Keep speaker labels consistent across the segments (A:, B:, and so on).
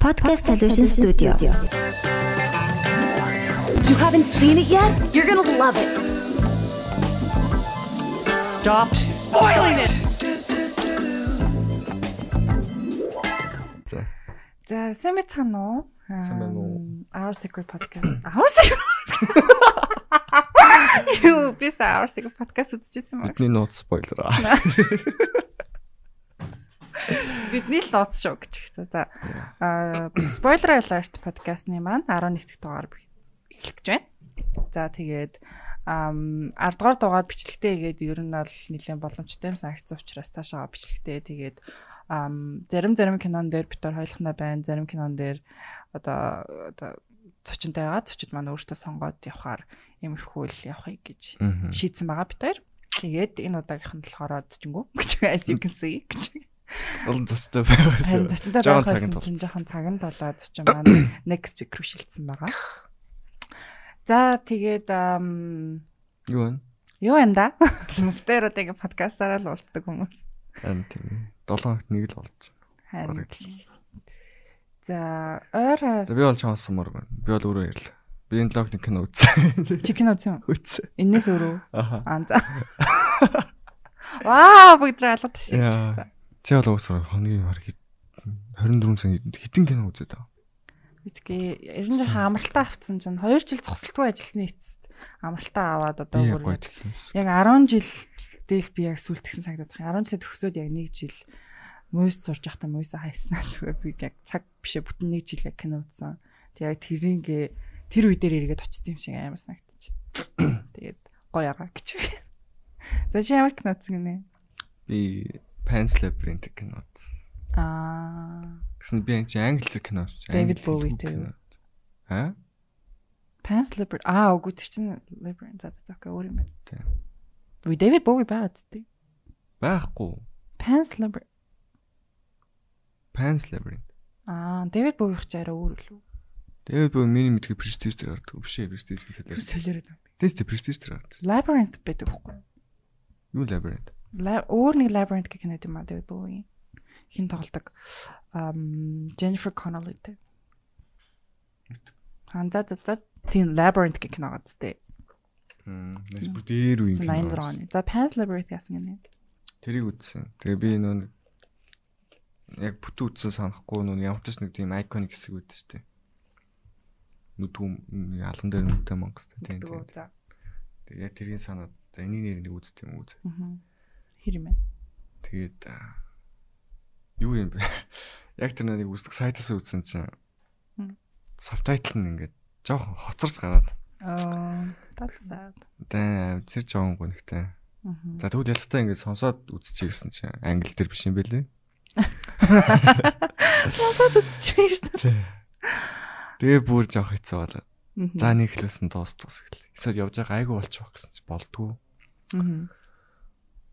A: Podcast Solution Studio.
B: You haven't seen it yet? You're gonna love it.
C: Stop spoiling it!
D: За.
E: За, сайн байцгаана уу?
D: Сайн байна уу?
E: Our Secret Podcast. Our Secret. Юу, би Our Secret Podcast үзчихсэн юм аа.
D: Бидний нууц спойлер аа.
E: Бидний л нууц шүү гэж хэлсэн. За. Аа, Spoiler Alert podcast-ны маань 11 дахь дугаар эхлэх гэж байна. За, тэгээд ам 10 дугаар дугаар бичлэгтэй игээд ер нь бол нэлээд боломжтой юм санагцсан учраас цаашаа бичлэгтэй тэгээд ам зарим зарим кинон дээр битэр хойлохна байна. Зарим кинон дээр одоо одоо цочонтой байгаа. Цочид маань өөртөө сонгоод явахаар иймэрхүү л явахыг гэж шийдсэн байгаа битэр. Тэгээд энэ удаагийнх нь болохоор зочингүү гэж as you can see гэж.
D: Олон цастай байгаас.
E: Харин
D: цагийн
E: байсан чинь жоохон цаганд болоод зочин маань next week руу шилжсэн байгаа. За тэгээд
D: Юу вэ?
E: юу энэ да? Бүгдээр одоо ингэ подкастаараа л уулздаг хүмүүс.
D: Ам тийм. 7 хоногт нэг л болж.
E: Харин.
D: Бараг
E: За ойр
D: би бол чамсамар байна. Би бол өөрөө ярьлаа. Би энэ логны кино үзсэн.
E: чикен үзсэн үү?
D: Үзсэн.
E: Энээс өөрөө. Аа за. Ваа бүгд алгад шиг.
D: Яа.
E: За.
D: Чи бол уусаа хоногийн хар 24 цаг хитэн кино үзээд байгаа.
E: Бидгээ ер нь жоохон амралтаа авцсан чинь 2 жил цогцолтгүй ажилласны эцэст амралтаа аваад одоо бүр яг 10 жил дээл би яг сүлтгсэн байна. 10 жил төгсөөд яг 1 жил мөс сурж байхдаа мөсө хайснаа зүгээр би яг цаг бишээ бүтэн 1 жил яг кино үзсэн. Тэг яг тэрнийгээ тэр үе дээр эргээд очсон юм шиг амар санагдчих. Тэгээд гоё ягаа гэж. За чи ямар кино үзсэн гинэ?
D: Би Pan's Labyrinth кино.
E: Аа,
D: Гэсэн би энэ чинь англи кино үзсэн.
E: David Bowie тийм.
D: Аа?
E: Pan's Labyrinth. Аа, үгүй тэр чинь Labyrinth за за окей өөр юм байна.
D: Тийм.
E: Үгүй David Bowie байгаа зү.
D: Байхгүй.
E: Pan's Labyrinth.
D: Pan's Labyrinth.
E: Аа, David Bowie-х ч арай өөр л үү?
D: Тэгээд би миний мэдгүй Prestige дээр гардаг. Биш ээ, Prestige
E: Тэр
D: хэлээд.
E: солиороо юм.
D: Тэс тэ Prestige дээр гардаг.
E: Labyrinth байдаг юу?
D: Юу Labyrinth?
E: Өөр нэг Labyrinth гэх кино юм аа David Bowie. Хин тоглодог. Ам Jennifer Connelly тэ. Ханза за за тийм Labyrinth гэх кино газтэй.
D: Мм, нэс бүр дээр үе кино.
E: 86 оны. За Pan's Labyrinth яасан гинэ.
D: Тэрийг үзсэн. Тэгээ би нөө яг бүтэн үзсэн санахгүй нөө ямар ч нэг тийм iconic хэсэг шүү дээ. Нүдгүм алан дээр нүдтэй монгос тийм. Тэгээ яг тэрийг санаад за энийг нэр нэг үзт юм үз.
E: Аа. Хэр юм бэ?
D: Тэгээд аа, юу юм бэ? Яг тэр нэг үздэг сайтаас үзсэн чинь сабтайтл нь ингээд жоохон хоцорч гараад.
E: Аа, sad.
D: Даа тэр жоохон гонхтой.
E: Аа.
D: За тэгвэл ялцтай ингээд сонсоод үзчихье гэсэн чинь англи дээр биш юм бэлээ.
E: Сонсоод үзчихсэн шүү дээ.
D: Тэгээ бүр жоох хэцүү болоо. За нэг хэлсэн дуус дуус гэл. Эсвэл явж байгаа айгу болчих гэсэн чи болдгоо.
E: Мгм.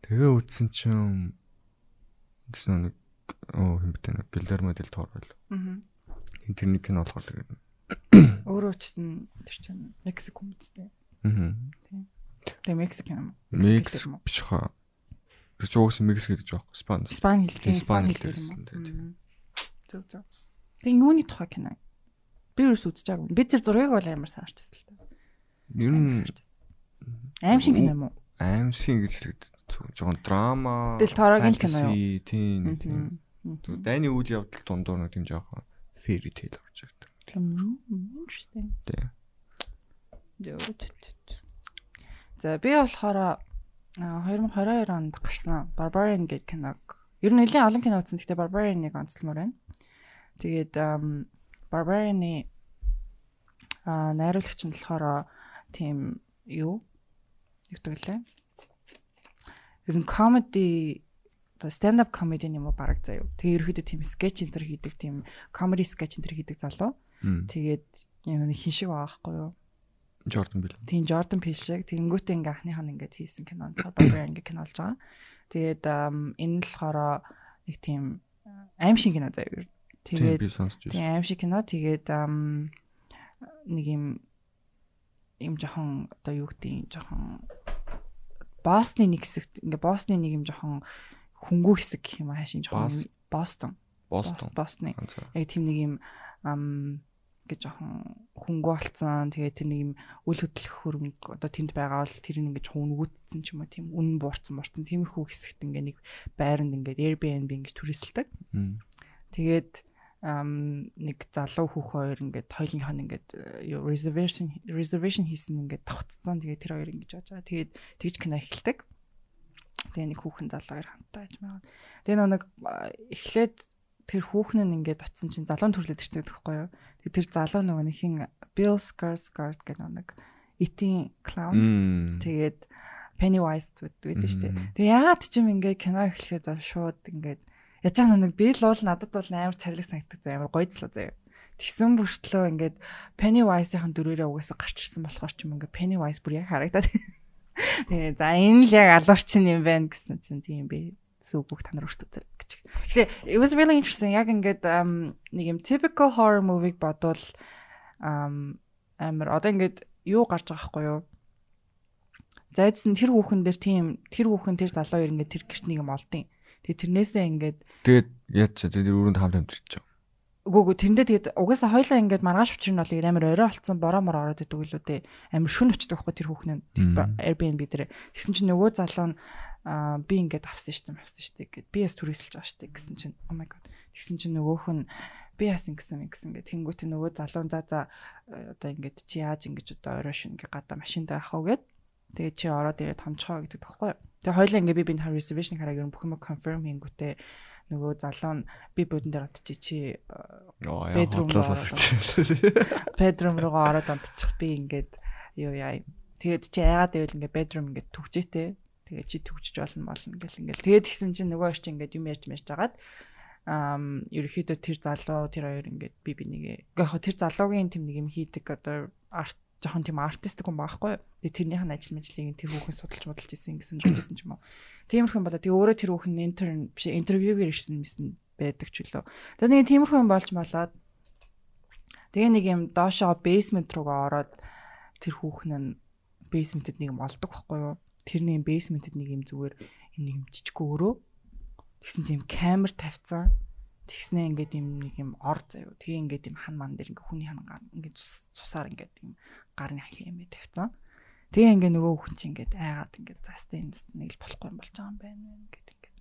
D: Тэгээ үтсэн чинь тэсэн нэг оо юм битэн нэг Гилермо дэл Тор байл.
E: Мгм.
D: Интернет кино болохоор тэгээд.
E: Өөрөө ч гэсэн тэр чинь Мексик хүмүүстэй.
D: Аа.
E: Тэгээ Мексик юм.
D: Мекс биш хаа. Тэр чинь уус Мекс гэдэг жоох. Спан.
E: Испани тийм
D: Испани
E: Испани
D: хэл
E: хэл
D: гэсэн,
E: юм.
D: тийм?
E: Зөв зөв. Тэгээ юуны тухай кино? Би юу үзэж байгаагүй. Би тэр зургийг бол амар сайн харчихсан л та.
D: Ер нь
E: Аим шиг кино юм уу?
D: аим шиг гэж хэлээд жоохон драма.
E: Del Toro-гийн л кино
D: fantasy, Тийм тийм. Дайны үйл явдал дундуур нэг тийм жоохон fairy tale орж ирдэг.
E: Мм, Interesting.
D: Тийм.
E: За би болохоор а, 2022 онд гарсан Barbarian гэх киног ер нь нэлээд олон кино үзсэн. Гэхдээ Barbarian-ыг онцлмоор байна. Тэгээд Barbarian-ы а найруулагч нь болохоор тийм юу нэгдэг лээ. Ер нь comedy одоо stand up comedy юм уу бараг заяа. Тэгээ ерөөдөө тийм sketch төр хийдэг тийм comedy sketch төр хийдэг залуу. Тэгээд юм нэг хин шиг байгаа байхгүй юу?
D: Jordan Peele.
E: Тийм Jordan Peele шиг тэгэнгүүтээ ингээ анхных нь ингээд хийсэн кино Barbarian ингээ кино болж байгаа. Тэгээд энэ л болохоор нэг тийм аим шиг кино заяа. Тэгээд тийм аим шиг кино тэгээд нэг юм юм жоохон одоо юу гэдэг юм жоохон Босны нэг хэсэгт ингээ Босны нэг юм жоохон хөнгөө хэсэг гэх юм аа хаашийн жоохон
D: Бос?
E: Бостон.
D: Бостон.
E: Бостны.
D: За.
E: Яг тийм нэг юм ам гэж жоохон хөнгөө болцсон. Тэгээд тэр нэг юм үл хөдлөх хөрөнгө одоо тэнд байгаа бол тэр нэг ингэж хөнгөтсөн ч юм уу тийм үнэн буурсан буурсан тиймэрхүү хэсэгт ингээ нэг байранд ингээ Airbnb ингэж түрээсэлдэг. Тэгээд нэг залуу хүүхэн хоёр ингээд хоёулынх нь ингээд э, reservation reservation хийсэн ингээд тавцсан. Тэгээд тэр хоёр ингэж яаж байгаа. Тэгээд тэгж кино эхэлдэг. Тэгээ нэг хүүхэн залуу хоёр хамтаа байж байгаа. Тэгээ нэг эхлээд тэр хүүхэн нь ингээд очисон чинь залуу төрлөд ирсэн гэдэг байхгүй юу. Тэгээ тэр залуу нөгөө нэг хин Bill Skarsgård гэх нэг clown.
D: Мм.
E: Тэгээд Pennywise гэдэг шүү дээ. Тэгээ яагаад ч юм ингээ кино эхлэхэд шууд ингээд яж байгаа нэг би л уул надад бол амар царилэг санагддаг заа амар гойцлоо заяа. Тэгсэн бүртлөө ингээд Pennywise-ийн дөрөөрөө угаасаа гарч ирсэн болохоор ч юм ингээ Pennywise бүр яг харагдаад. Тэгээ за энэ л яг алуурчин юм байна гэсэн чинь тийм би сүүг бүх танаар өртөө зэрэг гэж. Тэгэхээр it was really interesting яг ингээд нэг юм typical horror movie-г бодвол амар одоо ингээд юу гарч байгаа байхгүй юу? Зайдсан тэр хүүхэн дээр тийм тэр хүүхэн тэр залуу хоёр ингээд тэр гэрт нэг юм олдیں۔ Тэгээ тэрнээсээ ингээд
D: Тэгээд яа ч тэр өрөөнд хамт
E: үгүй үгүй тэндээ тэгээд угаасаа хоёлаа ингээд маргааш учир нь бол амар орой болцсон бороо мор ороод идэг үлээ дээ. Амар шүн очдог байхгүй тэр хүүхэн нь
D: Мм.
E: Airbnb дээр. Тэгсэн чинь нөгөө залуу нь би ингээд авсан штеп авсан штеп гэд би яс түрээсэлж байгаа штеп гэсэн чинь oh my god. Тэгсэн чинь нөгөөх нь би яс ингэсэн ингэсэн гэд тэнгуүт нөгөө залуу за за э, одоо ингээд чи яаж ингэж одоо орой шүн ингээ гадаа машиндаа явах уу гэд тэгээд чи ороод ирээд томчхоо гэдэг тоххой. Тэгээ хоёлаа ингээ би биний reservation хараа ер нь бүх юм confirm хийнгүүтээ нөгөө залуу нь би бодон дээр онтчи чи
D: хотлоос
E: руу bedroom руугаа ороод онтчих би ингээд юу яа. Тэгээд чи яагаад гэвэл ингээд bedroom ингээд түгжээтэй. Тэгээд чи түгжиж болно болно гэл ингээд. Тэгээд гисэн чинь нөгөө орч ингээд юм ярьж мэрж жагаад ам ерөөхдөө тэр залуу тэр хоёр ингээд би бинийг яг тэр залуугийн тэм нэг юм хийдэг одоо арт жоохон тийм артистик хүн байхгүй. Тэгээ тэрнийх нь ажил мэжлийг тэр хүүхэн судалж модалж исэн гэсэн жижигсэн ч юм уу. Тиймэрхэн болоо тэгээ өөрөө тэр хүүхэн интерн биш интервьюгээр ирсэн мэсэн байдаг ч үлээ. Тэгээ нэг тиймэрхэн болж болоод Тэгээ нэг юм доошоо basement руугаа ороод тэр хүүхэн нь basement-д нэг юм олдог байхгүй юу? Тэрний basement-д нэг юм зүгээр юм нэг жижиг өрөө. Тэгсэн юм камер тавьсан. Тэгснээ ингээд юм нэг юм ор заяо. Тэгээ ингээд юм хан ман дээр ингээд хүний хан гар ингээд цус- цусаар ингээд юм гарны хэмээ тавьсан. Тэгээ ингээд нөгөө хүүхэн чинь ингээд айгаад ингээд застаа энэ застаа нэг л болохгүй юм болж байгаа юм байна ингээд ингээд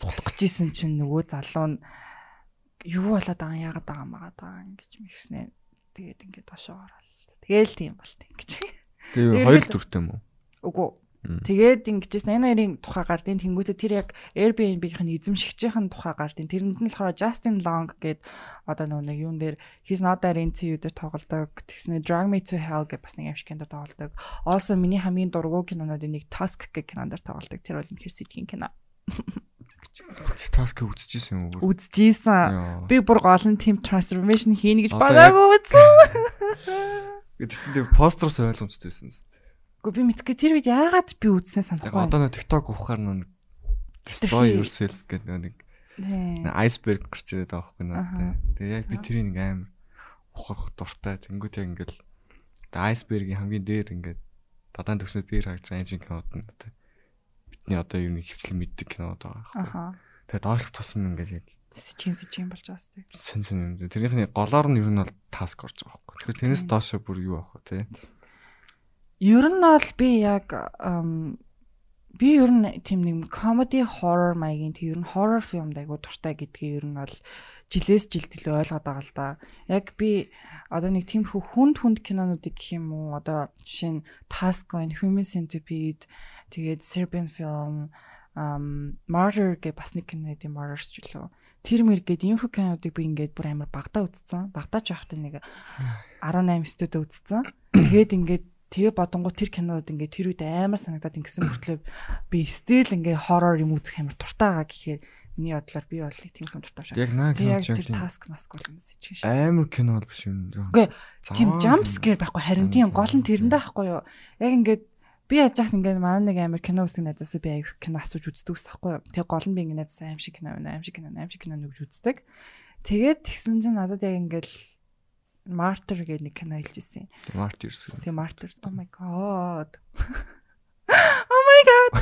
E: цутгах гэж исэн чинь нөгөө залуу нь юу болоод байгаа яагаад байгаа юм байгаа ингэж мэгснэ. Тэгээд ингээд дошоо ороод. Тэгээл тийм болт ингэж.
D: Тэгээ хоёр дүртэй юм уу?
E: Үгүй. Тэгээд ингэжсэн энэ хоёрын тухай гардын тэнгуүтэ тэр яг Airbnb-ийн эзэмшигчийн тухай гардын тэрэнд нь болохоор Justin Long гээд одоо нөгөө нэг юун дээр He's not that into you дээр тоглодог. Тэгснэ Drag Me to Hell гэж бас нэг юм шиг кино тоглодог. Also миний хамгийн дургуй кинонуудын нэг Tusk гэх кинон дээр тоглодог. Тэр бол үнэхэр сэжгийн кино.
D: Таск үзчихсэн юм уу?
E: Үзчихсэн. Би бүр гол нь team transformation хийнэ гэж бодоагүй үзсэн.
D: Гэтэрсэн тэр постероос ойлгомжтойсэн юм шүү дээ.
E: Гэхдээ би мэдгүй тэр үед яагаад би үзснээ санахгүй.
D: одоо нэг TikTok ухаар нэг destroy yourself гэдэг нэг iceberg гарч ирээд байгаа байхгүй надад. Тэгээ яг би тэрийг нэг амар ухах дуртай. Тэнгүүт яг ингээл iceberg-ийн хамгийн дээр ингээд дадаан төвснөө дээр байгаа юм шиг кинод нь одоо бидний одоо юу нэг хөвчлэн мэддэг кинод байгаа байхгүй. Тэгээ доошлох тусам ингээд яг
E: Сэжин сэжин болж байгаа сте.
D: сэн сэн юм. дээ. Тэрнийхний голоор нь ер нь бол таск орж байгаа байхгүй. Тэгэхээр тэрнээс доошо бүр юу авах вэ те?
E: Ер нь бол би яг би ер нь тийм нэг comedy horror маягийн тийм ер нь horror фильмд айгу дуртай гэдгийг ер нь бол жилээс жилд илүү ойлгоод байгаа л да. Яг би одоо нэг тийм хүнд хүнд кинонуудыг гэх юм уу одоо жишээ нь Task Gun, Human Centipede тэгээд Serbian film um Martyr гэ бас нэг кино гэдэг Martyr ч үлээ. Тэр мэр гээд инфо кинонуудыг би ингээд бүр амар багтаа үзсэн. Багтаа ч явахдаа нэг 18 студид үзсэн. Тэгээд ингээд тэгээ бодонгоо тэр кинод ингээд тэр үед амар санагдаад ингэсэн мөртлөө би стил ингээд хоррор юм үзэх амар дуртай байгаа гэхээр миний бодлоор би бол нэг тийм дуртай шээ.
D: Яг наа
E: Тэгээ яг
D: кино
E: тэр task mask бол юм сэж шээ.
D: амар кино бол биш юм.
E: Үгүй тийм jump
D: кино.
E: scare байхгүй харин тийм гол нь тэрэндээ байхгүй юу. Яг ингээд би яаж яах ингээд манай нэг амар кино үздэг найзаасаа би аяг кино асууж үздэг ус байхгүй юу. Тэгээ гол нь би ингээд найзаа аим шиг кино байна, аим шиг кино, аим шиг кино нүгж үздэг. Тэгээд тэгсэн чинь надад яг ингээд Martyr гэдэг нэг кино хэлж ирсэн.
D: Martyrs.
E: Тэгээ Martyr oh my god. Oh my god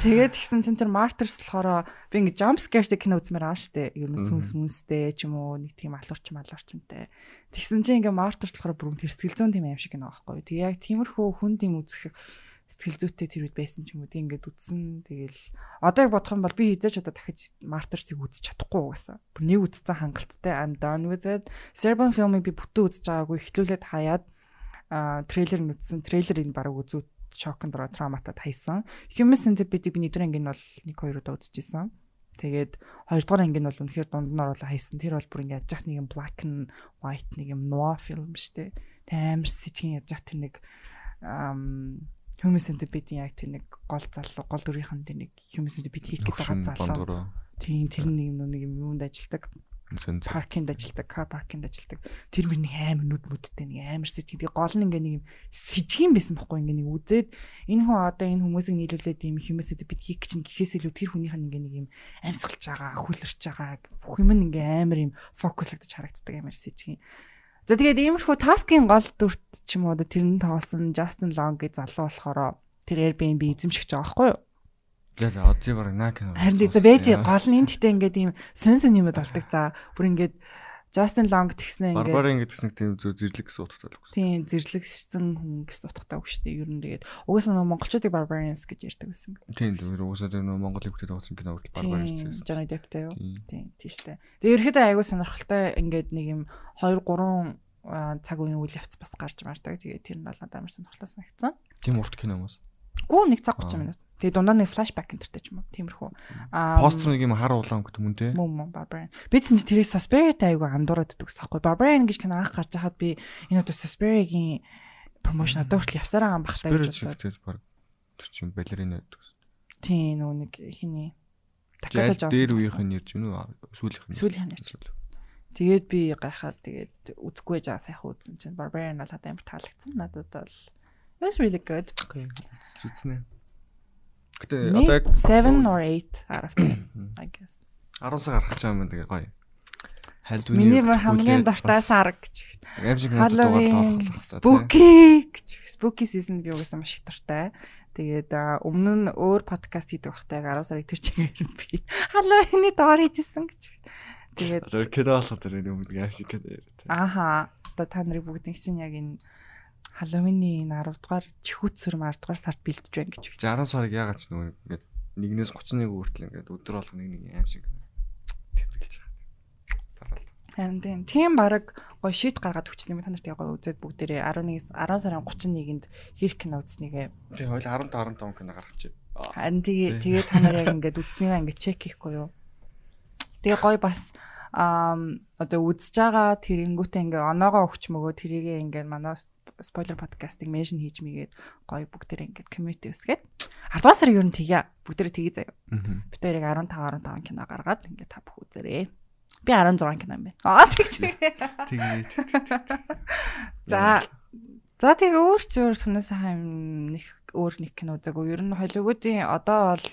E: Тэгээд тэгсэн чинь тэр Martyrs болохоор би ингээ jump scare-тэй кино үзмээр аа штэ. Ер нь сүнс мүнстэй ч юм уу нэг тийм алуурч малуурчтай. Тэгсэн чинь ингээ Martyrs болохоор бүр тэрсгэл зүүн тийм юм шиг кино аахгүй. Тэг яг тиймэрхүү хүн тийм үзэх сэтгэл зүйтэй тэр үед байсан ч юм уу. Тэг ингээд үзсэн. Тэгэл одоо яг бодох юм бол би хизээч одоо дахиж Martyrs-ыг үзэж чадахгүй угаасаа. Бүр нэг үзсэн хангалттай I'm done with it. Serbian film-ыг би бүтэн үзэж байгаагүй. Эхлүүлээд хаяад трейлер нь үзсэн. Трейлерыг баг үзүү шокнд ороо травматад хайсан. Human Centipede би нэгдүгээр анги нь бол 1 2 удаа үзчихсэн. Тэгээд хоёрдугаар анги нь бол үнэхээр дунд нь оруулаа хайсан. Тэр бол бүр ингээд яж нэг юм black and white нэг юм noir film штэ. Амар сэжгийн яж тэр нэг Human Centipede яг тэр нэг гол залуу гол дүрийнхэн тэр нэг Human Centipede хийх гэдэг залуу. Тийм тэр нэг нэг юм юунд ажилдаг паркинд ажилдаг, кар паркинд ажилдаг. Тэр мөрний амар нүд мүдтэй нэг амар сэж гэдэг гол нь ингээ нэг юм сэжгийн байсан бохгүй ингээ нэг үзээд энэ хүн одоо энэ хүмүүсийг нийлүүлээд юм хүмүүсэд бид хийх чинь гэхээс илүү тэр хүнийх нь ингээ нэг юм амьсгалж байгаа, хүлэрч байгаа бүх юм ингээ амар юм фокуслагдаж харагддаг амар сэжгийн. За тэгээд иймэрхүү таскийн гол дүрт ч юм уу тэр нь тоглосон Justin Long гэж залуу болохоор тэр Airbnb эзэмшигч байгаа байхгүй юу?
D: За за одзыг бараг наа кино.
E: Харин за вэж гол нь энэ гэхдээ ингээд ийм сон сон юмуд болдог. За бүр ингээд Justin Long тэгснэ ингээд
D: гэдэг чинь тийм зөв зэрлэг гэсэн утгатай л үгүй.
E: Тийм зэрлэгсэн хүн гэсэн утгатай үг шүү дээ. Ер нь тэгээд угаасаа нөгөө монголчуудыг Barbarians гэж ярьдаг байсан.
D: Тийм зөв угаасаа нөгөө Монголын хүүхдэд тоглосон кино хүртэл Barbarians гэсэн.
E: Johnny Deppтэй юу? Тийм тийм шүү дээ. Тэгээд ерөөхдөө аягүй сонирхолтой ингээд нэг юм 2 3 цаг үеийн үйл явц бас гарч мардаг. Тэгээд тэр нь бол надад амар сонирхолтой санагдсан.
D: Тийм урт кино юм уу?
E: Гүү нэг цаг 30 минут. Тэгээ дундаа нэг флашбек энтертэй ч юм уу. Тиймэрхүү.
D: Аа постэр нэг юм хар улаан гэдэг юм те.
E: Мөн мөн Barbarian. Би чинь тэрийг Suspiria-тай аягүй андуураад иддэг гэсэн байхгүй. Barbarian гэж кино анх гарч хахад би энэ одоо Suspiria-гийн промошн одоо хүртэл явсаар байгаа юм бахтай
D: гэж бодлоо. Тэр чинь балерина гэдэг.
E: Тийм нөө нэг хиний
D: Таката Джонс. Тэр үеийнх нь ярьж гинүү сүүлийнх нь.
E: Сүүлийнх нь ярьж. Тэгээд би гайхаад тэгээд үзэхгүй жаа сайхан үзсэн чинь Barbarian бол хадаа амар таалагдсан. Надад бол it was really good.
D: Зүтснэ.
E: Гэтэ одоо яг 7 or 8 out of 10 I guess.
D: 10 сар гарах чам юм тэгээ гоё.
E: Хальдвны Миний хамгийн дуртай сар гэж.
D: Аим шиг надад дугаарлах
E: хэрэгтэй. Spooky гэж. Spooky season би угаасаа маш их дуртай. Тэгээд өмнө нь өөр подкаст хийдэг байхдаа 10 сарыг тэр чигээр би Halloween-ы доор хийжсэн гэж. Тэгээд
D: тэр кино болохоор тэр юм аим шиг кино яриа.
E: Ааха. Одоо та нарыг бүгдийг чинь яг энэ Халлоуины 10 дугаар чихүтсэр 10 дугаар сард бэлдэж байна гэж.
D: 10 сарыг яагаад ч нөгөө ингээд 1-ээс 31 хүртэл ингээд өдөр болго нэг нэг аим шиг тэмдэглэж байгаа.
E: Харин тийм. Тийм баг гой шийд гаргаад өчнө юм та нарт яг гой үзээд бүгдээрээ 11 10 сарын 31-нд хэрэг кино үзнэгээ.
D: Тийм хоёул 15 15 кино гаргачих.
E: Харин тэгээ тэгээ та нар яг ингээд үзнэгээ ингээд чек хийхгүй юу? Тэгээ гой бас аа одоо үзэж байгаа тэрэнгүүтээ ингээ оноогоо өгч мөгөө тэрийгээ ингээ манай спойлер подкастыг меншн хийж мэйгээд гоё бүгдээр ингээд комьюнити өсгээд 10 дугаар сарын ер нь тэгье. Бүгдээр тгий заяа. Бид хоёрыг 15 15 кино гаргаад ингээд та бүх үзээрэй. Би 16 кино юм байна. Аа тэгч.
D: Тэгээд.
E: За За тэгээ өөр ч өөр сонир сайхан нэг өөр нэг кино үзээгүй. Ер нь Холливуудын одоо бол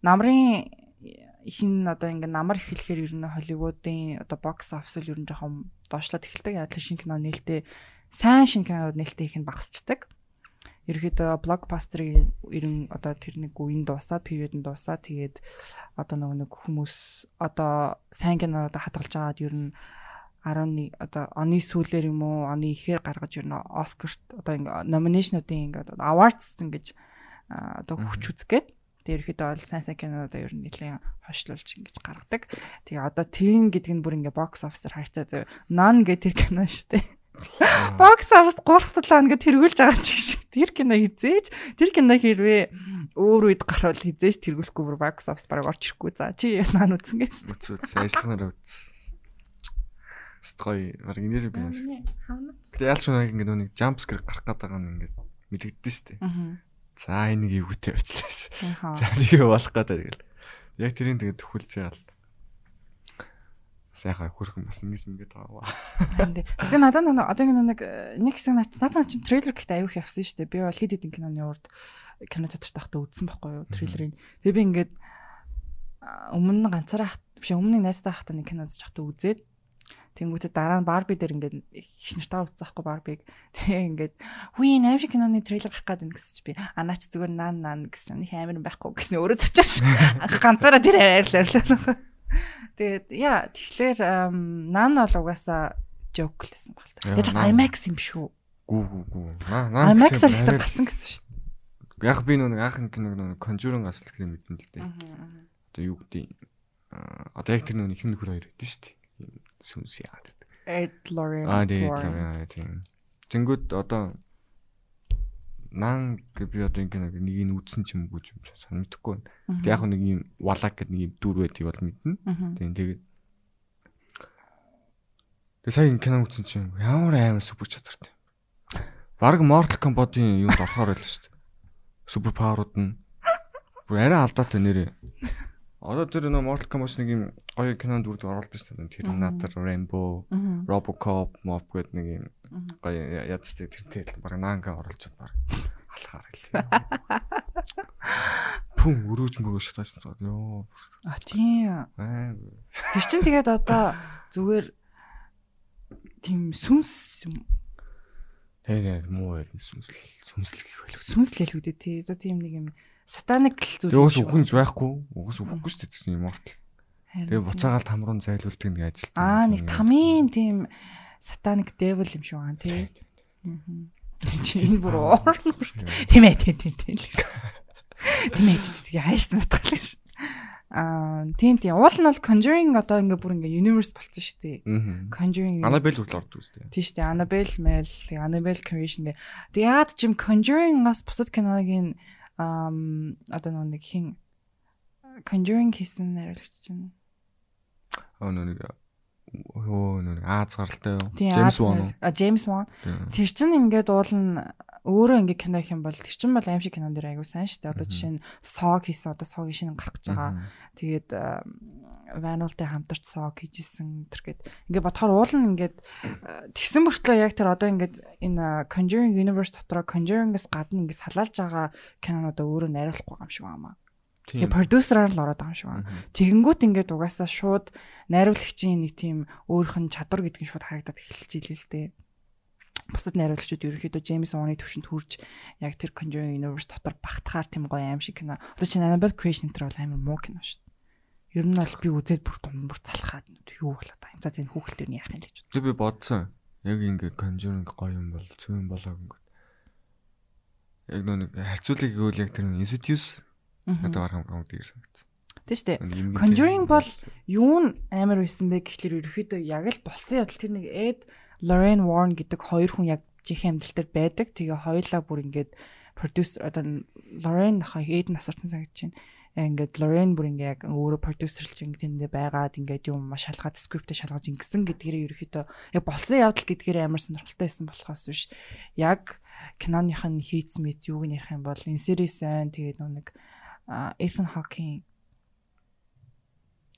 E: намрын хин одоо ингээ намар эхлэхээр ер нь Холливуудын одоо бокс офис л ер нь жоохон доошлоод эхэлдэг. Яг л шинэ кино нээлттэй сайн шинэ кинод нээлттэй их нь багасчдаг. Ерөөдөө блокбастерын ерэн одоо тэр нэг үеийн дуусаад, период нь дуусаад тэгээд одоо нөгөө нэг хүмүүс одоо сайн кинод хадгалж аваад ер нь 11 одоо оны сүүлээр юм уу оны ихээр гаргаж ер нь Оскарт одоо ингээ номинашнуудын ингээ awards ингэж одоо хүч үзгээд тэр ихэд бол сайн сайн кинодоо ер нь нэлээд хойшлуулж ингэж гаргадаг. Тэгээ одоо тэн гэдэг нь бүр ингээ бокс офисер хайцаа зөө. Нан гэ тэр кино штэ. Бокс авс 3 7 хоног тэргүүлж байгаа ч шиг. Тэр кино хизээж, тэр кино хэрвээ өөр үед гарвал хизээж тэргүүлэхгүй бүр бокс авс бараг орч ирэхгүй. За чи наан үзсэн гэсэн.
D: Үц үц ажиллахнаар үц. Стой бараг инээс би яаш. Ялч нэг ингэ нэг jump scare гарах гээд байгаа юм ингэ мэдэгдэн штэ. За энийг эвгүүтэй байцлаас. За нэг болох гээд тэгэл. Яг тэрийг тэгээд төхүүлж байгаа л сайхан хөрхөн бас ингэж ингээд байгаа.
E: Гэтэ надад нэг одоо нэг нэг хэсэг надад чинь трейлер гэхдээ аюух явсан шүү дээ. Би бол хэд хэдэн киноны урд кино театрт тахта үзсэн байхгүй юу трейлерыг. Тэгээ би ингээд өмнө ганцаараа биш өмнө найзтай хахта нэг кино үзэж хахта үзээд Тэнгүүтээ дараа нь Барби дээр ингээд их нартаа үзэхгүй Барбиг. Тэгээ ингээд хүү энэ аим шиг киноны трейлер гарах гээд байна гэсэж би анаач зүгээр наан наан гэсэн. Них амир байхгүй гэсэн өөрөө төчөөш. Ганцаараа тэр арилаа. Тэгээд яа тэгэхээр наан бол угаасаа joke лсэн баг. Яаж IMAX юм шүү.
D: Гүү гүү гүү. Наа
E: IMAX-аар ихтэй гарсан гэсэн шүү.
D: Яг би нэг анх нэг нэг Conjuring асал гэх юм мэдэн л дээ. Одоо юу гэдэг одоо яг тэр нэг хин нөхөр хоёр байдсан шүү. Сүнс яагаад гэдэг.
E: Ed Lorraine.
D: Аа тийм. Тэнгүүд одоо наан гэ би одоо ингэ нэг нь үдсэн ч юм уу гэж сан мэдэхгүй байна. Тэг яг нэг юм валак гэдэг нэг юм дүр байдгийг бол мэднэ. Тийм тэгээд Тэг сая кино үзсэн чинь ямар амар супер чадвартай. Бараг Mortal Kombat-ийн юунд орохоор байл шүү дээ супер паверууд нь бүр арай алдаатай нэрээ. Одоо тэр нөө Mortal Kombat нэг юм гоё кинонд оруулдаг шүү дээ. Terminator, Rainbow, Robocop, Mob гэдэг нэг юм гоё ядч тэр тэртэй баг наанга бод баг алхаар хэлээ. Пүм өрөөж мөрөөж таасан цаад ёо.
E: А тийм. Тэр чин тэгээд одоо зүгээр тийм сүнс
D: Тэгээд муу ярина сүнсэл сүнслэг их байлгүй.
E: Сүнслэл хэлгүүдээ тий. Одоо тийм нэг юм сатаник
D: зүйл. Угаас үхэнж байхгүй. Угаас үхэхгүй шүү дээ тийм мортал. Тэгээд буцаагаал там руу зайлуулдаг нэг ажил.
E: Аа нэг тамийн тийм сатаник девил юм шиг байна тий. Аа. Чи энэ бүр уурна бүр. Тийм ээ тийм тийм тийм. Тийм ээ тийм хайш надах л ш. Аа тийм тийм уул нь бол Conjuring одоо ингээ бүр ингээ universe болцсон шүү дээ. Conjuring
D: Annabelle хүртэл ордог шүү дээ.
E: Тийм шүү дээ. Annabelle Mel, Annabelle Creation гэ. Тэг яад чим Conjuring-аас бусад киногийн аа одоо нэг хин Conjuring хийсэн найруулагч чинь.
D: Аа нэг Оо нэг Аз гаралтай юу? James Wan.
E: А James Wan. Тэр чинь ингээд уул нь өөрөө ингээ кино их юм бол тэр чинь бол аим шиг кинон дэр айгуу сайн шүү дээ. Одоо жишээ нь Sog хийсэн одоо Sog-ийн шинэ гарах гэж байгаа. Тэгээд Vanulтай хамтарч Sog хийжсэн тэр гээд ингээ бодохоор уул нь ингээд тэгсэн мөртлөө яг тэр одоо ингээд энэ Conjuring Universe дотроо Conjuring-аас гадна ингээ салаалж байгаа кинонуудаа өөрөө найруулахгүй юм шиг байна. Тэгээ продюсераар л ороод байгаа юм шиг байна. Тэгэнгүүт ингээд угаасаа шууд найруулагчийн нэг тийм өөрийнх нь чадвар нь шууд харагдаад эхэлж ийлээ л дээ бусад найруулагчид ерөөхдөө Джеймс Воны төвшөнд хүрж яг тэр Conjuring Universe дотор багтахаар тийм гоё аим шиг кино. Одоо чинь Annabelle Creation тэр бол амар муу кино шүү дээ. Ер нь бол би үзээд бүр дундбур залхаад юу болоод юм. За зэн хүүхэл төр нь яах юм гэж
D: бодсон. Би бодсон. Яг ингээ Conjuring гоё юм бол цөөн болоо гингүүд. Яг нэг харьцуулыг гэвэл яг тэр Insidious надад барах юм гэдэг санагдсан.
E: Тэ штэ. Conjuring бол юу н амар байсан бэ гэхлээр ерөөхдөө яг л болсон ядал тэр нэг Ed Lorraine Warren гэдэг хоёр хүн яг жихэн амьдрал дээр байдаг. Тэгээ хоёулаа бүр ингээд продюсер одоо Lorraine хаа Ed насарсан санагдаж байна. Ингээд Lorraine бүр ингээд яг өөрөө продюсерлж ингээд тэндээ байгаад ингээд юм маш шалгаад скриптээ шалгаж ингэсэн гэдгээрээ ерөөхдөө яг болсон явдал гэдгээрээ амар сонирхолтой байсан болохоос биш. Яг киноных нь хийц мэд юуг нь ярих юм бол series байна. Тэгээд нэг Ethan Hawking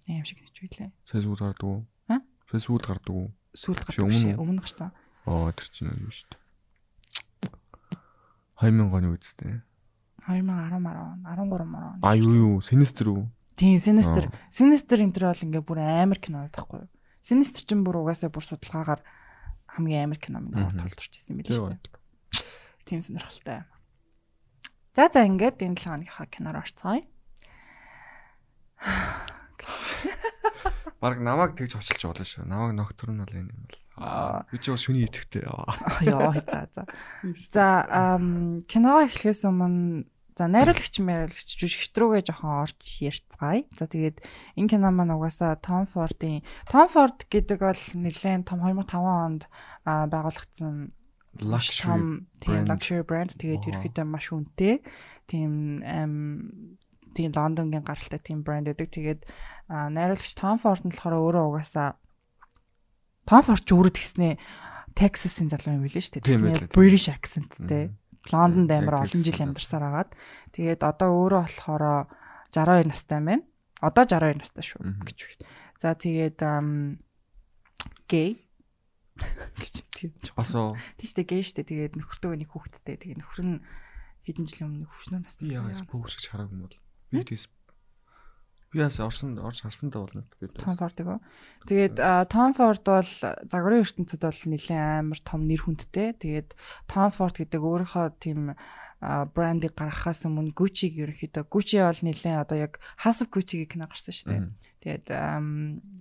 E: юм шиг гэж үйлээ.
D: Facebook гардаг уу? Аа? Facebook гардаг уу?
E: Сүүлд гарсан биш өмнө гарсан.
D: Оо тэр чинь юу шүү дээ. 2000 оны үсттэй.
E: 2010 10 13 мөрөө.
D: А юу юу Sinister үү?
E: Тийм Sinister. Sinister энэ төр бол ингээ бүр амар кино байхгүй юу? Sinister чинь бүр угаасаа бүр судалгаагаар хамгийн амар кино минь толдорч ирсэн юм билээ шүү дээ. Тийм сонирхолтой. За за ингээд энэ 7 хоногийнхаа киноор орцгоё.
D: Бараг намайг тэгж очилж болно шүү. Намайг ноктор нь бол энэ юм бол. Аа би ч бас шүний идэвхтэй.
E: Яа за за. За киногоо эхлэхээс өмнө за найруулагч найруулагч жүжигч рүүгээ жоохон орж ярьцгаая. За тэгээд энэ кино маань угаасаа Tom Ford-ийн Tom Ford гэдэг бол нэлээд том 2005 онд байгуулагдсан
D: luxury
E: тийм luxury brand тэгээд ерөөхдөө маш үнэтэй тийм тийм Лондонгийн гаралтай тийм брэнд гэдэг. Тэгээд найруулагч Tom Ford нь болохоор өөрөө угаасаа Tom Ford ч өөрөө тэгснээ Texas-ийн залуу юм билээ шүү дээ. Тэгснээ British accentтэй. Лондонд амар олон жил амьдарсаар агаад. Тэгээд одоо өөрөө болохоор 62 настай байна. Одоо 62 настай шүү гэж үгт. За тэгээд гей гэж тийм ч
D: басоо.
E: Тийштэй гей штэ тэгээд нөхөртөө нэг хүүхэдтэй. Тэгээд нөхөр нь хэдэн жилийн өмнө хөвшнөө настай.
D: Яа, споус гэж хараагүй юм бол. Би тийс Би бас орсон орж харсан даа болно
E: би. Том Фордыг. Тэгээд Том Форд бол загварын ертөнцид бол нэлээд амар том нэр хүндтэй. Тэгээд Том Форд гэдэг өөрийнхөө тийм брендийг гаргахаас өмнө Gucci-г ерөнхийдөө Gucci бол нэлээд одоо яг House of Gucci-гийн кино гарсан шүү дээ. Тэгээд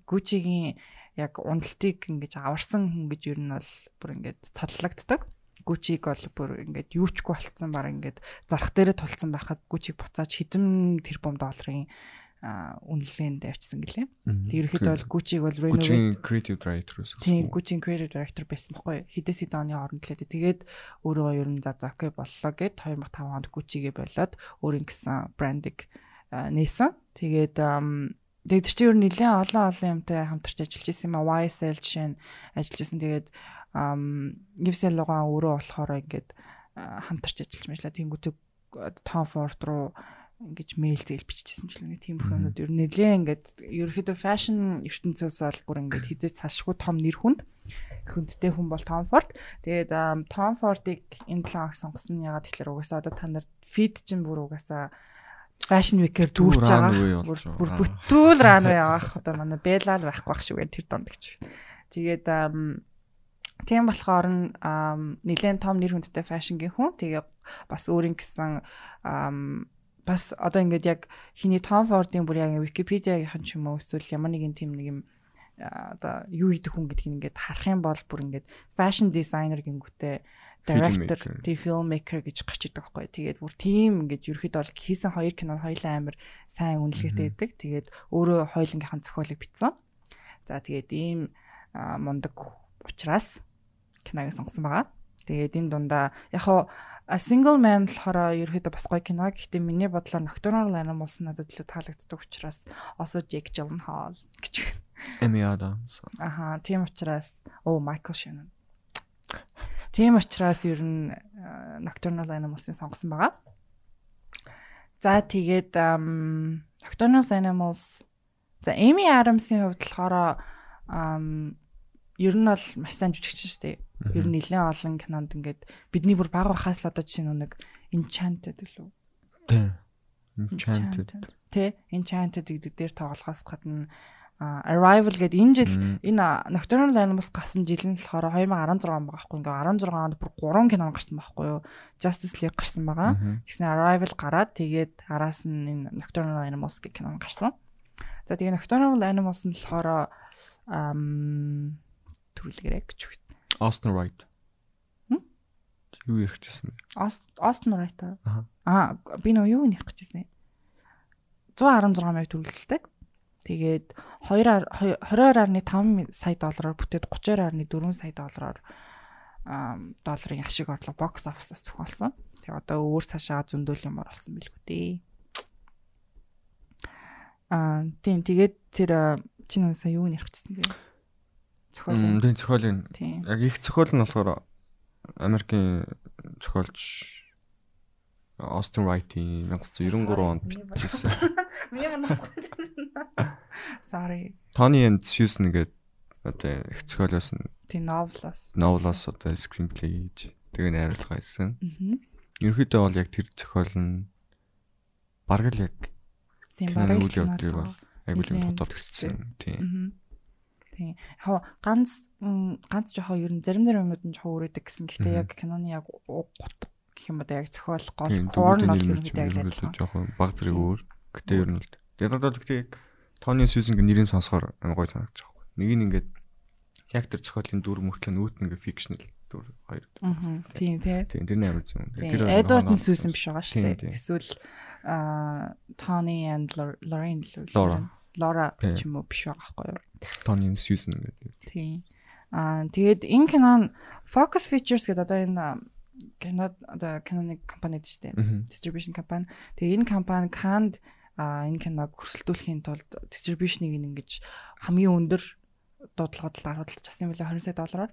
E: Gucci-гийн яг уналтыг ингэж аварсан хүн гэж ер нь бол бүр ингэж цодлогддог. Гүчиг бол бүр ингээд юучгүй болцсон баг ингээд зарах дээрээ тулцсан байхад гүчиг буцааж хэдэн тэрбум долларын үнэлгээнд авчсан гэлээ. Тэг ерөөхдөө бол Gucci-г бол
D: renovate creative director гэсэн.
E: Тийм Gucci creative director байсан байхгүй. Хідээс хэд оны хооронд лээ. Тэгээд өөрөө ер нь за за окей боллоо гэд 2005 онд Gucci-гээ болоод өөрийн гэсэн брендийг нээсэн. Тэгээд тэгээд тэр чинь ер нь нэлээд олон олон юмтай хамтарч ажиллаж исэн юм а. YSL жишээ нь ажиллаж исэн. Тэгээд Saint Laurent өөрөө болохоор ингээд хамтарч ажиллаж мэйлээ. Тэнгүүтээ Tom Ford руу ингэж мэйл зээл биччихсэн ч л нэг тийм бүх юмнууд ер нь нэлээ ингээд ерөөхдөө фэшн ертөнцөөс бол бүр ингээд хизээч цаашгүй том нэр хүнд хүндтэй хүн бол Tom Ford. Тэгээд Tom Ford-ыг энэ 7 хоног сонгосон нь ягаад тэгэхээр угаасаа одоо та нар feed чинь бүр угаасаа Fashion Week-ээр дүүрж байгаа. Бүр бүтүүл runway авах одоо манай Bella л байхгүй байх шүү гэдэг тэр донд гэж. Тэгээд тийм болохоор нь нэлээд том нэр хүндтэй фэшнгийн хүн. Тэгээ бас өөрийн гэсэн бас одоо ингээд яг хиний Том Фордын бүр яг Википедиагийн ч юм уу эсвэл ямар нэгэн тийм нэг юм одоо юу хийдэг хүн гэдгийг ингээд харах юм бол бүр ингээд fashion designer гингүүтэй director, тий filmmaker гэж гарч идэг байхгүй. Тэгээд бүр тийм ингээд ерөөхдөө бол хийсэн хоёр кино хоёлаа амар сайн үнэлгээтэй байдаг. Тэгээд өөрөө хоёлынгийнхан зохиолыг бичсэн. За тэгээд ийм мундаг учраас киног сонгосон байгаа. Тэгээд энэ дундаа яг A Single Man болохоор ерөөхдөө бас гоё кино. Гэхдээ миний бодлоор Nocturnal Animals надад илүү таалагддаг учраас also Jake Gyllenhaal гэж.
D: Amy Adams.
E: Аха, тийм учраас оо Michael Shannon. Тийм учраас ер нь Nocturnal Animals-ыг сонгосон байгаа. За тэгээд Nocturnal Animals за Amy Adams-ийн хувьд болохоор ер нь бол маш сайн жүжигч шүү дээ Ер нь нэлээд олон кинонд ингээд бидний бүр баг бахаас л одоо жишээ нэг Enchanted гэлөө.
D: Тий. Enchanted.
E: Тэ Enchanted гэдэг дээр тоглохоос гадна Arrival гэдэг энэ жил энэ Nocturnal Animals гасан жил нь болохоор 2016 байгаа байхгүй ингээ 16 онд бүр 3 кино гарсан байхгүй юу Justice League гарсан байгаа. Тэгснэ Arrival гараад тэгээд араас нь энэ Nocturnal Animals гэх кино гарсан. За тэгээ Nocturnal Animals нь болохоор ам төрүүлгэрэй гэж үг.
D: Austin Wright. Юу ярих гэсэн бэ?
E: Austin Wright аа. Аа би нөө юу ярих гэжсэн бэ? 116 мянга төгөлдөлтэй. Тэгээд 22.5 сая доллараар бүтээд 32.4 сая доллараар долларын ашиг орлого бокс офисаас зохиолсон. Тэгээ одоо өөр цаашаа зөндөл юмар болсон билгүү дээ. Аа тийм тэгээд тэр чинь сая юу нэрх гэсэн бэ?
D: Зохиол. Тийм зохиол юм. Яг их зохиол нь болохоор Америкийн зохиолч Austin Wright-ийн 1993 онд бичсэн.
E: Миний манаас. Sorry.
D: Tony and Susan гэдэг одоо их зохиолоос нь
E: тийм новелоос
D: новелоос одоо screenplay хийж тэгээ найруулга хийсэн. Ерөнхийдөө бол яг тэр зохиол нь бараг л яг
E: тийм бараг л
D: явдлыг бол айгуул юм тодорхой хийсэн. Тийм.
E: Тийм. Яг ганц ганц жоохон ер нь зарим зарим юмуд нь жоохон өөрөдөг гэсэн. Гэхдээ яг киноны яг гут гэх юм одоо яг зохиол гол корн бол ер нь яг
D: л жоохон баг зэрэг өөр. Гэтэ ер нь л. Яг одоо гэхдээ Тони Сьюзинг нэрийг сонсохоор гоё санагдаж байгаа юм. Нэг нь ингээд яг тэр зохиолын дүр мөртлөө нүүт нэг фикшнл дүр хоёр.
E: Тийм тий.
D: Тийм тэрний амар зүг.
E: Тэр Эдвард Сьюзен биш байгаа шүү дээ. Эсвэл Тони and Lorraine
D: Лора.
E: Лора ч юм уу биш байгаа байхгүй юу?
D: Tony Susan гэдэг.
E: Тийм. Аа тэгээд энэ кино Focus Features гэдэг одоо энэ кино одоо киноны компани дээ шүү дээ. Distribution компани. Тэгээд энэ компани Cannes а энэ киног өрсөлдүүлэхийн тулд дистрибьюшнийг ингэж хамгийн өндөр дуудлагад л харуулж авсан юм билээ 20 сая доллараар.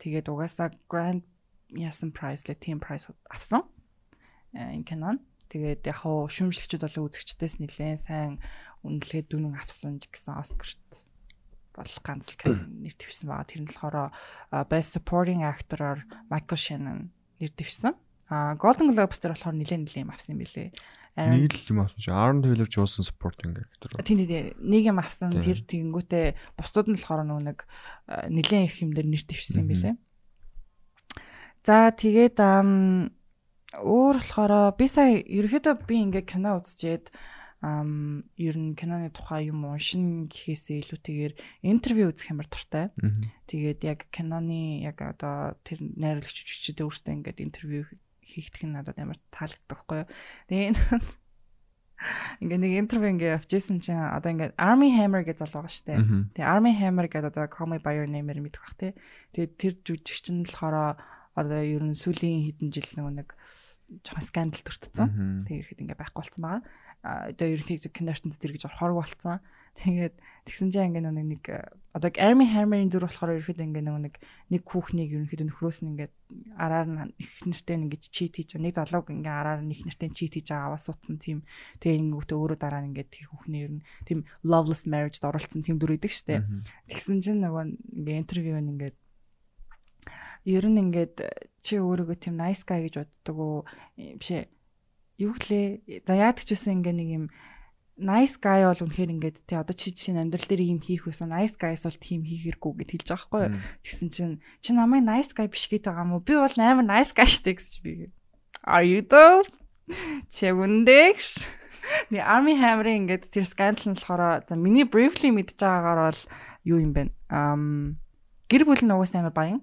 E: Тэгээд угаасаа grand яасан price ле team price авсан. Энэ кинон. Тэгээд яг хуу шүүмжлэгчд болон үзэгчдээс нэлээд сайн үнэлгээ дүнэн авсан ч гэсэн Оскарт бол ганц л нэр дэвсэн байгаа. Тэр нь болохоор Best Supporting Actor-оор Michael Shannon нэр дэвсэн. А Golden Globes дээр болохоор нэлээд нэлээд юм авсан юм билээ.
D: Нэг л юм авсан чи Aaron Taylor Johnson supporting actor.
E: Тийм тийм нэг юм авсан тэр тэгэнгүүтээ бусдууд нь болохоор нөгөө нэг нэлээд их юм дээр нэр дэвшсэн юм билэ. За тэгээд өөр болохоор би сая ерөөхдөө би ингээ кино үзчихэд ер нь киноны тухай юм уншин гэхээсээ илүүтэйгээр интервью үзэх ямар дуртай. Тэгээд яг киноны яг одоо тэр найруулагч жүжигчдээ өөртөө ингээд интервью хийхдэх нь надад амар таалагддаг байхгүй юу. Тэгээ ингээ нэг интервью ингээ авчихсан чинь одоо ингээ Army Hammer гэж залуу байгаа штэ. Тэгээ Army Hammer гэдэг одоо Me by Your Name-ээр мэдэх бах тий. Тэгээ тэр жүжигч нь болохоор одоо ер нь сүүлийн хэдэн жил нэг жоохон скандал төртсөн. Тэгээ ихэд ингээ байхгүй болсон байгаа одоо ерөнхийдөө кинортонд тэр гэж хорог болцсон. Тэгээд тэгсэн чинь ингээ нэг одоо Army Hammer-ийн дүр болохоор ерөнхийдөө ингээ нэг нэг хүүхнийг ерөнхийдөө нөхрөөс нь ингээ араар нь их нэртэй ингээ чит хийж нэг залууг ингээ араар нь их нэртэй чит хийж байгаа аваа суудсан тийм тэгээ ингээ өөрөө дараа нь ингээ тэр хүүхний ер нь тийм loveless marriage-д оролцсон тийм дүр идэг штэ. Тэгсэн чинь нөгөө ингээ интервью нь ингээ ер нь ингээд чи өөрийгөө тийм nice guy гэж боддог уу бишээ юу гэлээ за яадаг ч үсэн ингээ нэг юм nice guy бол үнэхээр ингээд тий одоо чи чинь амьдрал дээр ийм хийх байсан nice guys бол тийм хийхэргүй гэд хэлж байгаа байхгүй тэгсэн чинь чи намайг nice guy биш гэдэг байгаа мó би бол амар nice guy штэ гэж би are you though чи үндэгш Ни Army Hammer-ийн ингээд тэр скандал нь болохоор за миний briefly мэдж байгаагаар бол юу юм бэ? Ам гэр бүл нь угаасаа амар баян.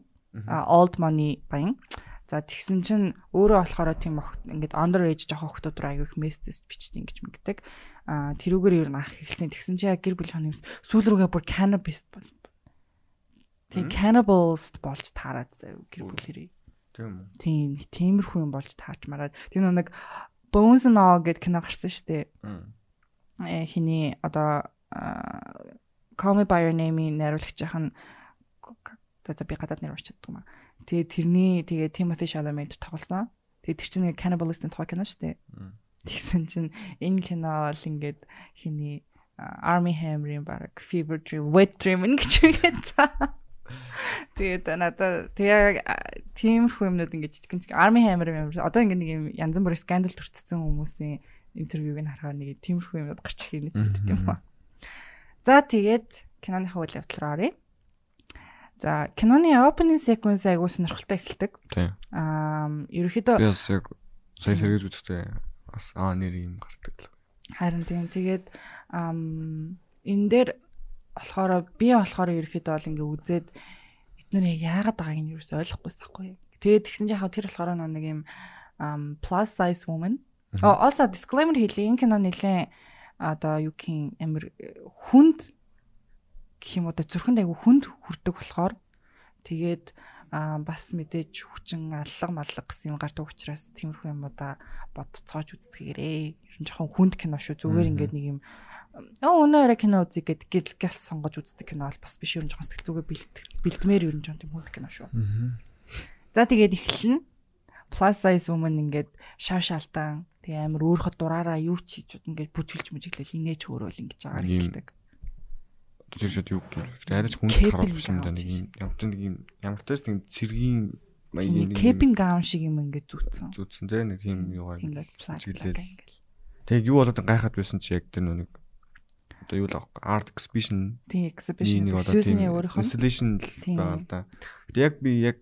E: Old money баян. За тэгсэн чинь өөрөө болохоор тийм ингээд under age жоох охтууд руу аягүй их мессеж бичиж ингэж мэгдэг. Аа тэрүүгээр ер нь ах хэлсэн. Тэгсэн чинь яг гэр бүл хонымс сүүл рүүгээ бүр cannabis бол. Тийм cannibals болж таарад заяа гэр бүлэрээ. Тийм үү. Тийм тиймэрхүү юм болж таарч мараад. Тэр нэг Bones and All гэд кино гарсан шүү дээ. Э хиний одоо Call Me by Your Name-ийн найруулагчийн за би гадаад нэр уучдаг юм аа Тэгээ тэрний тэгээ Timothy Chalamet тоглосон. Тэгээ тэр чинь Cannibalism тухай кино шүү дээ. Тэгсэн чинь энэ кино бол ингээд хиний Army Hammer-ийн баг Fever Dream, Wet Dream ингэж үгээд. Тэгээд надаа тэгээ тиймэрхүү юмнууд ингэж жижигэн Army Hammer юм одоо ингээд нэг юм янз бүрийн скандал төрцсөн хүмүүсийн интервьюг нь харахаар нэг тиймэрхүү юмнууд гарч ирэх юм гэдэг юм ба. За тэгээд киноныхаа үйл явдал руу оръё. За киноны opening sequence айгуу сонирхолтой эхэлдэг. Аа ерөөхдөө
D: би бас яг сая сэргийж үзтээ бас аа нэр юм гардаг л.
E: Харин тийм тэгээд энэ дээр болохоор би болохоор ерөөхдөө бол ингээ үзээд эдгээр яг яагаад байгааг нь ч ойлгохгүйс таахгүй. Тэгээд тэгсэн чинь хаа тэр болохоор нэг юм plus size woman. Oh also disclaimer хэлээ энэ кино нэлээ одоо юу гэх юм амир хүнд гэх юм уу зүрхэнд айгу хүнд хүрдэг болохоор тэгээд а бас мэдээж хүчин аллаг маллаг гэсэн юм гардаг учраас тиймэрхүү юмудаа бодцоож үздэгээрээ ер нь жоохон хүнд кино шүү. Зүгээр ингээд нэг юм оо өнөөрэ кино үзье гэд гэл гэл сонгож үздэг кино бол бас биш. Ер нь жоохон сэтгэл зүгээ бэлдмээр ер нь жоохон тийм хүнд кино шүү. За тэгээд эхэлнэ plus size woman ингээд шав шалтан тэгээ амар өөрөхөд дураараа юу ч хийж ингээд бүжгэлж мүжиглэл инээж хөөрөөл ингэж байгаа хэлдэг
D: тэр шууд юу гэдэг. Арайч хүнд харуулж юм да нэг юм ямар нэг юм ямар ч тийм цэргийн
E: маягийн нэг кепин гаун шиг юм ингээд зүтсэн.
D: Зүтсэн зэ нэг тийм юугаар чиглэл. Тэг юу болоод гайхаад байсан чи яг тэр нэг одоо юу л art exhibition
E: тийм exhibition Susan-ийн өөрийнх
D: нь installation л байгаа л да. Тэг яг би яг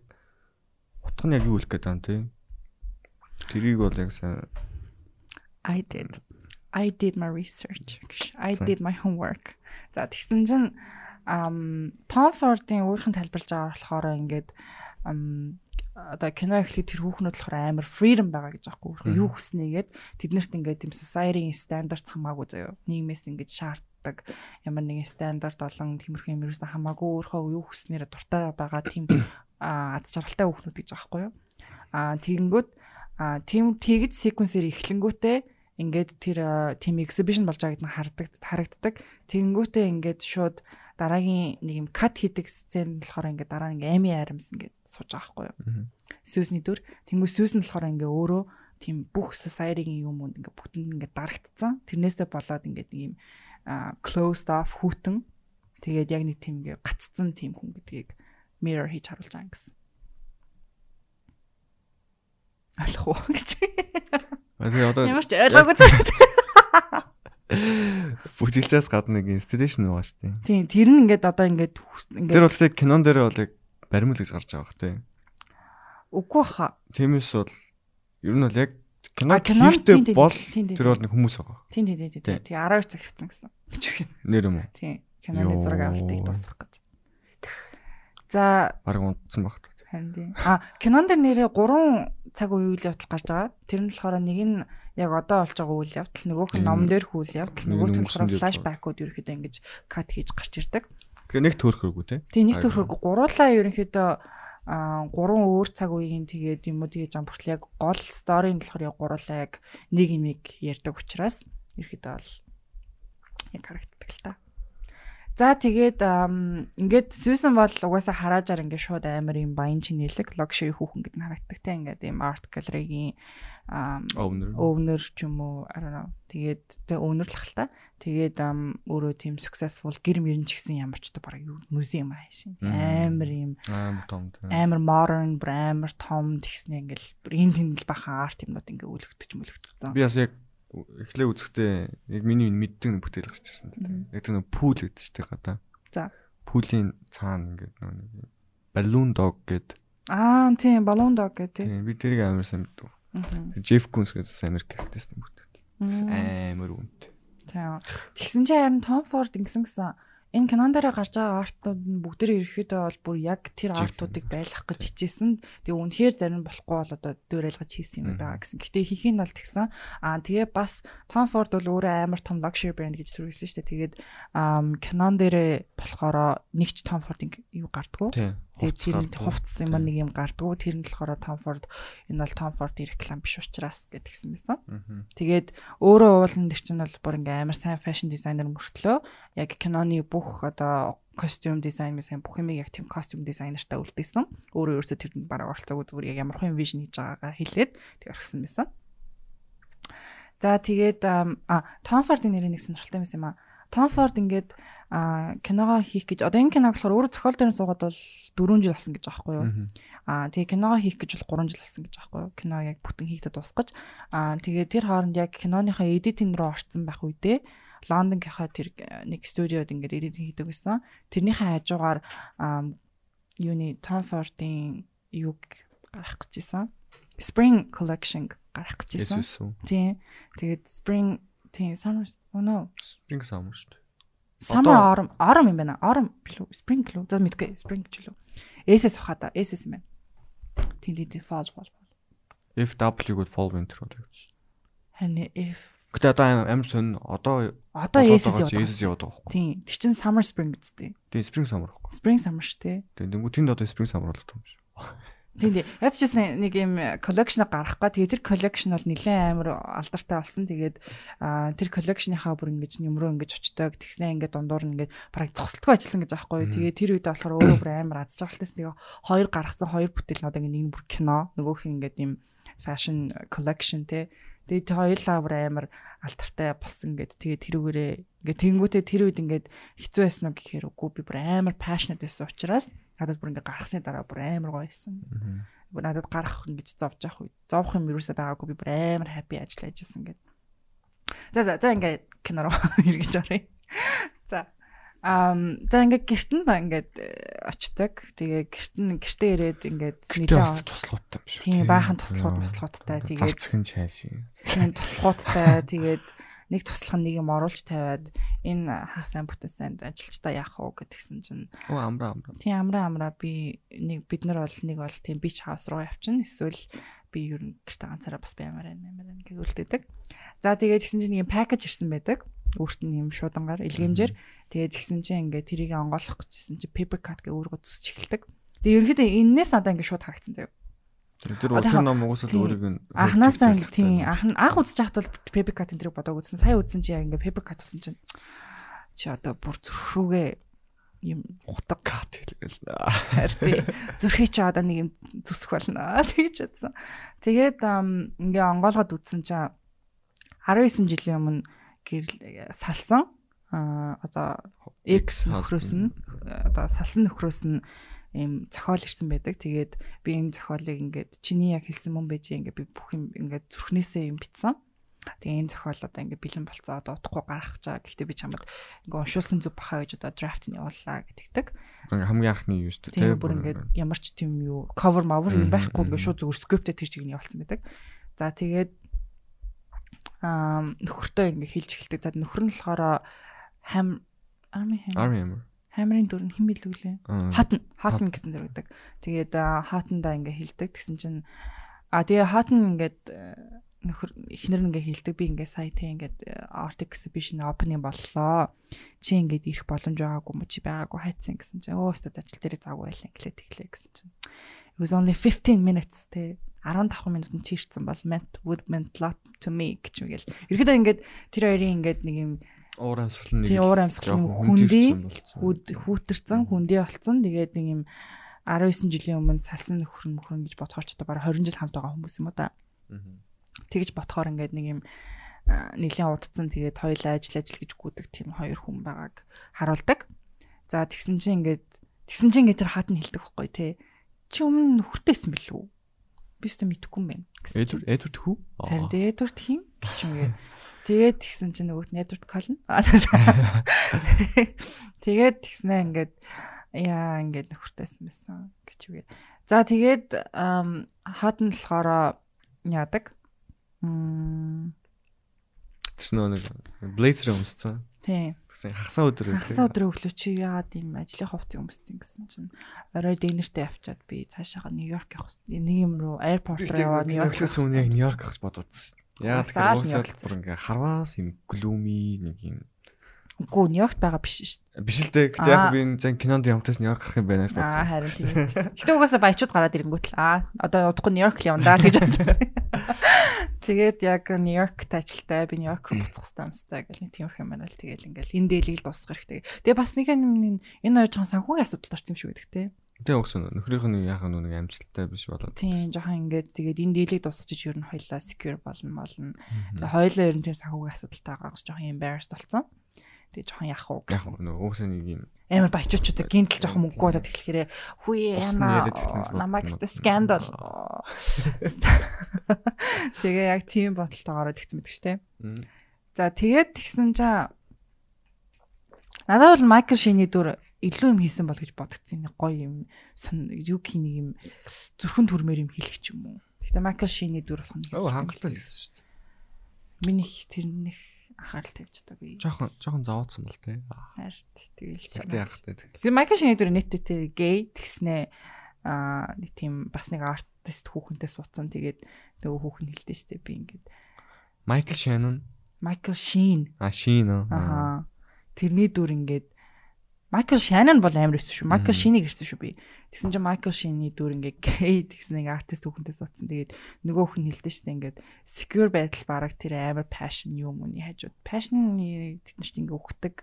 D: утга нь яг юу хэлэх гээд байгаа юм те. Тэрийг бол яг сайн
E: I did. I did my research. I did my homework. За тэгсэн чинь Том Фордын өөрхөн тайлбарлаж байгаа болохоор ингээд одоо кино эхлэх тэр хүүхнүүд болохоор амар freedom байгаа гэж аахгүй. Өөрөө юу хүснэгээд тэднэрт ингээд тийм society-ийн стандарт хамаагүй заяо нийгмээс ингээд шаарддаг. Ямар нэгэн стандарт болон тиймэрхүү юм ерөөсөн хамаагүй өөрөө юу хүснээр дуртай байгаа тийм аз жаргалтай хүүхнүүд гэж аахгүй юу? А тэгэнгүүт тийм тэгж секвенсээр эхлэнгүүтээ ингээд тэр team exhibition болж байгааг нь хардаг харагддаг. Тэгэнгүүтээ ингээд шууд дараагийн нэг юм кат хийдэг сцен болохоор ингээд дараа ингээ эми арамс ингээд сууж байгаа байхгүй юу. Сүүсний дүр. Тэнгүү сүүс нь болохоор ингээ өөрөө тийм бүх society-гийн юм уу ингээ бүгдэнд ингээ дарагдсан. Тэрнээсээ болоод ингээд нэг юм closed off хүүтэн тэгээд яг нэг тийм ингээ гаццсан тийм хүн гэдгийг mirror хийж харуулж байгаа юм гэсэн. Алах уу гэж.
D: Тэгээ одоо
E: Ямар ч ойлгоогүй зэрэг.
D: бүжиглээс гадна нэг инсталляшн байгаа шүү дээ.
E: Тийм, тэр нь ингээд одоо ингээд хүс-
D: Тэр
E: ингээд
D: бол тэг кинон дээр бол яг баримл гэж гарч байгаа бах тий.
E: үгүй хаа.
D: Тиймээс бол ер нь бол яг кино хийхдээ бол тэр бол нэг хүмүүс байгаа.
E: Тийм тийм тийм тийм.
D: Тий.
E: Тэгээ 12 цаг хөвцөн гэсэн.
D: Нэр юм уу?
E: Тийм. Киноны зураг авалтыг дуусгах гэж. За
D: Бараг унтсан баг.
E: Харин тийм. А кинон дээр нэрээ 3 цаг үйл явдал гарч байгаа. Тэр нь болохоор нэг нь яг одоо болж байгаа үйл явдал, нөгөөх нь
D: Тийм.
E: ном дээр үйл явдал, нөгөөх нь болохоор
D: дээр
E: флашбекууд ерөөхдөө ингэж кат хийж гарч ирдэг.
D: Тэгээ нэг төөрхөргүй тий.
E: Тэгээ нэг төрхөг гуруулаа ерөнхийдөө а гурван өөр цаг үеийн тэгээд юм уу тэгээд жам бүртэл яг гол сторийн болохоор яг гуруулаа яг нэг имийг ярьдаг учраас ерөнхийдөө бол яг харагддаг л та. За тэгээд ингээд Сьюзен бол угаасаа хараажаар ингээд шууд амар юм баян чинэлэг luxury хүүхэн гэдэг нь харагддаг те ингээд юм art gallery-гийн
D: Owner.
E: ч юм уу I don't know. Тэгээд тэг owner л та. Тэгээд өөрөө тийм successful гэр мөрөн ч гэсэн ямар ч одоо бараг юу музейм аа шин. Амар юм
D: Аа том.
E: амар modern, амар том тэгснэ ингээл бүр энэ тэндэл бахан арт юмнууд ингээ үлгдэж мөлгдсөн.
D: Би бас яг эхлээ үзэхдээ яг миний мэддэг нэг бүтээл гарч ирсэн л дээ. Яг тэр нэг пул гэдэг чинь гадаа.
E: За.
D: Пулийн цаана ингээд нэг баллон дог гэдэг.
E: Аа тийм балуун дог гэх тийм.
D: Би тэрийг амар сайн мэддэг. Джеф Кунс гэдэг Америк артист юм бүтээл. Амар үнэтэй.
E: Тийм. Тэгсэн чинь харин Том Форд ингэсэн гэсэн энэ кинон дээр гарч байгаа артууд нь бүгдээр ерөөхдөө бол бүр яг тэр артуудыг байлгах гэж хичээсэн. Тэгээ үнэхээр зарим болохгүй бол одоо дөөрэлгэж хийсэн юм байгаа гэсэн. Гэтэ хийх нь бол тэгсэн. Аа тэгээ бас Том Форд бол өөрөө амар том luxury brand гэж төрүүлсэн шүү дээ. Тэгээд кинон дээр болохоор нэг ч Том Фордын юу гардггүй. Тэгээд тэр нь хувцс юм нэг юм гардггүй. Тэр нь болохоор Форд энэ бол Фордын реклам биш учраас гэдгсэн байсан. Тэгээд өөрөө уулын дээр чинь бол бүр ингээм амар сайн фэшн дизайнер мөртлөө яг киноны бүх одоо костюм дизайн мэсэн бүх юмыг яг тийм костюм дизайнертай үлдээсэн. Өөрөө өөрсдөө тэрэнд бараг оролцоогүй зүгээр яг ямар хүн вижн хийж байгаагаа хэлээд тэг орхисон байсан. За тэгээд а Том Фордын нэрийн нэг сонирхолтой юм юм а. Том Форд ингээд а киногоо хийх гэж одоо энэ киног болохоор өөрөө зохиол дээр суугаад бол 4 жил болсон гэж байхгүй юу? Аа тэгээ киногоо хийх гэж бол 3 жил болсон гэж байхгүй юу? Кино яг бүтэн хийгдэж дуусгаж аа тэгээ тэр хооронд яг киноныхаа эдитинг рүү орцсон байх үедээ Лондонгийнхаа тэр нэг студиод ингээд эдитинг хийдэг байсан. Тэрнийхээ хажуугаар аа юуны Tom Ford-ийн юг гарах гэжсэн. Spring Collection гарах гэжсэн. Тийм. Тэгээд Spring тийм summer oh no
D: Spring Summer шүү дээ.
E: Summer autumn autumn юм байна. Autumn билүү? Spring билүү? За мэдгүй. Spring ч үлээ. SS ухаа да. SS юм байна. Тийм тийм тийм fall fall. fall.
D: FW-год Fall Winter бол явж.
E: Харин if
D: Гэтэ одоо аим сонь одоо
E: одоо
D: чи
E: яваад.
D: SS яваад байгаа байхгүй.
E: Тийм. Тэр чин summer spring үстэй.
D: Тэгээ Spring Summer байхгүй.
E: Spring summer шүү дээ.
D: Тэгээ тэнгуү тэнд одоо Spring Summer болоод байгаа юм шиг.
E: Тийм тийм. Яг ч гэсэн нэг юм collection гарахгүй. Тэгээ тэр collection бол нэлээд амар алдартай болсон. Тэгээд тэр collection-ийнхаа бүр ингэж нөмрөө ингэж очдог. Тэгснэ ингээд дундуур нь ингээд бараг цогцолтгүй ажилласан гэж аахгүй юу. Тэгээд тэр үед болохоор өөрөө бүр амар аз жаргалтайс тэгээ хоёр гаргасан хоёр бүтээл нь одоо ингээд нэг нь бүр кино, нөгөөх нь ингээд юм fashion collection те. Тэгээд хоёулаа бүр амар алдартай болсон гэд. Тэгээд тэрүүгээрээ ингээд тэнгүүтээ тэр үед ингээд хэцүү байсан уу гэхээр үгүй би бүр амар passionate байсан учраас надад бүр ингээд гаргасны дараа бүр амар гоё байсан. Бүр надад гарах ингэж зовж явах үед зовх юм юусаа байгаагүй би бүр амар happy ажиллаж ажилласан гэд. За за за ингээд кино руу эргэж оръё. За Ам за ингээд гэрт нь ингээд э, очдог. Тэгээ гэрт нь гэртээ ирээд ингээд нэлээд
D: туслахуудтай юм шүү.
E: Тийм баахан туслахууд туслахуудтай тэгээд
D: Зарцхан чайши.
E: тийм туслахуудтай тэгээд нэг туслах нэг юм оруулж тавиад энэ хаа сайн бүтээсэн ажилчдаа яах вэ гэдгсэн чинь
D: Оо амра амра.
E: тийм амраа амраа би нэг бид нар бол нэг бол тийм бич хаус руу явчихна эсвэл би ер нь гэртээ ганцаараа бас баймаар байна мээр гэж үлдээдэг. За тэгээд тэгсэн чинь нэг пакэж ирсэн байдаг. Өөрт нь юм шуудангаар илгээмжээр тэгээд тэгсэн чинь ингээд тэрийг онгойлгох гэжсэн чинь paper cut гэ өөрөө зүсч эхэлдэг. Тэгээд ерөнхийдөө энээс надад ингээд шууд харагдсан заяа.
D: Тэр утгын ном угсаал өөрийг нь
E: Анханасаа ингэ тийм анх үзэж байхад бол cut энэ тэрийг бодог үзсэн. Сая үзсэн чи яг ингээ cut гэсэн чинь чи одоо бүр зүрхрүүгээ юм утга
D: кат хэлгээл.
E: харьцээ. Зүрхий чи одоо нэг юм зүсэх болно тэгж бодсон. Тэгээд ингээ онгоолгоод үзсэн чинь 19 жилийн өмнө гэрэл салсан а одоо X нөхрөөс нь одоо салсан нөхрөөс нь ийм зохиол ирсэн байдаг. Тэгээд би энэ зохиолыг ингээд чиний яг хэлсэн мөн байж ингээд би бүх юм ингээд зүрхнээсээ юм битсэн. Тэгээ энэ зохиол одоо ингээд бэлэн болцоо одоо утахгүй гарах чаа. Гэхдээ би чамд ингээд уншуулсан зүг бахаа гэж одоо драфт нь явууллаа гэдэгдэг.
D: Хамгийн анхны юу шүү
E: дээ. Тэгээ бүр ингээд ямар ч тийм юу cover mover юм байхгүй ингээд шууд зүгээр scripted тэр чигийг нь явуулсан байдаг. За тэгээд аа нөхөртөө ингээд хэлж эхэлдэг. За нөхөр нь болохоор хам Army
D: Hammer.
E: Хамрын дүр нь хэн билүүлээ? Хатн, хатн гэсэн дэр өгдөг. Тэгээд хатандаа ингээ хилдэг. Тэгсэн чинь а тэгээ хатн ингээд нөхөр эхнэр ингээ хилдэг. Би ингээ сая тэг ингээд art exhibition opening боллоо. Чи ингээд ирэх боломж байгаагүй мө чи байгаагүй хайцсан гэсэн чинь өө өстөд ажил дээр завгүй байлаа инглээ тэглээ гэсэн чинь. It was only 15 minutes те 15 минут нь чирцсэн бол meant would meant lot to me гэж мэгэл. Ерөөдөө ингээд тэр хоёрын ингээд нэг юм
D: уур амьсгал нэг
E: тий уур амьсгал нэг хүндий хүүтэрсэн хүндий болцсон тэгээд нэг юм 19 жилийн өмнө салсан нөхөр нөхөр гэж бодохоор ч одоо бараг 20 жил хамт байгаа хүмүүс юм уу да. Тэгэж бодохоор ингээд нэг юм нэлийн удцсан тэгээд хоёулаа ажил ажил гэж гүдэг тийм хоёр хүн байгааг харуулдаг. За тэгсэн чинь ингээд тэгсэн чинь ингээд тэр хат нь хэлдэг байхгүй тий. Чи өмнө нөхөртэйсэн билүү? Би ч мэдэхгүй юм байна.
D: Эдвард Эдвард хүү?
E: Харин Эдвард хин гэж юм гээд Тэгээд тэгсэн чинь нөгөөт network call. Тэгээд тэгснээ ингээд яа ингээд нөхөртэйсэн байсан гэж үгээд. За тэгээд хат нь болохоор яадаг.
D: Мм Тэснөө нэг blazer өмссөн.
E: Тийм.
D: Тэгсэн хагасаа өдөр
E: хагасаа өдөр өглөө чи яагаад ийм ажлын хувцас өмссөн гэсэн чинь орой дэнертэй явчаад би цаашаага Нью-Йорк явах нэг юм руу аэропорт руу яваад
D: Нью-Йоркээс өмнө яг Нью-Йорк авах бододсон Яа тэгэхээр уусаал бүр ингээ харваас юм глүүми нэг юм
E: Үгүй Нью-Йоркт байгаа биш шүү
D: дээ. Биш л дээ. Гэтэ яг би энэ зэн кинонд ямтаас Нью-Йорк гарах юм байна гэж бодсон.
E: Аа харин тийм. Гэтэ угаасаа баячууд гараад ирэнгүүт л аа одоо удахгүй Нью-Йорк л явна даа гэж бодсон. Тэгээд яг Нью-Йоркт ажилтаа би Нью-Йорк руу буцах хэрэгтэй юмстай гэл нэг тиймэрхүү юм байна л тэгэл ингээл энэ дээлийг л дуусгах хэрэгтэй. Тэгээ бас нэг юм энэ хоёр жоохон санхүүгийн асуудал орсон юм шиг байдаг те.
D: Тэгээ өгсөн нөхрийнх нь яхаа нэг амжилттай биш болоод.
E: Тийм жоохон ингээд тэгээд энэ дийлийг дуусгаж ер нь хоёлаа secure болно болно. Тэгээ хоёлаа ер нь тийм санхүүгийн асуудалтай байгаас жоохон embarrassed болсон. Тэгээ жоохон яах уу
D: гэх юм. Нөгөө угсаа нэг юм
E: амар баячуучуудаа гинтл жоохон мөнгө болоод тэгэхээр хүү яна намайг өстө скандал. Тэгээ яг тийм бодолтойгоор тэгсэн мэт тийм. За тэгээд тэгсэн чинь надад бол Майкл Шиний дүр илүү юм хийсэн бол гэж бодгдсон нэг гоё юм юу нэг юм зүрхэн төрмөр юм хэлэх ч юм уу. Гэтэ Майкл Шины дүр болох
D: нь. Оо хангалттай хэлсэн шүү дээ.
E: Миний тэрнэх анхаарал тавьж байгаагүй.
D: Жохон жохон зовоодсон бол тээ.
E: Харт тэгэл
D: санаа. Яг тээ.
E: Тэр Майкл Шины дүр нийтдээ гей тэгснэ аа нэг тийм бас нэг артист хүүхэнтэй суудсан тэгээд нөгөө хүүхэн хэлдэж штэ би ингээд
D: Майкл Шанон
E: Майкл Шин
D: а Шин аа
E: тэрний дүр ингээд Майкл Шанон бол амар өссөн шүү. Майкл Шинийг ирсэн шүү би. Тэгсэн чинь Майкл Шины дүр ингээ гей тэгсэн нэг артист хүүхэнтэй суудсан. Тэгээд нөгөө хүн хэлдэж штэ ингээд secure байдал бараг тэр амар passion юм үний хажууд. Passion тэд нар чинь ингээ өгдөг.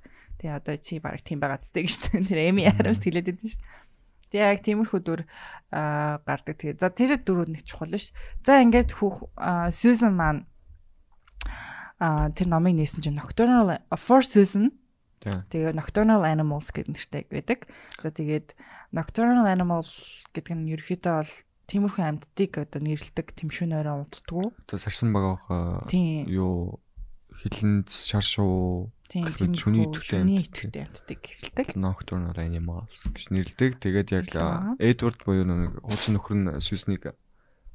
E: Тэгээ одоо чи бараг тийм байгаа зү гэж. Тэр Эми Адамс хэлээд байдсан штэ. Тэгээ яг тиймэрхүү дүр гардаг. Тэгээ за тэр дүрүүд нэг чухал ш. За ингээд хүүх Susan маань а тэр номыг нээсэн чинь Nocturnal for Susan Тэгээ Nocturnal Animals гэдэг нэртэй байдаг. За тэгээд Nocturnal Animal гэдэг нь ерөөхдөө бол тиймэрхүү амьдтыг одоо нэрлдэг тэмшүүнээрээ унтдаг.
D: Тэгээ сарсан багаах юу хилэнц шаршуу
E: шүний идэвхтэй амьдтыг нэрлдэг.
D: Nocturnal Animals гэж нэрлдэг. Тэгээд яг Edward буюу нэг хуучин нөхөр нь Susan-ыг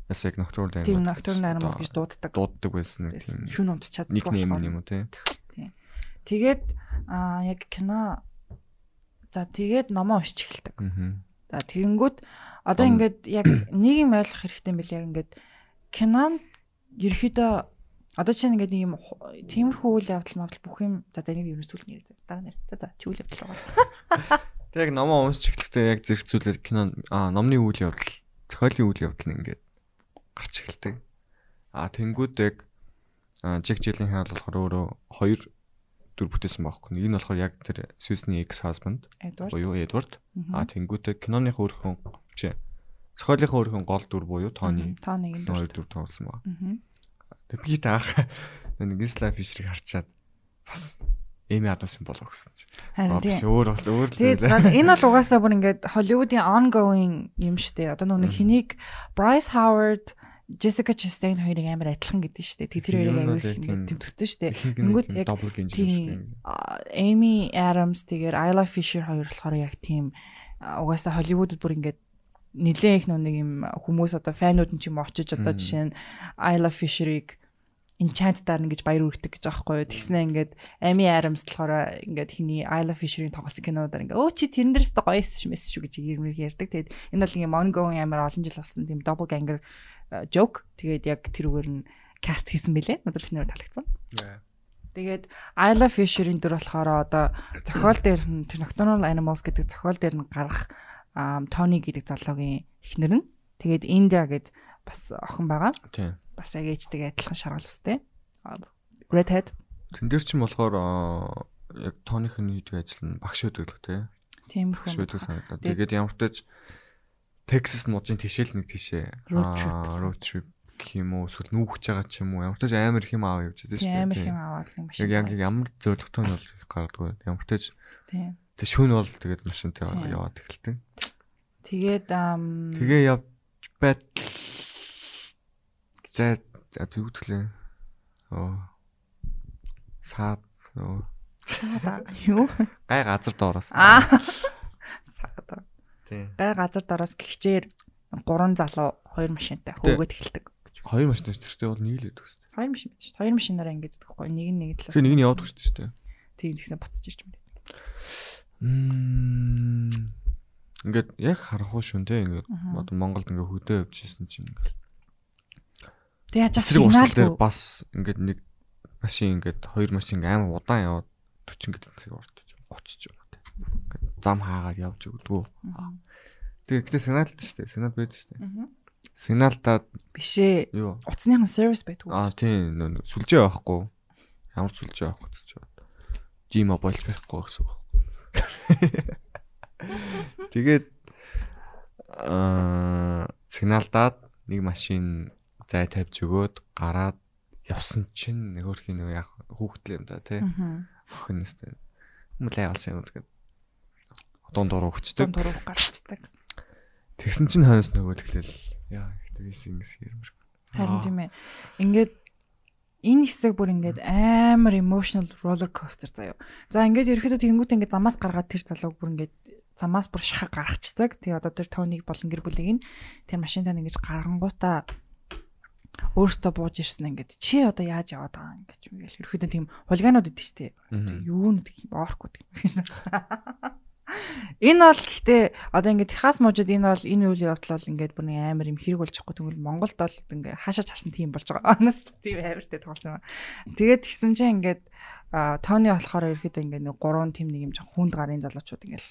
D: Яс яг Nocturnal
E: Animals. Тийм Nocturnal Animals гэж дууддаг.
D: Дууддаг байсан.
E: Шүн унтч чаддаг.
D: Нэг нэм юм уу те.
E: Тэгээд аа яг кино за тэгээд номоо уншиж эхэлдэг. За тэгэнгүүт одоо ингээд яг нийгэм ойлгох хэрэгтэй юм яг ингээд кинонд ерөөхдөө одоо чинь ингээд нэг юм тиймэрхүү үйл явдал мавдал бүх юм за за нэг юм зүйл нэр за дараа нэр за за чи үйл явдал байгаа.
D: Тэг яг номоо уншиж эхлэхдээ яг зэрэг зүйлээр кино аа номны үйл явдал зохиолын үйл явдал нь ингээд гарч эхэлдэг. Аа тэнгууд яг Джек Жилленхал болохоор өөрөө хоёр дүр бүтээсэн байхгүй. Нэг нь болохоор яг тэр Сьюзны ex husband буюу Эдвард. А тэнгуүтэй киноныхоо өөрхөн чи зохиолынхоо өөрхөн гол дүр буюу Тони.
E: Тони
D: хоёр дүр тоглосон баг. Тэг би таах нэг Isla Fisher-ыг харчаад бас Эми Адамсын болов гэсэн чи.
E: Харин тийм.
D: өөр бол өөр л
E: Тэгээд энэ бол угаасаа бүр ингээд Hollywood-ийн ongoing юм штэ. Одоо нөгөө нэг хэнийг Bryce Howard, Jessica Chastain хоёрыг амар адилхан гэдэг штэ. Тэг тэр хоёрыг
D: юм
E: аягүй их тэмтгсдэн штэ.
D: Ингүүд
E: Тэнгүүд яг Amy Adams тэгээд Isla Fisher хоёр болохоор яг тийм угаасаа Hollywood-д бүр ингээд нилээн их нэг юм хүмүүс одоо фанууд нь ч юм очиж одоо жишээ нь Isla Fisher-ыг Enchant дарна гэж баяр үрдэг гэж аахгүй юу. Тэгснэ ингээд Amy Adams болохоор ингээд хиний Isla Fisher-ийн тоглосон кинодаар ингээд өө чи тэрэн дээрс гоё мэс шүү гэж ирмэр ярьдаг. Тэгээд энэ бол ингээд ongoing амар олон жил болсон тийм double ganger а, joke. Тэгээд яг тэрүүгээр нь cast хийсэн бэлээ. Надад тэрнээр таалагдсан. Тэгээд Isla Fisher-ийн дөр болохоор одоо зохиол дээр нь тэр Nocturnal Animals гэдэг зохиол дээр нь гарах Тони гэдэг залуугийн эхнэр нь тэгээд Индиа гэд бас охин байгаа.
D: Тийм.
E: Бас яг ээжтэйгээ адилхан шаргал өстэй. Redhead
D: Тэн дээр чинь болохоор яг тооныхын хийдэг ажил нь багш өдөг л тий.
E: тиймэрхүү.
D: Багш өдөг санагдаад.
E: Тэгээд-
D: Тэгээд ямар ч тач Texas мужийн тишэл нэг тишээ
E: Road trip.
D: гэх юм уу эсвэл нүүхэж байгаа ч юм уу ямар ч тач амар юм аав явж байгаа шүү
E: Тийм амар
D: дээ.
E: хэм аваад нэг машин.
D: Яг яг ямар зоригтой нь бол их гардгүй. Ямар ч тач
E: Тийм.
D: тэг шүүн бол тэгээд машинтай яваад эхэлдэг.
E: Тэгээд
D: Тэгээ явж байт за гэвэл оо саад оо
E: саада юу?
D: гай газар доороос.
E: Аа. Саада. Гай газар дороос гихчээр гурван залуу хоёр машинтай хөөгд эхэлдэг.
D: Хоёр машин шүү дээ. бол нэг л өгдөг шүү дээ.
E: Хоёр машин шүү. Хоёр машинаараа ингэж зэдэхгүй. Нэг нь нэг талаас.
D: Тэгээ нэг нь явдаг шүү дээ.
E: Тийм тэгсэн буцаж ирж байна.
D: Мм. Ингээд яг харах уу шүн те ингээд одоо Монголд ингээд хөдөө явж исэн чинь ингээд
E: Тэг яаж
D: урсгал дээр бас ингээд нэг машин ингээд хоёр машин амар удаан яваад 40 гэдэг цаг ордож 30 ч. Ингээд зам хаагаад явж.
E: Мгм.
D: Тэгээ гэтээ сигналт шүү дээ. Сигнал байдаг шүү дээ. Сигналтаа
E: Биш ээ.
D: юу?
E: Утасныхан сервис байдаг
D: Аа
E: үү?
D: тийм нөө сүлжээ байхгүй. Ямар сүлжээ байхгүй гэж байна. G-Mobile байхгүй гэсэн үг. Тэгээд аа сигналдаад нэг машин зай тавьж өгөөд гараад явсан чинь нэг өөрхийн нэг яг хүүхдэл юм да тий.
E: Мгм.
D: Охинстэй. Мөлий авсан юм тэгээд дунд дуруу хүчдэг.
E: Том дуруух гарчдаг.
D: Тэгсэн чинь хойноос нөгөө тэглэл яа тэгээс ингэс ярмэр.
E: Харин тийм ээ. Ингээд энэ хэсэг бүр ингээд амар emotional roller coaster заяа. За ингээд ерөөхдөө тэгэнгүүт ингээд замаас гаргаад тэр залууг бүр ингээд замаас бүр шахаа гаргацдаг. Тэгээ одоо тэр Тониг болон гэр бүлийг нь тэр машинтаа ингэж гаргангуудаа өөртөө бууж ирсэн ингээд чи одоо яаж яваад байгаа юм гэж мэгэл ерөөхдөө тийм хулиганууд идэв штэ. Юу нүд гэх юм. Энэ бол гэхдээ одоо ингээд Техас мужид энэ бол энэ үйл явдал бол ингээд бүр амар юм хэрэг болж байгаа тэгвэл Монголд бол ингээд хаашаач харсан тийм болж байгаа. Анаас тийм амартай тоглосон юм. Тэгээд тэгсэн чинь ингээд Тони болохоор ерөөхдөө ингээд нэг гурван тим нэг юм жоо хүнд гарын залуучууд ингээд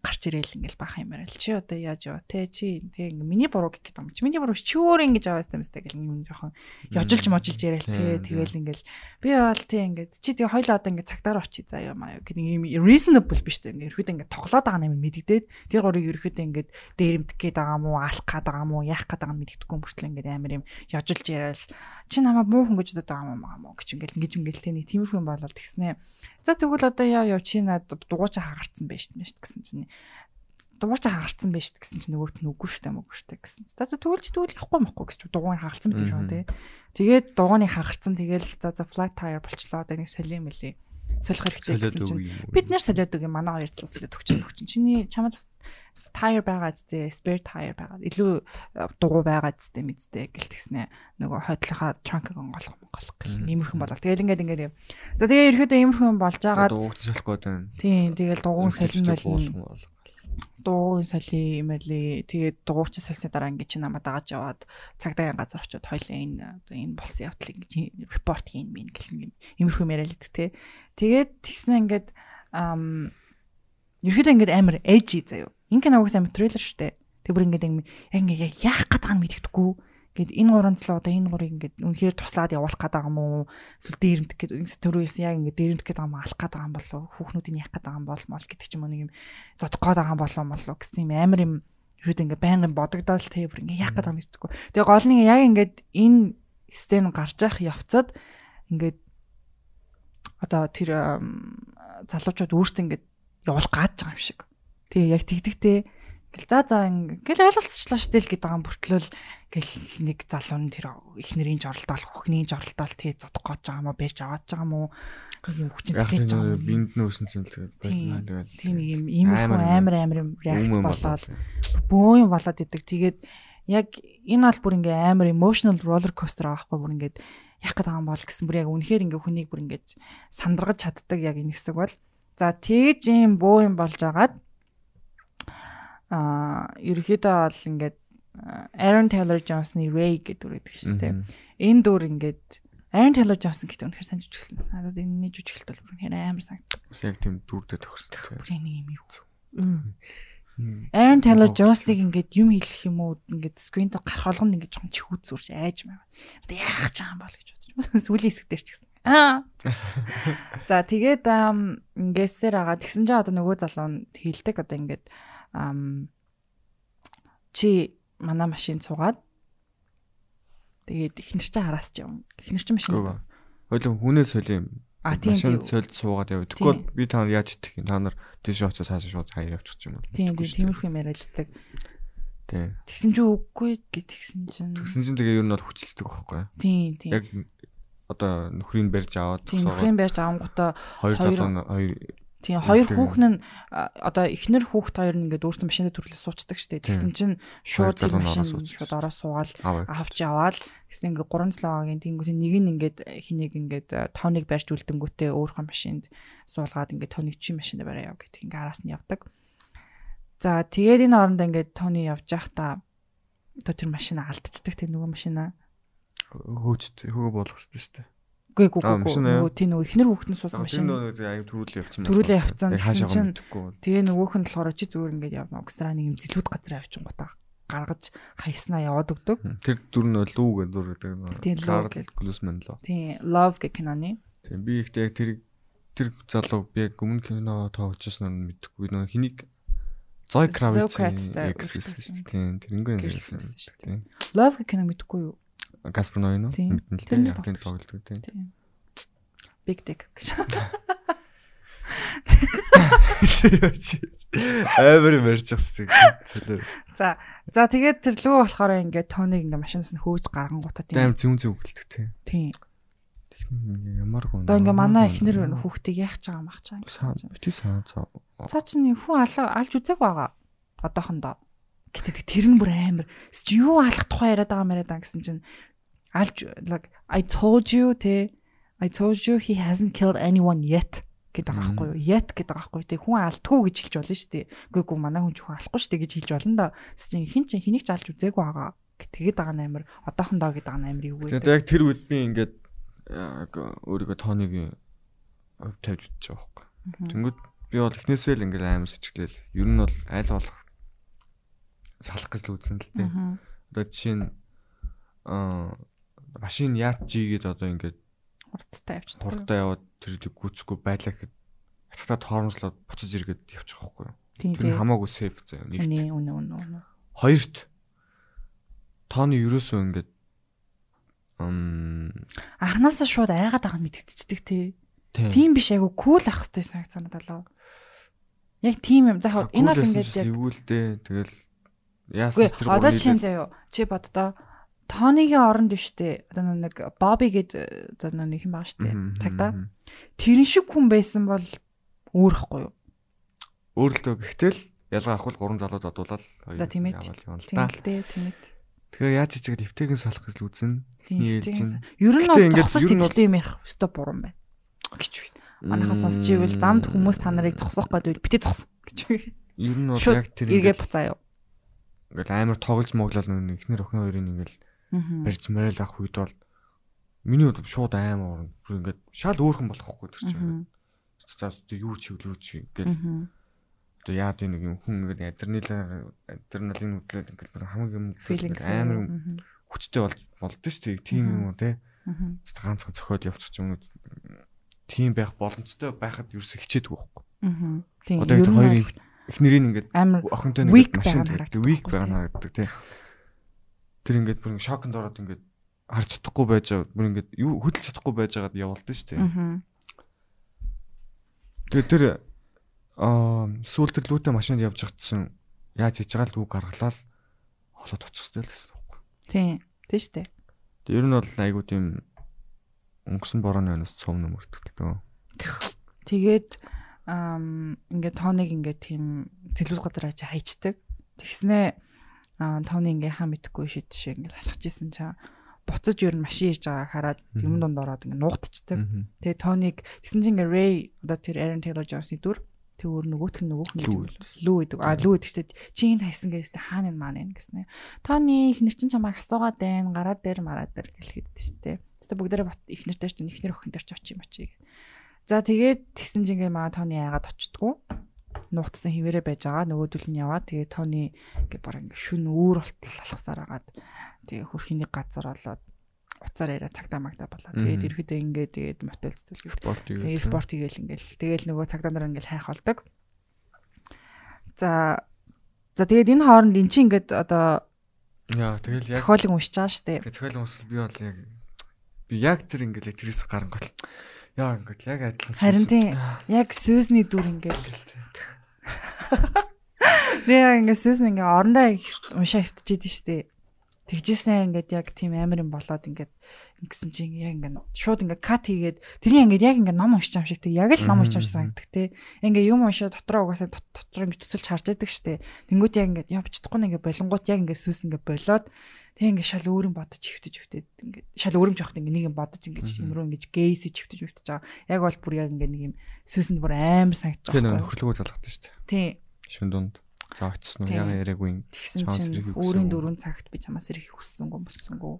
E: гарч ирээл ингээл баах юм арай л чи одоо яаж яваа? Те чи те ингээ миний буруу гэх юм чи. Миний буруу чи өөр ингэж яваа юм сте гэл юм жоохон ёжилж можилж яриа л те тэгэл ингээл би бол те ингээд чи тэгээ хоёлоо одоо ингээ цагтаар очий. Заа юм аа гэх юм reasonable биш зэ ингээ ерөөдөө ингээ тоглоод байгаа юм мэддээд тэр горыг ерөөдөө ингээ дээрэмдэх гээд байгаа мó алах гээд байгаа мó яах гээд байгаа мэддэхгүй мөртлөө ингээ амар юм ёжилж яриа л чи намайг муу хүн гэж бодоод байгаа юм аа мó гэж ингээл ингэж ингээл нэг тиймэрхүү юм болол тэгснэ. За тэгвэл одоо яа яв чи над дугуйч хагарцсан байж тэн шүү гэсэн чинь. Дугуйч хагарцсан байж тэн гэсэн чинь нөгөөт нь үгүй шүү дээ мөгүй шүү дээ гэсэн. За за тэгвэл чи тэгвэл явахгүй махгүй гэж дугуйн хагарцсан мэт юм тий. Тэгээд дугуйны хагарцсан тэгэл за за flat tire болчлоо одоо нэг солио мөлий солих хэрэгтэй гэсэн чинь бид нэр солиод юм манай хоёр талаас солиод өгч өгч. Чиний чамд tire байгаа зү spare tire байгаа. Илүү дугуй байгаа зү мэдтэй гэл тэгснэ. Нөгөө хойдлынхаа trunk-ыг онгоолох монголох гэл иймэрхэн болол. Тэгэл ингээд ингээд за тэгээ ерөөдөө иймэрхэн болж байгаа.
D: дуугч болохгүй байна.
E: Тийм тэгэл дугуйн солин
D: Уулзах
E: дугуйн соли имэли тэгээд дугуйч сольсны дараа ингээд чи намайг дааж яваад цагдаагийн газар очиод хоёлаа энэ одоо энэ болсон явдлыг ингээд репорт хийн мэн гэх юм иймэрхүү яриалт те. Тэгээд тэгснэ ингээд ам ерөөдөө ингээд амар эжи заяо. Кино угсаа амар трейлер штэ. Тэг бүр ингээд яг ингээд яах гээд байгаа нь мэддэхгүй. Гэт энэ гурван цалаа одоо энэ гурыг ингээд үнэхээр туслаад явуулах гээд байгаа юм уу? Эсвэл дээрэмдэх гээд энэ төрөөсөн яг ингээд дээрэмдэх гээд байгаа юм алах гээд байгаа юм болов уу? Хүүхнүүдийн яах гээд байгаа юм бол мол гэдэг ч юм уу нэг юм зодох гээд байгаа юм болов молоо гэсэн юм амар юм ерөөд ингээд байнгын бодогдол тэ бүр ингээд яах гээд байгаа юм мэддэхгүй. Тэгээ гол нь яг ингээд энэ стен гарч явах явцад ингээд одоо тэр залуучууд өөртөө ингээд явуулах гаж байгаа юм шиг. Тэгээ яг тэгдэгтэй Гэл за за ингээл ойлголцчлаа шүү дээ л гэдэг юм. Бүртлэл гэл нэг залуу нь тэр их нэрийн жорлолтол охины жорлолтол тий зодох гэж байгаа уу? Барьж аваад байгаа юм уу? Нэг юм хүчин
D: тэлж байгаа юм. бинд нөөсөн чинь тэгээд
E: тэгэл тийм. юм иймэрхүү амар амар юм реакц болоод бөө юм болоод идэг. Тэгээд яг энэ аль бүр ингээ амар emotional roller coaster аахгүй бүр ингээд яг гэдэг юм бол гэсэн бүр яг үнэхээр ингээ хүнийг бүр ингээд сандаргаж чаддаг яг энэ хэсэг бол. За тэгж юм бөө юм болж агаад аа ерөөхдөө бол ингээд Aaron Taylor Johnson-ы Ray гэдэг дүр гэдэг шүү дээ. Энэ дүр ингээд Aaron Taylor Johnson гэдэг үнэхээр сайн жүжиглсэн. Надад энэ жүжиглэлт бол үнэхээр амар санагдав.
D: Яг тийм дүрдээ төгссөн.
E: Бүр нэг юм юу. Aaron Taylor Johnson-ыг ингээд юм хэлэх юм уу ингээд скрин дээр гарах болгоно ингээд жоохон чихүүд зүрж айж маа. Одоо яах гэж байгаа юм бол гэж бодож. Сүүлийн хэсэг дээр ч гэсэн. Аа. За тэгээд ингээсээр агаа тэгсэн чинь одоо нөгөө залуу нь хэлдэг одоо ингээд чи манай машин цугаад тэгээд ихнэр чинь хараас ч юм. Ихнэр чинь машин.
D: Хойлон хүнээ солио юм.
E: А тийм
D: тийм солид суугаад яв. Тэгэхгүй би та яаж идэх юм? Та нар тийш очиж цааш шууд хаяа явчих юм бол.
E: Тийм тийм тиймэрхүү юм яриад иддэг.
D: Тийм.
E: Тэгсэн чинь үгүй гэтгсэн чинь.
D: Тэгсэн чинь тэгээ ер нь бол хүчилдэг байхгүй.
E: Тийм тийм.
D: Яг одоо нөхрийг барьж аваад
E: нөхрийг барьж авангуудаа
D: хоёр залуу хоёр
E: Тийм хоёр хүүхэн нь одоо эхнэр хүүхд хоёр нь ингээд өөртөө машинд төрлөө суучдаг штеп. Тэгсэн чинь шууд тэр машин шууд ороо суугаал авч яваал гэсэн ингээд гурван слогагийн тэнгүүс нэг нь ингээд хэнийг ингээд тоныг барьж үлдэнгүүтээ өөрийнхөө машинд суулгаад ингээд тоныг чи машинд бараа яв гэдэг ингээд араас нь явдаг. За тэгээд энэ оронд ингээд тоны явж байхдаа одоо тэр машина алдчихдаг тэр нөгөө машина
D: хөөж хөө болгочихсон штеп.
E: Үгүй үгүй үгүй. Нөгөө тийм нөгөө ихнэр хүүхдэн суусан машин.
D: Тийм нөгөө аюу төрүүлээ явчихсан.
E: Төрүүлээ явцсан гэсэн чинь тэгээ нөгөөх нь болохоор чи зүгээр ингээд явна. Огсраа нэг юм зэлүүд газар авчин гутаа гаргаж хаяснаа яваад өгдөг.
D: Тэр дүр нь лүү гэдэг дүр гэдэг.
E: Карл
D: Глусман лөө.
E: Тийм, Love гэх киноны.
D: Тийм, би ихтэй яг тэр тэр залуу би яг өмнө кино тогложсэн нь мэдэхгүй нөгөө хэнийг Зой Кравиц гэсэн тийм тэрнгүй юм хэлсэн. Тийм.
E: Love гэх кино мэдэхгүй юу?
D: Гаспар Ноён уу? Мэдэн л тийм яг тийм тоглолдог тийм.
E: Big Dick гэж.
D: Амар мэржчихсэн цэлэр.
E: За за тэгээд тэр лүү болохоор ингээд тоныг ингээд машинаас нь хөөж гаргангуудаа
D: тийм. Амар зүүн зүүн өгөлдөг тийм.
E: Тийм.
D: Ямар гоо.
E: Одоо ингээд манай эхнэр хүүхдийг яах гэж байгаа юм чам
D: гэсэн. Бити саа цаа.
E: Цаа чинь хүн алж үзег байгаа. Одоохондоо. Гэтэ тэр нь бүр амар. Юу алах тухай яриад байгаа мэрээд байгаа гэсэн чинь алж like I told you те I told you he hasn't killed anyone yet гэдэг байгаа байхгүй юу? Yet гэдэг байгаа байхгүй? Тэг хүн алдгүй гэж хэлж болно шүү дээ. Үгүй ээ манай хүн ч хүн алахгүй шүү дээ гэж хэлж болно да. Тэс хин ч хэнийг ч алж үзээгүй байгаа. Тэгээд байгаа нээр одоохондоо гэдэг нээр юу вэ?
D: Тэгээд яг тэр үед би ингээд өөрийгөө тооныг тавьж утчих байгаа байхгүй. Тэнгүүд би бол эхнээсээ л ингээд амар сэжиглээл. Ер нь бол айл болох салах гэж л үзсэн л дээ. Одоо жишээ нь аа машин яат чи гэдээ одоо ингээд
E: хурдтай явж
D: хурдтай яваад тэр дэг гүцэхгүй байлаа гэхэд хатгата тоормслоод буцаж иргээд явчих واخгүй юу. Тэр нь хамаагүй сейф заяа.
E: Нэг үнэ үнэ үнэ.
D: Хоёрт тооны ерөөсөө ингээд
E: анханасаа шууд айгаад байгаа нь мэдгэцдэг те. Тийм биш айгу кул ах хэвтэй санагц санаад болов. Яг тийм юм. За энэ бол ингээд
D: яг юу л дээ. Тэгэл яасан
E: тэр гоо. Одоо жишээ заяа. Чи боддоо Тонигийн оронд биштэй. Одоо нэг Бобби гээд одоо нэг юм байгаа штэ. Цагдаа. Тэрэн шиг хүн байсан бол өөр ихгүй юу?
D: Өөр л дөө гэхдээ л ялгаа авах гурван залууд одуулаад
E: хоёр тийм ээ тийм ээ.
D: Тэгэхээр яаж чигээр эвтэйгэн салах гэж л үзэн.
E: Ер нь бол зогсож тэмдэлтэй юм яах өстой буруу байна. гэж байна. Манайхаа сонсч ивэл замд хүмүүс та нарыг зогсоох гэдэг битээ зогс гэж.
D: Ер нь бол яг тэр
E: эргээ буцаа юу.
D: Ингээл амар тоглож моглол нэг ихнэр охин хоёрын ингээл барьж мэрэл авах үед бол миний хувьд шууд аймаа орно. Бүр ингээд шал өөрхөн болохгүй тэр чинь. За юу ч юу ч гэл одоо яад нэг юм хүн ингээд адреналин адреналин хөдлөл ингээд хамгийн юм амар хүчтэй бол болдөө шүү дээ. Тийм юм уу те. Ганцхан цохиод явчих юм уу. Тийм байх боломжтой байхад ерөөсө хичээдэг байхгүй.
E: Тийм.
D: Одоо хоёрын эхнэрийн ингээд охинтой нэг машин weak байгаа харагддаг те тэр ингээд бүр шоконд ороод ингээд харж чадахгүй байж байгаа бүр ингээд юу хөдөлж чадахгүй байж байгаад явуулдаг шүү дээ. Тэгээ тэр аа сүүл тэр лүүтэй машинд явж байгтсан яаж хийж байгаа л үг гаргалаад холоод очих хэрэгтэй л байсан байхгүй.
E: Тийм. Тийм шүү дээ.
D: Тэр ер нь бол айгуу тийм өнгөрсөн борооны өнөөс цовн өмөртөлтөө.
E: Тэгээд ам ингээд тооныг ингээд тийм зэлүүл газар аж хайчдаг. Тэгснээ тооны ингээ хаа мэдхгүй шид шиг ингээ алхаж исэн чаа буцаж ер нь машин ирж байгааг хараад юм дунд ороод ингээ нуугдчихдаг. Тэгээ тооныг тэгсэн чинь ингээ Ray одоо тэр Aaron Taylor Jones-ийн дүр тэг өөр нөгөөх нь нөгөөх нь лүү гэдэг. А лүү гэдэг чи энэ хайсан гэсэн хаана энэ маань гэсэн. Тооны ихнэр чинь чамайг асуугаад байна. Гараа дээр мараа дээр гэлэхэд шүү дээ. Тэгтээ бүгдээрээ ихнэр дээр чинь ихнэр охин дээр ч очив мочиг. За тэгээд тэгсэн чинь ингээ маа тооны яагаад очтдгүү нуугдсан хിവэрэ байж байгаа. Нөгөөдөл нь яваа. Тэгээ тооны ингээ баг ингээ шүн үүр болтол алхасаар агаад тэгээ хөрхиний газар болоод уцаар яриа цагтаа магтаа болоо. Тэгээд ерөөдөө ингээ тэгээд мотел цэцэл
D: спорт
E: тэгээд спорт хийгээл ингээл тэгээл нөгөө цагдаа нар ингээл хайх болдог. За за тэгээд энэ хооронд эн чинь ингээд одоо
D: яа тэгэл яг
E: зохиолыг уншиж байгаа штэ.
D: Тэгээд зохиолын уншил би бол яг би яг тэр ингээл тэрээс гарангуул яа ингээд яг адилхан
E: харин тийм яг сүүсний дүр ингээл Тэгээ ингээ сүүс ингээ орондоо уншаа хөвтчихэд штэ. Тэгжээснээ ингээд яг тийм амар юм болоод ингээд ингэсэн чинь яг ингээд шууд ингээд кат хийгээд тэрний ингээд яг ингээд ном уншиж байгаа шиг тэг яг л ном уншиж байгаа санагддаг те. Ингээ юм уншаа дотроо угаасаа дотроо ингээд төсөлж харж байдаг штэ. Тэнгүүд яг ингээд яв бицдахгүй нэг ингээд болонгууд яг ингээд сүүс ингээд болоод тэг ингээд шал өөрөн бодож хөвтөж хөвтөд ингээд шал өөрөмж явахт ингээд нэг юм бодож ингээд юм руу ингээд гейс хөвтөж хөвтөж байгаа. Яг бол бүр яг ингээд нэг юм сүүсэнд бүр амар санагдаж
D: байгаа. Тэгээ нөхөрлөгөө залгадаг штэ.
E: Тий.
D: Шүн дунд. За очсон уу? Яга яриаггүй.
E: Тэгсэн чинь өөрийн дөрөв цагт би чамаас ирэх хүссэнгүү мөссөнгүү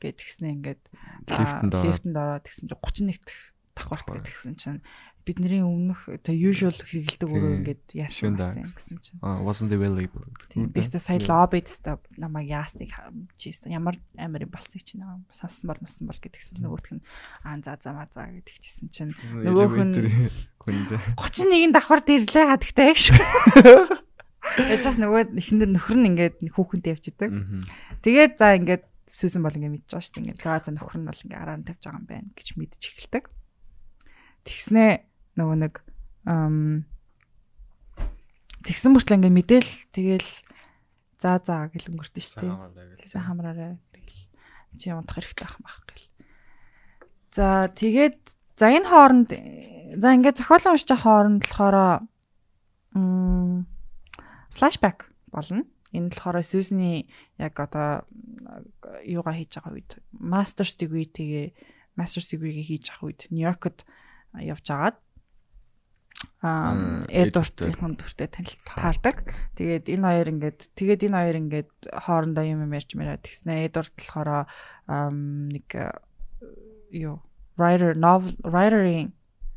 E: гэд тэгснэ ингээд лифтэнд ороод. тэгсэн чинь 31 дэх давхарт гэдгсэн чинь бидний өмнөх одоо usual хэрэгэлдэг өөрөө ингээд яасан гэсэн чинь.
D: А wasn't available
E: бистэ сая лоббид та намайг яасныг чийсэн. Ямар амар юм болсныг чинь сонсон бол масан бол гэдгсэн чинь нөгөөх нь аа за за маа за гэдэг чийсэн чинь нөгөөх нь 31 давхар дэрлээ хадагтай яг шүү. Яаж ч нөгөө ихэндэр нөхөр нь ингээд хүүхэнтэй явчихдаг. Тэгээд за ингээд сүүсэн бол ингээд мэдж байгаа шүү дээ. Ингээд за за нөхөр нь бол ингээд араар нь тавьж байгаа юм байна гэж мэдж эхэлдэг. Тэгснээ нөгөө нэг тэгсэн мөртлөө ингээд мэдээл тэгэл за за гэл өнгөртөө шүү дээ. Тэгсэн хамраарай. Тэгэл чи унтах хэрэгтэй ах мах гэл. За тэгээд за энэ хооронд за ингээд зохиолын уншиж хооронд болохоор м флашбек болно. Энэ болохоор Сьюзны яг одоо юугаа хийж байгаа үед master's degree тэгээ master's degree-гээ хийж байгаа үед Нью-Йоркод явж агаад аа Эдвардын дүртэй танилцтаардаг. Тэгээд энэ хоёр ингээд тэгээд энэ хоёр ингээд хоорондоо юм ярьж мэраад тэгснэ. Эдвард болохоор нэг юу writer novel writer-ийн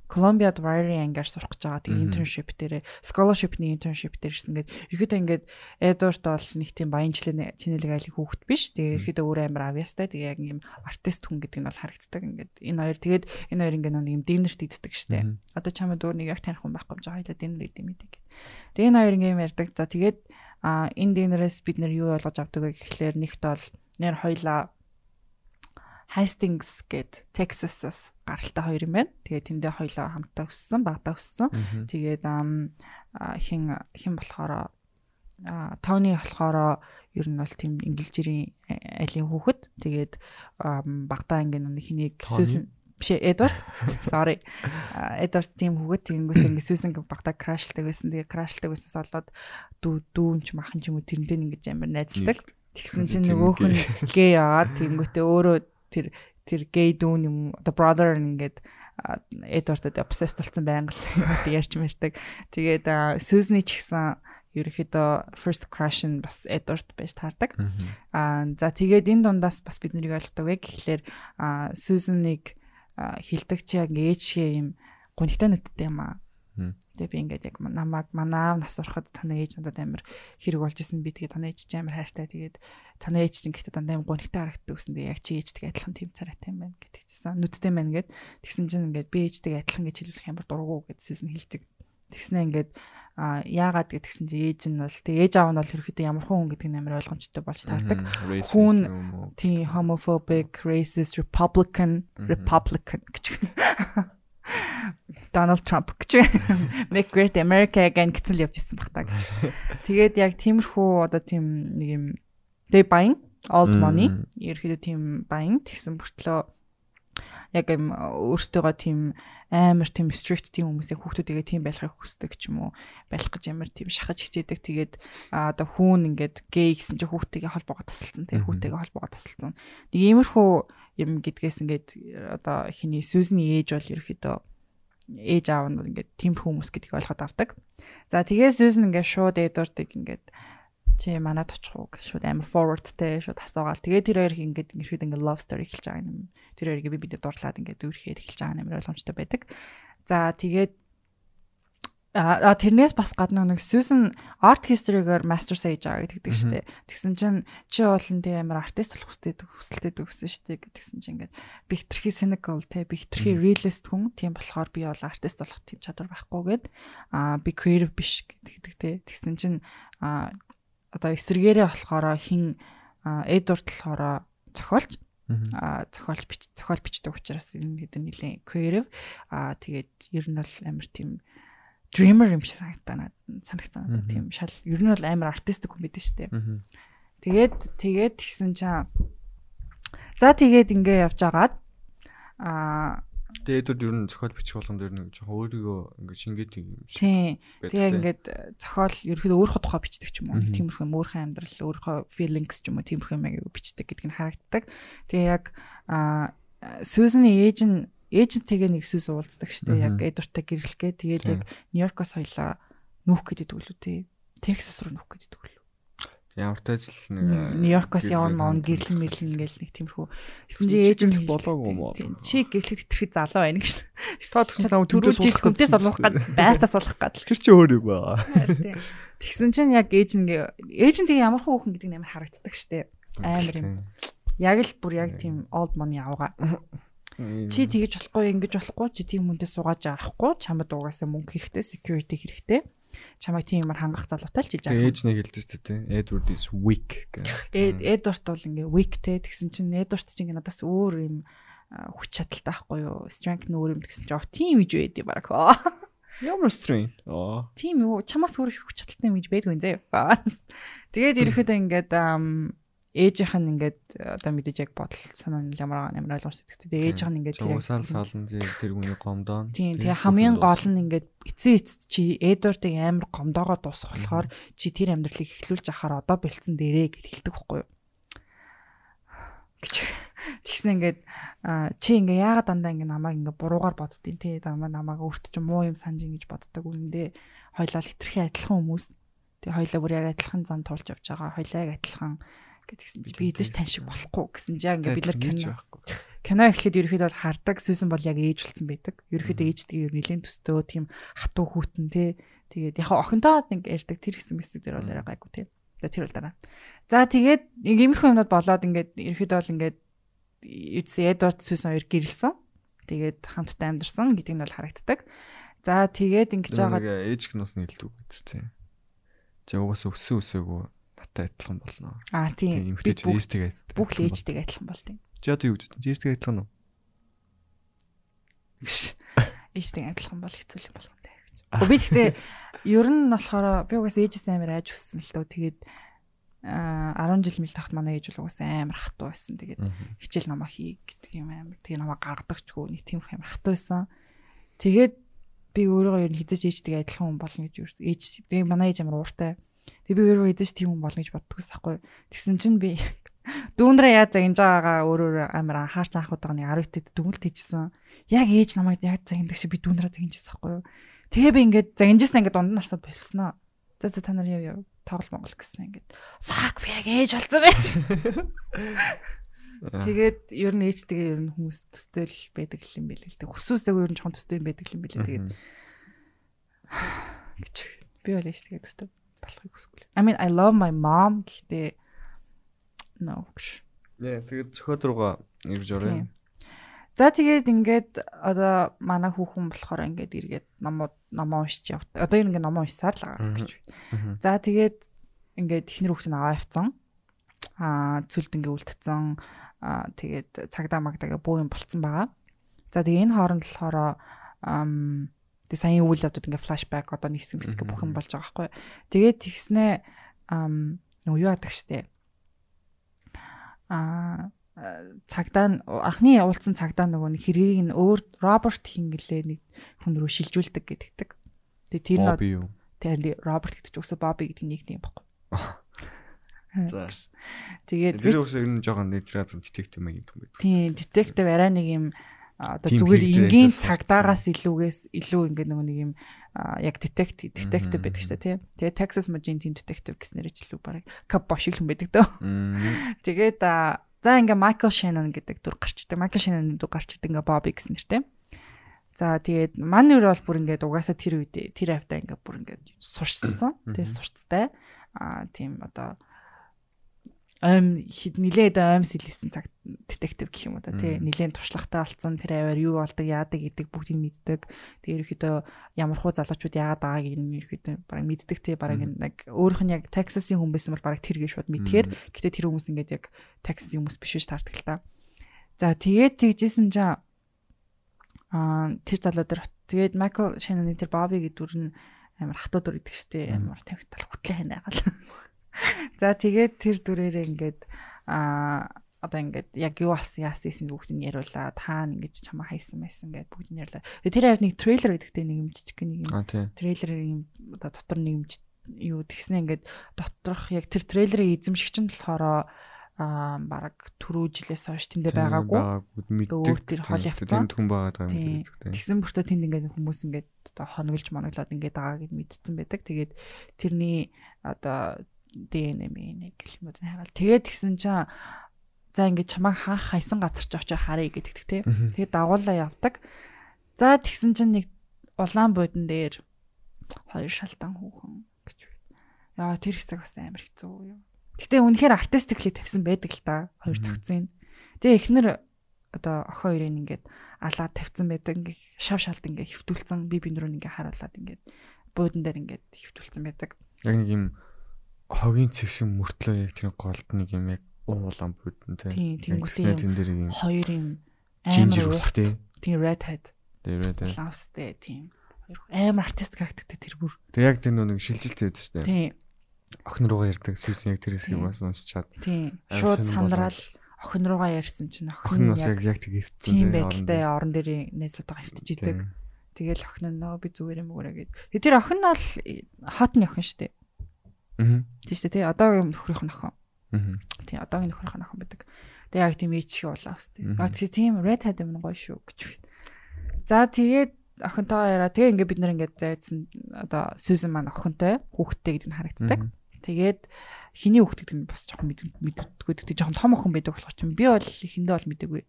E: Columbia Writing ангиар сурах гэж байгаа. Тэгээ internship дээрээ scholarship-ний internship дээр ирсэн. Ингээд ерөөдөө ингээд Edward бол нэг тийм баянчлалын чинэлэг айлын хүүхэд биш. Тэгээ ерөөдөө өөрөө амар авьяастай. Тэгээ яг юм артист хүн гэдэг нь бол харагддаг. Ингээд энэ хоёр тэгээд энэ хоёр ингээд нэг юм динерт иддэг штэ. Одоо чамд өөр нэг яг таних хүн байхгүй юм жаа. Хоёлаа динер идэм идэг. Тэгээ энэ хоёр ингээд юм ярьдаг. За тэгээд а энэ динерээс бид нэр юу ойлгож авдаг вэ гэхлээр нэгт бол нэр хоёлаа Hastings гээд Texas-аас гаралтай хоёр юм байна. Тэгээд тэндээ хоёлоо хамтаа өссөн, багтаа өссөн. Тэгээд хин хин болохоор Тони болохоор ер нь бол тийм ингэлжирийн айлын хүүхэд. Тэгээд багтаа ингээ нэг хэнийг сөсөн биш Эдвард sorry Эдвард тийм хүүхэд тэгэнгүүт ингээ сүүсэн багтаа крашлдаг байсан. Тэгээ крашлдаг байсаас болоод дүү дүүн ч махан ч юм уу тэрнтэй ингэж амар найзалдаг. Тэгсэн чинь нөгөөх нь гээ яваад тэгэнгүүтээ өөрөө тэр тэр gay дүүн юм the brother ингээд Эдвардад obsessed болсон байнга л ярьж мэрдэг. Тэгээд Сюзни ч гэсэн ерөөхдөө first crush нь бас Эдвард байж таардаг. Аа за тэгээд энэ дундаас бас бид нарыг ойлгодог вэ гэхлээр Сюзнийг хилдэг чи яг ээжгээ юм гонхтой нүдтэй юм аа Тэгээ би ингээд яг намайг манаа нас урахад танай ээж надад амар хэрэг болж исэн би тэгээ танай ээж ч амар хайртай. Тэгээд танай ээж чинь гэхдээ дандаа амар гонхтой харагддаг гэсэн тэгээ яг чи ээжтэй адилхан тийм царайтай юм байна гэдэг чийсэн нүдтэй байна гэд тэгсэн чинь ингээд би ээжтэй адилхан гэж хэлүүлэх амар дургу гэдсэн хэлдэг. Тэгснэ ингээд а яагаад гэдгсэн чи ээж нь бол тэг ээж аав нь бол ерөөхдөө ямар хүн гэдэг нь амар ойлгомжтой болж таардаг. Хүн тийм homophobic, racist, republican, republican гэж Donald Trump гэж Make Great America Again гэсэн л явж ирсэн баг та гэж. Тэгээд яг тиймэрхүү одоо тийм нэг юм тэг баян old money ерөөхдөө тийм баян тэгсэн бүртлөө яг юм өөртөөгөө тийм амар тийм strict тийм хүмүүсийн хүүхдүүдээ тийм байлгахыг хүсдэг ч юм уу байх гэж амар тийм шахаж хичээдэг. Тэгээд одоо хүүн ингээд гей гэсэн чинь хүүхдтэйгээ холбоогоо тасалсан тийм хүүхдтэйгээ холбоогоо тасалсан. Нэг иймэрхүү юм гэдгээс ингээд одоо хиний Сюзны ээж бол ерөөхдөө ээж аав нь ингээд тийм хүмүүс гэдгийг ойлгоод авдаг. За тэгээ Сюзн ингээд шууд Эдвардыг ингээд чи манад очих уу гэж шууд амар forwardтэй шууд асуугаал. Тэгээ тэр хоёр ингээд ихэд ингээд love story эхэлж байгаа юм. Тэр хоёрыг би бидэд дурлаад ингээд дүүрхээр эхэлж байгаа юм ойлгомжтой байдаг. За тэгээд а тэрнээс бас гадна нэг Susan art history-гээр master's хийж байгаа гэдэг штеп. Тэгсэн чинь чи болон тийм амар артист болох хүсдэг хүсэлтэй төгсөн штеп гэдгсэн чинь ингээд би хитрхи cynical те би хитрхи realist хүн тийм болохоор би бол артист болох тийм чадвар байхгүй гэд а би creative биш гэдэг те. Тэгсэн чинь а одоо эсэргээрээ болохоор хин Эдвард болохоор зохиолч а зохиолч бич зохиол бичдэг учраас энэ гэдэг нэлийн creative а тэгээд ер нь бол амар тийм dreamer юм шиг санагдана санагцсан тийм шал ер нь бол амар артистик хүн шүү дээ. Тэгээд тэгээд тэгсэн чинь за тэгээд ингээ явж агаад а
D: Тэгээд ер нь зохиол бичих болгонд ер нь жоохон өөрийгөө ингээд шингээд юм
E: шиг. Тийм. Тэгээ ингээд зохиол ерөөхдөө өөрийнхөө тухай бичдэг ч юм уу. Тиймэрхүү юм өөрийнхөө амьдрал, өөрийнхөө feelings ч юм уу тиймэрхүү юм аяг бичдэг гэдг нь харагддаг. Тэгээ яг а Сүүсний ээж нь ээж нь тэгээ нэг сүс уулздаг штэ. Яг Эдвардтай гэрлэхгээ тэгээд яг Нью-Йоркоос хоёлаа нүүх гэдэг үлээ тий. Texas руу нүүх гэдэг үлээ.
D: Ямар ч ажил нэг
E: Нью-Йоркоос явна мөн гэрлэн мэрлэн гээл нэг тиймэрхүү. Эсэн чи ээж нь
D: болоогүй юм уу?
E: Чи гэрлэхэд итгэх залуу байна гэж.
D: Та тэгсэн та төрөөс
E: суулгах хүнтэй суулгах гад байстаа суулгах гад.
D: Тэр чи өөр юм байгаа.
E: Тэгсэн чинь яг нь тэгээ ямар хүүхэн гэдэг амар харагддаг штэ. Амар юм. Яг л бүр яг тийм old money авгаа. Чи тэгэж болохгүй ингэж болохгүй чи тийм хүнтэй суугааж арахгүй чамд угаасаа мөнгө хэрэгтэй security хэрэгтэй чамайг тийм юмар хангах залуутай л чиж
D: байгаа. Ээж нэг хэлдэг шүү дээ. Edward is weak
E: гэх. Edward бол ингээ weak те тэгсэн чинь Edward чинь ингээ надаас өөр юм хүч чадалтай байхгүй юу? Strength нь өөр юм гэсэн чинь тийм гэж байдий бараг.
D: Ямар strength? Аа.
E: Тийм юу? Чамаас өөр хүч чадалтай юм гэж байдгүй юм заяа. Тэгээд ерөөхдөө ингээд ээжийнх нь ингээд одоо мэдээж яг бодол санаа нь ямар ямар ойлгомж сэтгэдэг. Тэгээ ээжийнх нь ингээд
D: тэр уусаал салан тэр хүний гомдоо.
E: Тийм тэгээ хамгийн гол нь ингээд эцээ эцэд чи Эдвардыг амар гомдоогоо дуусах болохоор чи тэр амьдралыг эхлүүлж ахаар одоо бэлдсэн дээрээ гэж хэлдэг байхгүй юу? гэж. Тэгснэ ингээд чи ингээ яагаад дандаа ингээ намайг ингээ буруугаар боддtiin те намайг намайг өөрт ч муу юм санаж ингэж боддог үнэндээ хоёлоо хитрхи адилхан хүмүүс. Тэг хоёлоо бүр яг адилхан зам туулж явж байгаа. Хоёлоо яг адилхан гэтгсэн чи би эзэж тань шиг болохгүй гэсэн чи ингээ бид нар кино кино эхлэхэд ерөөхдөө бол хардаг сүүсэн бол яг ээж болсон байдаг. Ерөөхдөө ээждэг нэлийн төстөө тийм хатуу хүүтэн те тэгээд яг охинтоо нэг ярьдаг тэр хэсэг мэсэг дээр бол яриа гайгүй те. Тэр бол дараа. За тэгээд нэг иймэрхүү юмнууд болоод ингээд ерөөхдөө бол ингээд эдс Эдвард сүүсэн хоёр гэрэлсэн. Тэгээд хамтдаа амьдарсан гэдэг нь бол харагддаг. За тэгээд ингэж байгаа
D: ээж гнус нийлдэг үст те. Чи угаас өссөн өсөөгөө надтай адилхан болно.
E: Аа тийм.
D: Эмэгтэй ээжтэйгээ адилхан.
E: Бүх л ээжтэйгээ адилхан бол тийм.
D: Чи одоо юу гэж бодож? Ээжтэйгээ адилхан уу?
E: Ээжтэйгээ адилхан бол хэцүү юм болох юм даа гэж. Би гэхдээ ер нь болохоор би угаас ээжээс амар айж өссөн л дөө. Тэгээд аа 10 жил мэл тахт манай ээж бол угаас амар хатуу байсан. Тэгээд хичээл намаа хий гэдэг юм амар. Тэгээ намаа гаргадаг ч гоо нэг тийм амар хатуу байсан. Тэгээд би өөрөө ер нь хизэж ээжтэйгээ адилхан хүн болно гэж ээж тэгээ манай ээж амар ууртай Тэг би өөрөө эдэж тийм хүн болно гэж боддгоос ахгүй. Тэгсэн чинь би дүүндрээ яаж загинж байгаагаа өөрөөр амар анхаарч анхудаага нэг 10 тэд дүгнэлт хийжсэн. Яг ээж намайг яг загиндаг шиг би дүүндрээ загинжсэн ахгүй юу. Тэгээ би ингээд загинжсэн ингээд дунд нарсаа болсноо. За за та нар яв яв тоглол монгол гэсэн ингээд fuck би яг ээж болсон байж. Тэгээд ер нь ээжтэйгээ ер нь хүмүүс төстэй л байдаг юм байл л дээ. Хүсүүсээ ер нь жоохон төстэй юм байдаг юм байлээ тэгээд гэж би бол ээжтэйгээ төстэй болохыг хүсэхгүй. I mean I love my mom гэхдээ no.
D: Яа, тэгээд зөхиод руугаа ирж орё.
E: За тэгээд ингээд одоо манай хүүхэн болохоор ингээд эргээд номоо номоо уншиж явт. Одоо ер ингээд номоо уншсаар л байгаа гэж. За тэгээд ингээд технэр хүүхэн аваа явцсан. Аа цүлд ингээд үлдсэн. Аа тэгээд цагдаа магдагаа буу юм болцсон байгаа. За тэгээ энэ хооронд болохоор Тэгээ саяны үйл явдууд ингээ флашбек одоо нэг хэсэг хэсэг бүх юм болж байгаа байхгүй. Тэгээд тэгснээ нөгөө юу яадаг штэ. Аа цагдаа анхны уулзсан цагдаа нөгөө нэг хэргийг нь өөр Роберт хингэлээ нэг хүн рүү шилжүүлдэг гэдэгдэг. Тэгээ тэр нь тэр Роберт гэдэг ч өсө Бобби гэдэг нэг юм баггүй.
D: За.
E: Тэгээд
D: тэр өсө ер нь жоохон нэтраз детектив маяг юм байдаг.
E: Тийм, детектив арай нэг юм одоо зүгээр энгийн цагдаагаас илүүгээс илүү ингээд нөгөө нэг юм яг детектив детектив байдаг шүү дээ тий. Тэгээ Texas Machine Team Detective гэснээр ч илүү барыг кап бош их юм байдаг дөө. Тэгээд за ингээ Michael Shannon гэдэг дүр гарч идэг. Michael Shannon дүр гарч идэг ингээ Bobby гэсэн нэртэй. За тэгээд манер бол бүр ингээд угаасаа тэр үед тэр хавтаа ингээд бүр ингээд сурчсан. Тэгээд сурцтай. Аа тийм одоо аим нилээд аим сэлсэн цаг детектив гэх юм уу та тий. Нилээн туршлагатай болсон. Тэр аваар юу болдог яадаг гэдэг бүгдийг мэддэг. Тэгээ ерөөхдөө ямар хуу залуучууд яагаад байгааг нь ерөөхдөө баг мэддэг тий. Баг нэг өөрийнх нь яг Texas-ийн хүн байсан бол баг тэр гээ шууд мэдхээр. Гэтээ тэр хүмүүс ингээд яг Texas-ийн хүмүүс биш биш таардаг л та. За тэгээд тэгжсэн чинь аа тэр залуу дээр тэгээд Michael Shannon тэр Bobby гэдэг дүр нь амар хатуу дүр идэг штэ амар тавигтал хөтлөө ханаа гал За тэгээд тэр дүрээрээ ингээд аа одоо ингээд яг юу ас яасан гэсэн бүгдийг яриулаа. Та ингэж чамаа хайсан байсан гэдээ бүгдийг ярьлаа. Тэр хавь нэг трейлер гэдэгтэй нэг юм жижиг нэг юм. Трейлер юм одоо дотор нэг юм юу тэгснэ ингээд доторх яг тэр трейлерын эзэмшигч нь болохоор аа бараг түрүү жилээс хойш тэндээ байгаагүй. Өөр тэр хол явцсан.
D: Тэнд хүн байгаа
E: юм гэдэг. Тэгсэн бүртөө тэнд ингээд хүмүүс ингээд одоо хоноглож моноглоод ингээд байгаа гэд мэдсэн байдаг. Тэгээд тэрний одоо ДНМ-ийг гэх юм уу хайгаал. Тэгээд тэгсэн чинь за ингээд чамайг хаах хайсан газар ч очиж харъя гэдэг те. Тэгээд дагуулаа явдаг. За тэгсэн чинь нэг улаан буудан дээр хоёр шалтан хүүхэн гэж байна. Яа тэр хэсэг бас амар хэцүү юу. Гэтэ үнэхээр артистикли тавьсан байдаг л да. Хоёр цогцын. Тэгээ эхнэр одоо охин хоёрыг ингээд алаад тавьсан байдаг. Ингээ шав шалд ингээ хөвтүүлсэн би бинд рүү ингээ харуулад ингээ буудан дээр ингээ хөвтүүлсэн байдаг.
D: Яг нэг юм хогийн цэгшин мөртлөө яг тэр голд нэг юм яг уулан бүдэн
E: тийм тэнгуүтэй
D: тэн дээр юм
E: хоёр юм
D: амар уухтэй
E: тийм red hat.
D: Тийм red hat.
E: Лавстэй тийм. Амар артист характертэй тэр бүр.
D: Тэг яг тэр нэг шилжилт байдаг шүү дээ тийм охин руугаа ярьдаг сүсэн яг тэр хэсгийг бас уншичаад.
E: Тийм шууд сандрал охин руугаа ярьсан чинь
D: охин бас яг яг тэг хөвцөн
E: тийм байдалтай орон дээр найзлуудаа хөвтөж идэг. Тэгэл охин нь нөө би зүгээр юм өгөрэй гэд тэр охин нь бол хатны охин шүү дээ Аа. Тийм шүү дээ. Одоогийн нөхрийнх нь охин. Аа. Тийм одоогийн нөхрийнх нь охин байдаг. Тэгээ яг тийм ээж шиг улаа өстэй. Аа тэгээ тийм red hat юм гоё шүү гэж байна. За тэгээд охинтойгоо яриа. Тэгээ ингээд бид нэр ингээд зайдсан одоо Сьюзен маань охинтой хүүхдтэй гэдэг нь харагддаг. Тэгээд хиний хүүхд гэдэг нь бас жоохон мэддэггүй. Тэгтээ жоохон том охин байдаг болохоор чинь би бол хиндээ бол мэдээгүй.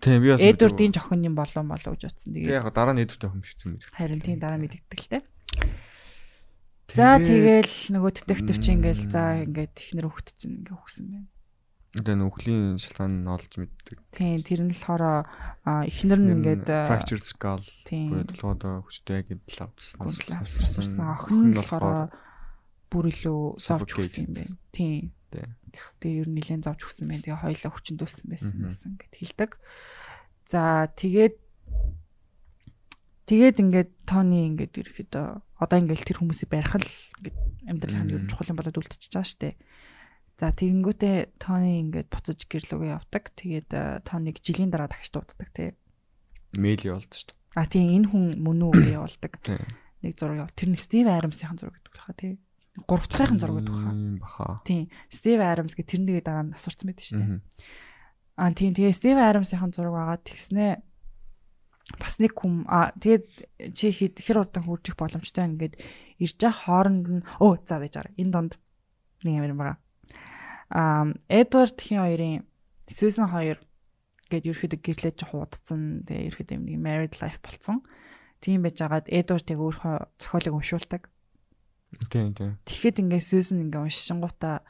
D: Тийм би бас
E: Эдвардын жоохон юм болов болов гэж утсан.
D: Тэгээд яг дараа нь Эдвард охин биш
E: мэдээ. Харин тийм дараа мэддэг л те. За тэгэл нөгөө детектив чи ингээл за ингээд ихнэр хөхт чинь ингээ өгсөн байна.
D: Тэгээ нүхлийн шалтгаан нь олж мэддэг.
E: Тийм тэр нь болохоор ихнэр нь ингээд
D: fractured skull бодлогоо хүчтэй гэдэл
E: авчихсан. Охин нь болохоор бүр илүү зовж өгсөн юм байна. Тийм. Тэгээ ер нь нэлээд зовж өгсөн байна. Тэгээ хоёлаа хүчндүүлсэн байсан байсан гэд хэлдэг. За тэгээд Тэгээд ингээд Тони ингээд ерөөхдөө одоо ингээд тэр хүмүүсийг барих л ингээд амьдрал хаана ер нь чухал юм болоод үлдчихэж байгаа штэ. За тэгэнгүүтээ Тони ингээд буцаж гэрлөөгөө явдаг. Тэгээд Тониг жилийн дараа дахиж дууддаг тий.
D: Мэйл явуулдаг штэ.
E: А тийм энэ хүн мөн үү гэж явуулдаг. Нэг зураг яв. Тэр нь Стив Арамсын зураг гэдэг баха тий. Гурав дахьын зураг гэдэг
D: баха.
E: Тийм. Стив Арамс гэх тэрнийг дараа нь асуурсан байдаг штэ. А тийм тэгээ Стив Арамсын зураг байгаа тэгснээ бас нэг хүм а тэгээд чи хэд хэр удаан хуржих боломжтой ингээд ирж байгаа хооронд нь оо за байж байгаа. Энэ донд нэг юм байгаа. А Эдвард хин хоёрын Сьюзен хоёр гээд ерөөхдөө гэрлэж хуудсан. Тэгээ ерөөхдөө нэг married life болцсон. Тийм байж байгаад Эдвард яг өөрөө зохиолыг уншуулдаг.
D: Тийм тийм.
E: Тэгэхэд ингээд Сьюзен ингээд уншингуудаа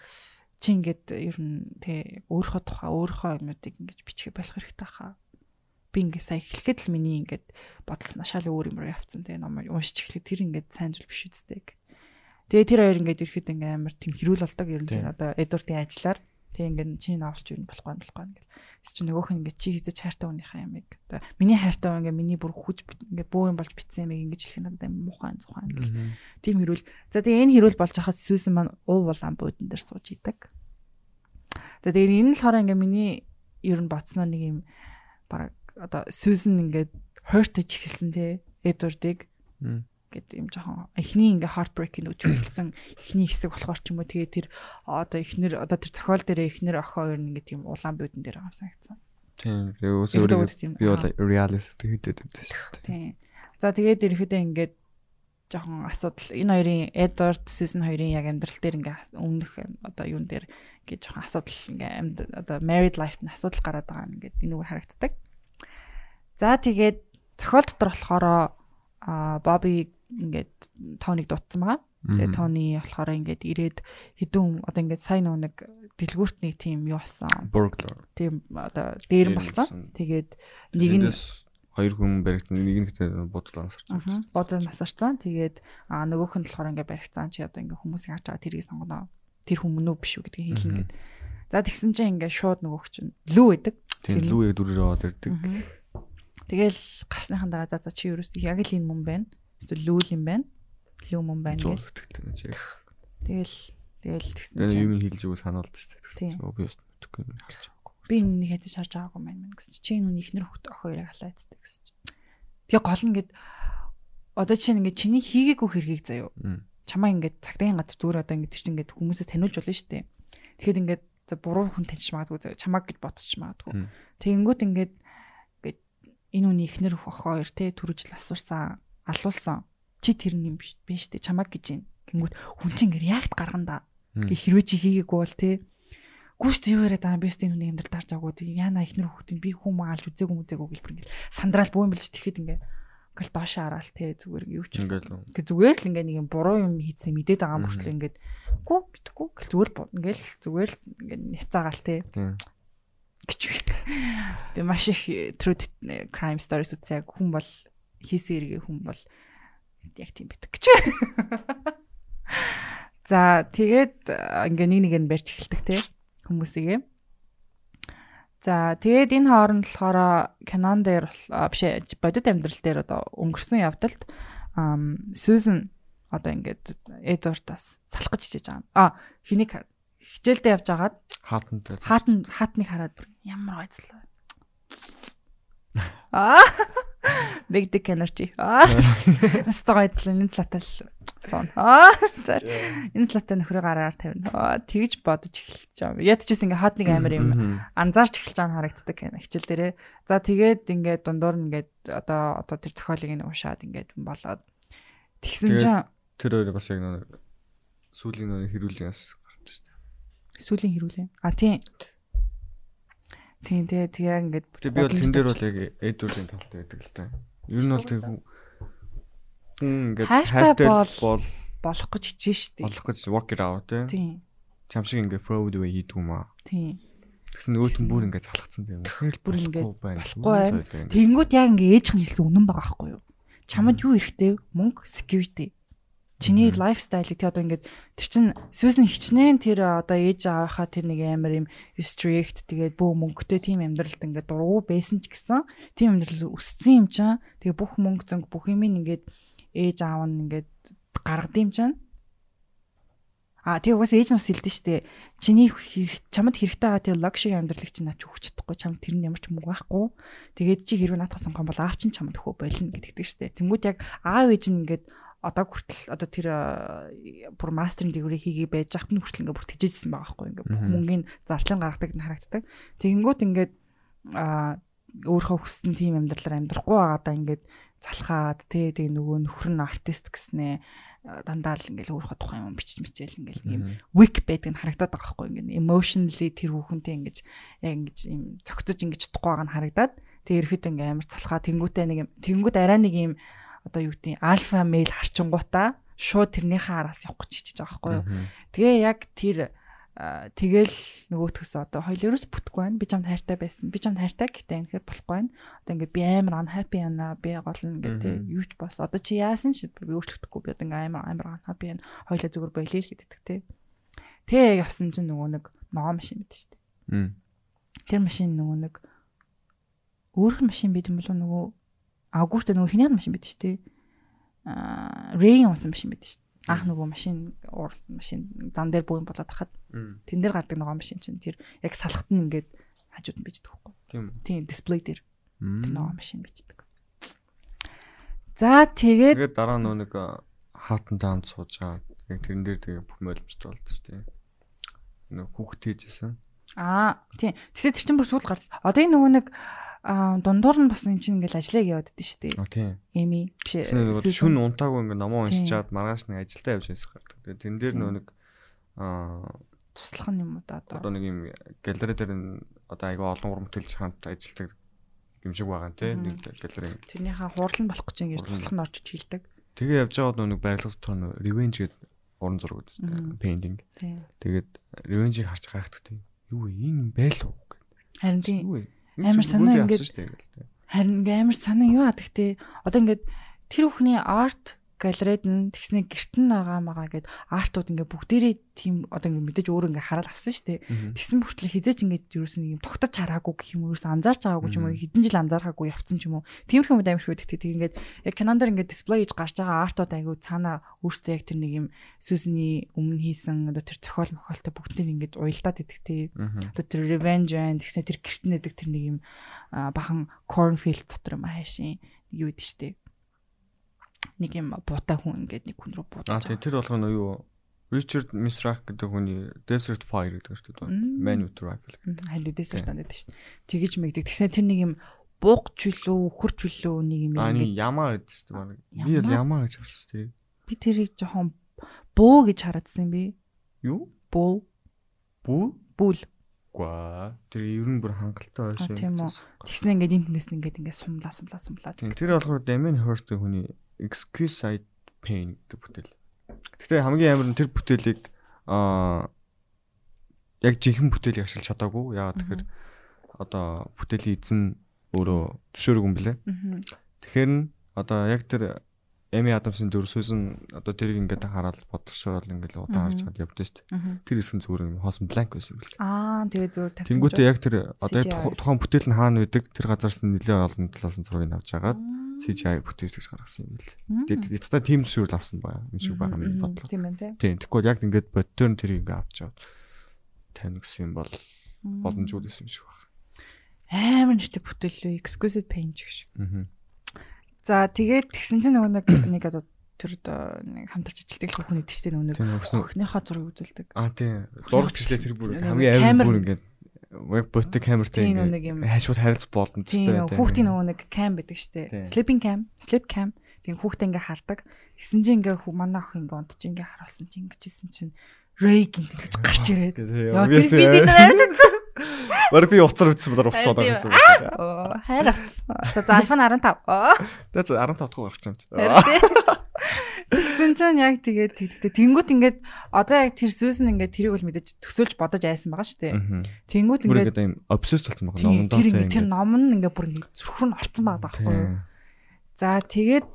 E: чи ингээд ер нь тэг өөрийнхөө тухай өөрийнхөө юмнуудыг ингээд бичих болох хэрэгтэй хаа би ингээ сая эхлэхэд л миний ингээд бодолсноо шал өөр юм руу явцсан тэгээ ном уншиж эхлэхэд тэр ингээд сайн зүйл биш үстэй. Тэгээ тэр хоёр ингээд ирэхэд ингээ амар тийм хэрүүл болдог ер нь одоо Эдвардын ажиллаар Тэг ингээд чи новлж юу болохгүй болохгүй ингээд. Тэс чи нөгөөх нь ингээд чи хийж хайртай хүнийхээ ямиг. Одоо миний хайртай хүн ингээд миний бүр хүч ингээд бөө юм болж битсэн ямиг ингэж хэлэх надад амар муухай зухан ингээд. Тийм хэрүүл. За тэгээ энэ хэрүүл болж хахад сүүсэн маань уув улаан буудан дээр сууж идэг. Тэгээ энэ л хороо ингээд миний ер нь боцноо нэг юм бараг одоо сүүсэн ингээд хойртож эхэлсэн те. Эдвардыг гэдэг юм жоохон эхний ингээ heartbreak-ийг үзүүлсэн эхний хэсэг болохоор ч юм уу тэгээ тэр одоо эхнэр одоо тэр зохиол дээр эхнэр охин хоёр ингээ тийм улаан буудан дээр байгаа санагдсан.
D: Тийм. Тэгээ өөсөө би бол realist хийдэг юм шүү дээ.
E: Тийм. За тэгээд ерөөдөө ингээд жоохон асуудал энэ хоёрын Edward Susan хоёрын яг амьдрал дээр ингээ өмнөх одоо юун дээр ингээ жоохон асуудал ингээ амьд одоо married life нь асуудал гараад байгаа ингээд энэ үгээр харагддаг. За тэгээд зохиол дотор болохоор а Bobby ингээд Тоныг дутсан байгаа. Тэгээ Тони болохоор ингээд ирээд хідүүн одоо ингээд сайн нэг дэлгүүртний тим юу болсон.
D: Burglar.
E: Тийм одоо дээр болсон. Тэгээд нэг нь
D: хоёр хүн баригдсан нэг нь гэдэг бодлоо
E: насарсан. Бодлоо насарсан. Тэгээд а нөгөөх нь болохоор ингээд баригдсан чи одоо ингээд хүмүүсийг харж байгаа тэрийг сонгоно. Тэр үү биш үү гэдгийг хэлнэ гээд. За тэгсэн чинь ингээд шууд нөгөөх чинь лүү байдаг.
D: Тийм лүү яг дүрээр аваад ирдэг.
E: Тэгэл гарсныхан дараа за за чи ерөөсөө яг л энэ мөн байна эсвэл лүүл юм байна. Лүү мөн байна
D: гэх.
E: Тэгэл тэгэл тэгсэн
D: чинь юм хэлж өгөө санаалд шүү дээ. Би бас мэдгүй юм харж байгаагүй.
E: Би энэ хэзээ шарж байгаагүй маань гэсэн чинь чи энэ хүн ихнэр хөхт ох хоёрыг халаа эцдэг гэсэн чинь. Тэгээ гол нь ингээд одоо чинь ингээд чиний хийгээгүй хэргийг заяо. Чамаа ингээд цагтын газар зүгээр одоо ингээд чинь ингээд хүмүүсээс таниулж болно шүү дээ. Тэгэхэд ингээд за буруу хүн таньж магадгүй заяо. Чамааг гэж бодчих магадгүй. Тэгэнгүүт ингээд энэ хүний ихнэр ох хоёр те түрүүжил асуурсан алуулсан. Чи тэр юм биш биш те чамаг гэж юм. Гингүүт хүн чинь ингээ ягт гарганда. Гэ хэрвээ чи хийгээгүй бол те. Гүйшт юу яриад байгаа бэст энэ хүний амьдрал дарж агуу яна ихнэр хүүхдийн би хүм аалж үзээгүй мүзээгүй гэлбэр ингээл сандраал буу юм билж тэгэхэд ингээ ингээл доошоо хараал тий зүгээр юу ч ингээл зүгээр л ингээ нэг юм буруу юм хийцээ мэдээд байгаа мөртлөө ингээд гүү битггүй гэл зүгээр ингээл зүгээр л ингээ няцаагаал тий гэж би маш их true crime stories үзээ хүн бол хийсэн эргээ хүн бол яг тийм битг гэж. За тэгээд ингээ нэг нэг нь барьж эхэлдэг те хүмүүсийгээ. За тэгээд энэ хооронд болохоор Canon дээр биш бодит амьдрал дээр одоо өнгөрсөн явдалд Susan одоо ингээд Эдвардаас салах гэж хичээж байгаа. А хэнийг хичээлдээ явж агаад
D: хаатан
E: хаатан хаатныг хараад ямар байцлаа. Аа Big dick energy. Аа. Настаа гойдлаа энэ талаатай л сон. Аа. Энэ талаатай нөхрөө гараар тавина. Аа тэгж бодож эхэлж байгаа. Яд ч гэсэн ингээ хаад нэг амир юм анзаарч эхэлж байгаа нь харагддаг гэнэ хичээл дээрээ. За тэгээд ингээ дундуур нь ингээ одоо одоо тэр зохиолыг нэг уушаад ингээ болоод тэгсэн чинь
D: тэр өөр бас яг нэг сүүлийн нэг хэрүүлийн бас.
E: Сүүлийн хэрүүлийн. А тийм Тийм тэгээ тэг яг ингээд
D: Тэгээ би бол тэн дээр бол яг Эдвардын талтай байдаг л та. Ер нь бол тэг хүн ингээд
E: хайртай бол болох гэж хичээн штэ.
D: Болох гэж walk it out
E: тийм.
D: Чам шиг ингээд fraud way хийдэг юм аа.
E: Тийм.
D: Тэгсэн нөөц нь бүр ингээд залхацсан тийм.
E: Бүр ингээд байхгүй. Тэнгүүд яг ингээд ээж хань хэлсэн үнэн байгаа байхгүй юу? Чамд юу эрэхтэй? Мөнгө, security. Чиний лайфстайлыг тий одоо ингээд тэр чин Сүүсний хичнээн тэр одоо ээж аваахаа тэр нэг амар юм strict тэгээд бөө мөнгөтэй тийм амьдралд ингээд дургу байсан ч гэсэн тийм амьдрал өссөн юм чам. Тэгээ бүх мөнгө зөнг бүх юм ингээд ээж аав нь ингээд гаргад юм чам. А тэгээ угаас ээж нас хэлдэж штэ. Чиний чамд хэрэгтэй байгаа тэр luxury амьдралыг чинь наач өгч чадахгүй чам тэр нь ямар ч мөнгө байхгүй. Тэгээд чи хэрвээ наадах сонгосон бол аав чинь чамд өхөө болно гэдэгтэй штэ. Тэнгүүд яг аав ээж нь ингээд одоо хүртэл одоо тэр бүр мастерын дэгвэрийг хийгээ байж ахт нь хүртэл ингээ бүр тэжээжсэн байгаа байхгүй ингээ бүх мөнгөний зардлын гаргадаг нь харагддаг. Тэгэнгүүт ингээд а өөрөө хүссэн тийм амьдралаар амьдрахгүй байгаадаа ингээд залхаад тий тэг нөгөө нөхөр нь артист гэснээ дандаа л ингээл өөрөө тухайн юм бичиж мичээл ингээл юм weak байдаг нь харагдаад байгаа байхгүй ингээд emotionally тэр хүүхэнтэй ингэж яг ингэж юм цогцож ингэж чадахгүй байгаа нь харагдаад тэг ерөөд ингээ амар залхаа тэнгүүтээ нэг юм тэнгүүд арай нэг юм одоо юу гэдэг альфа мейл харчингуудаа шууд тэрнийхээ араас явах гэж хичээж байгаа байхгүй юу. Тэгээ яг тэр тэгэл нөгөөтгөөс одоо хоёул ерөөс бүтэхгүй байна. Би чамд хайртай байсан. Би чамд хайртай гэхдээ үнэхээр болохгүй байна. Одоо ингээд би амар unhappy байна. Би гол нь ингээд юу ч бас одоо чи яасан ч би өөрчлөгдөхгүй. Би одоо ингээд амар амар unhappy байна. Хоёлаа зүгээр болиё л гэдэг те. Тэ явсан чинь нөгөө нэг ногоо машин байдаг шүү дээ. Тэр машин нөгөө нэг өөрөх машин бид юм болов нөгөө агууртай нөгөө хиний машин байдаг шүү дээ. Аа Рейн унсан машин байдаг шүү дээ. Анх нөгөө машин уур машин зам дээр бууин болоод хахад тэн дээр гардаг ногоо машин чинь тэр яг салхат нь ингээд хажууд нь бичдэг байхгүй.
D: Тийм үү.
E: Тийм дисплей дээр тэр ногоо машин бичдэг. За тэгээд
D: Тэгээд дараа нөө нэг хаалтантай хамт сууж байгаа. Яг тэрэн дээр тэгээ бүх молимжт болд ч тийм. Нөө хүүхд хийжсэн.
E: аа тийм тэгсээ тэр чинь бүр сүүл гарч. Одоо энэ нөгөө нэг аа дундуур нь бас эн чинь ингээл ажиллаг яваад дээ.
D: Оо тийм.
E: Эми биш
D: шүн унтаагүй ингээ номоо
E: Тийм.
D: уншичаад маргааш нэг ажилдаа явж байсан гардаг. Тэгээд тэн дээр нөө нэг аа
E: туслах нь юм уу да одоо.
D: одоо нэг юм галерей дээр нь одоо айгүй олон уран бүтээлч хамт ажилладаг юм шиг байгаа нэ нэг галерей.
E: Тэрнийхээ хурал нь болох гэж
D: нь.
E: туслах нь орчиж хилдэг.
D: Тэгээ явж байгаа нэг барилга дотор нөө revenge гэдэг уран зураг үздэг. Painting. Тэгээд revenge-ийг харж гайхдаг тийм. Юу вэ? Энэ байлуу гэх.
E: Харин тийм.
D: Юу вэ?
E: Амар санаа ингээд-. Харин амар сонин юу адаг те. Одоо ингээд тэр бүхний арт галерейд нь тэгснэ гэрт нь байгаа магаа гэд артууд ингээ бүгдээрээ тийм одоо ингээ мэдээж өөр ингээ хараал авсан шүү дээ. Тэгсэн бүртлээ хизээч ингээд юусэн юм тогтож хараагүй гэх юм ерөөс анзаарч байгаагүй ч юм уу хэдэн жил анзаархаагүй явцсан ч юм уу. Тиймэрхүү юм амар байдаг. Тэг ингээд яг канондар ингээд дисплей хийж гарч байгаа артууд айгу цаана өөртөө яг тэр нэг юм Сүсний өмнө хийсэн одоо тэр зохиол мохиолтой бүгднийг ингээд уялдаад.
D: Мгм.
E: Одоо тэр revenge and тэгснэ тэр гэрт нэдэг тэр нэг юм бахан cornfield дотор юм хайшин юу гэдэг штеп. Нэг юм буута хүн ингээд нэг хүн рүү
D: Аа
E: буудаж.
D: тийм тэр болгоно юу Richard Misrach гэдэг хүний Desert Fire гэдэг шүү дээ. Man with Rifle.
E: Дэдээс
D: Тийм.
E: өртөнд байдаг шүү. Тэгэж мэгдэг. Тэгснэ тэр нэг юм бууг чүлүү, үхэр чүлүү нэг юм
D: Аа
E: ингээд
D: ямаа гэдэг шүү дээ. Би бол
E: Ямаа?
D: гэж харсан тийм.
E: би тэрийг жоохон буу гэж хараадсан би.
D: Юу?
E: Буу,
D: Бүү?
E: бүл.
D: Гва. Тэр ер нь бүр хангалттай
E: А,
D: байшаа.
E: тийм үү. Тэгснэ ингээд энэ тэндээс ингээд ингээд сумлаа сумлаа сумлаа.
D: Тэр болохоор Damien Hirst хүний Exquisite Pain гэдэг бүтээл. Гэхдээ хамгийн амар нь тэр бүтээлийг аа яг жинхэнэ бүтээлийг ашиглаж чадаагүй. Яагаад тэгэхээр одоо бүтээлийн эзэн өөрөө төшөөрөг юм блэ. Тэгэхээр нь одоо яг тэр Эми Адамсын дөрсөөсөн одоо тэрийг ингээд хараад бодсорол ингээд удаан харж чад явдсан шүү дээ. Тэр хэсэг нь зүгээр юм хоосон бланк байсан юм бэл.
E: Аа тэгээ зөөр тавьсан.
D: Тэнгүүтээ яг тэр одоо тухайн бүтээл нь хаана байдаг тэр газараас нь нэлээд олон талаас нь зургийг авч агаад CGI бүтээлч гаргасан юм бэл. Тэгээд ятгата team зөвшөөрөл авсан байгаа юм шиг байгаа юм бодлоо.
E: Тийм байна.
D: Тийм тэгэхгүй яг ингээд бодтоор тэрийг ингээд авч аваад тавина гэсэн юм бол боломжгүй юм шиг байна.
E: амар нэртэй бүтээл үү exquisite paint шиг.
D: Аа.
E: За тэгээд тэгсэн чинь нөгөө нэг нэг одоо тэр нэг хамтарч ажилтдаг хүн идэв чинь нөгөө нэг
D: Тийм
E: өхнийхөө зургийг үзүүлдэг.
D: Аа тийм. Зурагч гэжлээ тэр бүр хамгийн амар бүр ингээд веб ботик камертай
E: Тийм,
D: ингээд хайшууд харилц болдон ч
E: Тийм хүүхдийн нөгөө нэг cam байдаг штэ.
D: Тийм.
E: Sleeping cam, sleep cam. Тийм хүүхдээ ингээ хардаг. Тэгсэн чинь ингээ манай ах ингээ унтж ингээ харуулсан чинь ингэжсэн чинь Ray гинт ингэж гарч ирээд. Яа тэр видео нэр
D: Баг би утсаар ütсэн бодор уцаад байгаа юм.
E: Оо хайр утсан. За iPhone 15. Оо
D: За 15 дахь
E: хайр
D: юм.
E: тий. Тэгсэн чинь яг тэгээд тэгтээ тэнгүүт ингээд одоо яг тэр сүс нь ингээд тэрийг бол мэдээж төсөөлж бодож айсан байгаа шүү дээ. Тэнгүүт ингээд
D: юм obsessed болсон байгаа номондоо.
E: тэр ингээд тэр ном нь ингээд бүр ингээд зүрх нь орцсон байгаа байхгүй юу? За тэгээд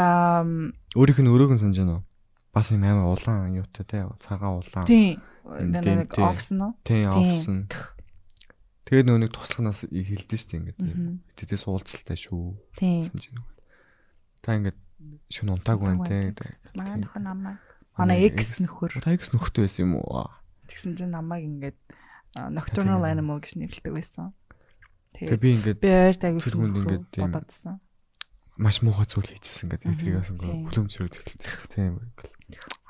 E: аа
D: Өөрийнх нь өрөөгөн санаж байна уу? Бас юм амар улаан юутай те цагаан улаан.
E: тийм нэг
D: тийм.
E: офс нь уу?
D: Тийм авсан. Тэгээд нөө нэг туслахнаас хэлдэж штэ ингээд. Тэдээс уулзалтай шүү.
E: Тийм.
D: Та ингээд шүн унтаагүй байна те.
E: Манай нөхөр намайг манай X нөхөр
D: X нөхөртэй байсан юм уу?
E: Тэгсэн чинь намайг ингээд nocturnal animal гэж нэрлэдэг байсан.
D: Тэгээ би ингээд
E: би ойрт аягүй
D: хүнд ингээд
E: бодоодсан.
D: маш муухай зүйл хийчихсэн гэдэг тэргээс
E: тийм.
D: ингээд хүлэмжрээд эхэлсэн. Тийм.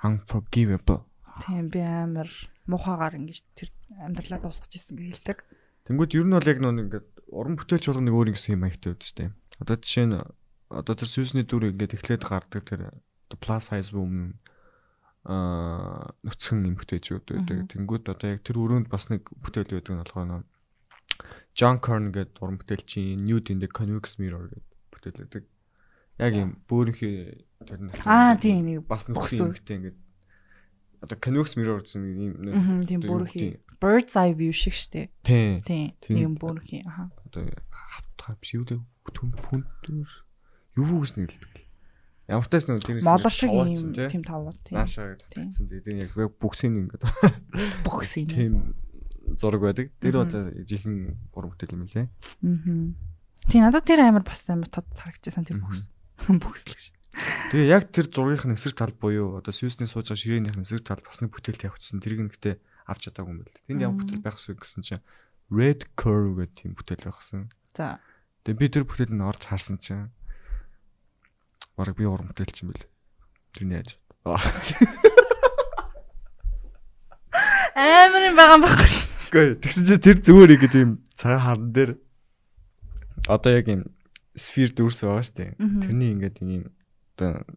D: Unforgivable.
E: Тийм би амар муухагаар ингэж тэр амьдралаа дуусгаж ирсэн гэж хэлдэг.
D: Тэнгүүд ер нь бол яг нөө ингээд уран бүтээлч болгоно нэг өөр юм гэсэн юм аягтай үүд штэ. Одоо жишээ нь одоо тэр сүүсний дүр ингээд эхлээд гардаг тэр plus size woman аа нүцгэн юм бүтээчүүд байдаг. Тэнгүүд одоо яг тэр өрөөнд бас нэг бүтээл байдаг нь болохоор нөө John Kern гэдэг уран бүтээлчийн Nude in the Convex Mirror гэдэг бүтээл байдаг. Яг юм бөөрийнхээ тэрнээс
E: Аа тийм нэг
D: бас нүцгэн юмхтэй ингээд одоо Convex Mirror гэсэн нэг юм
E: Аа тийм
D: гэдэг-
E: Bird's eye view шиг штэ.
D: Тийм.
E: Тийм. Нэг юм бүрхий. Аха.
D: одоо хавтгаа биш үү дээ бүтэн пүнтэр юу гэж нэрлэдэг. Ямар ч таасан тэр
E: молор шиг юм тийм тавууд тийм.
D: Наашаа татсан. Тэгээд яг бүксийн ингээд
E: бүксийн
D: тийм зураг байдаг. Тэр бол жихэн гурван бүтээл юм лээ.
E: Аа. Тийм надад тэр амар бас амар тод харагдчихсан тэр бүкс. Бүкслэг шиг.
D: Тэгээ яг тэр зургийнхын эсрэг тал буюу одоо Сьюсний сууж байгаа ширээнийх эсрэг тал бас нэг бүтээлт явуулсан. Тэрийг нэгтээ авч чадаагүй юм байна. Тэнд ямар бүтээл байх вэ гэсэн чинь Red Curve гэх тийм бүтээл байхсан.
E: За.
D: Тэгээ би тэр бүтээлд нь орж харсан чинь Бараг би уран бүтээлч юм бэл. Тэрний яаж.
E: Амар юм байгаа юм баггүй.
D: Үгүй тэгсэн чи тэр зүгээр ихэд ийм цагаан хаан дээр одоо яг ийм сфер дүүрс байгаа дээ. Тэрний ингээд ийм одоо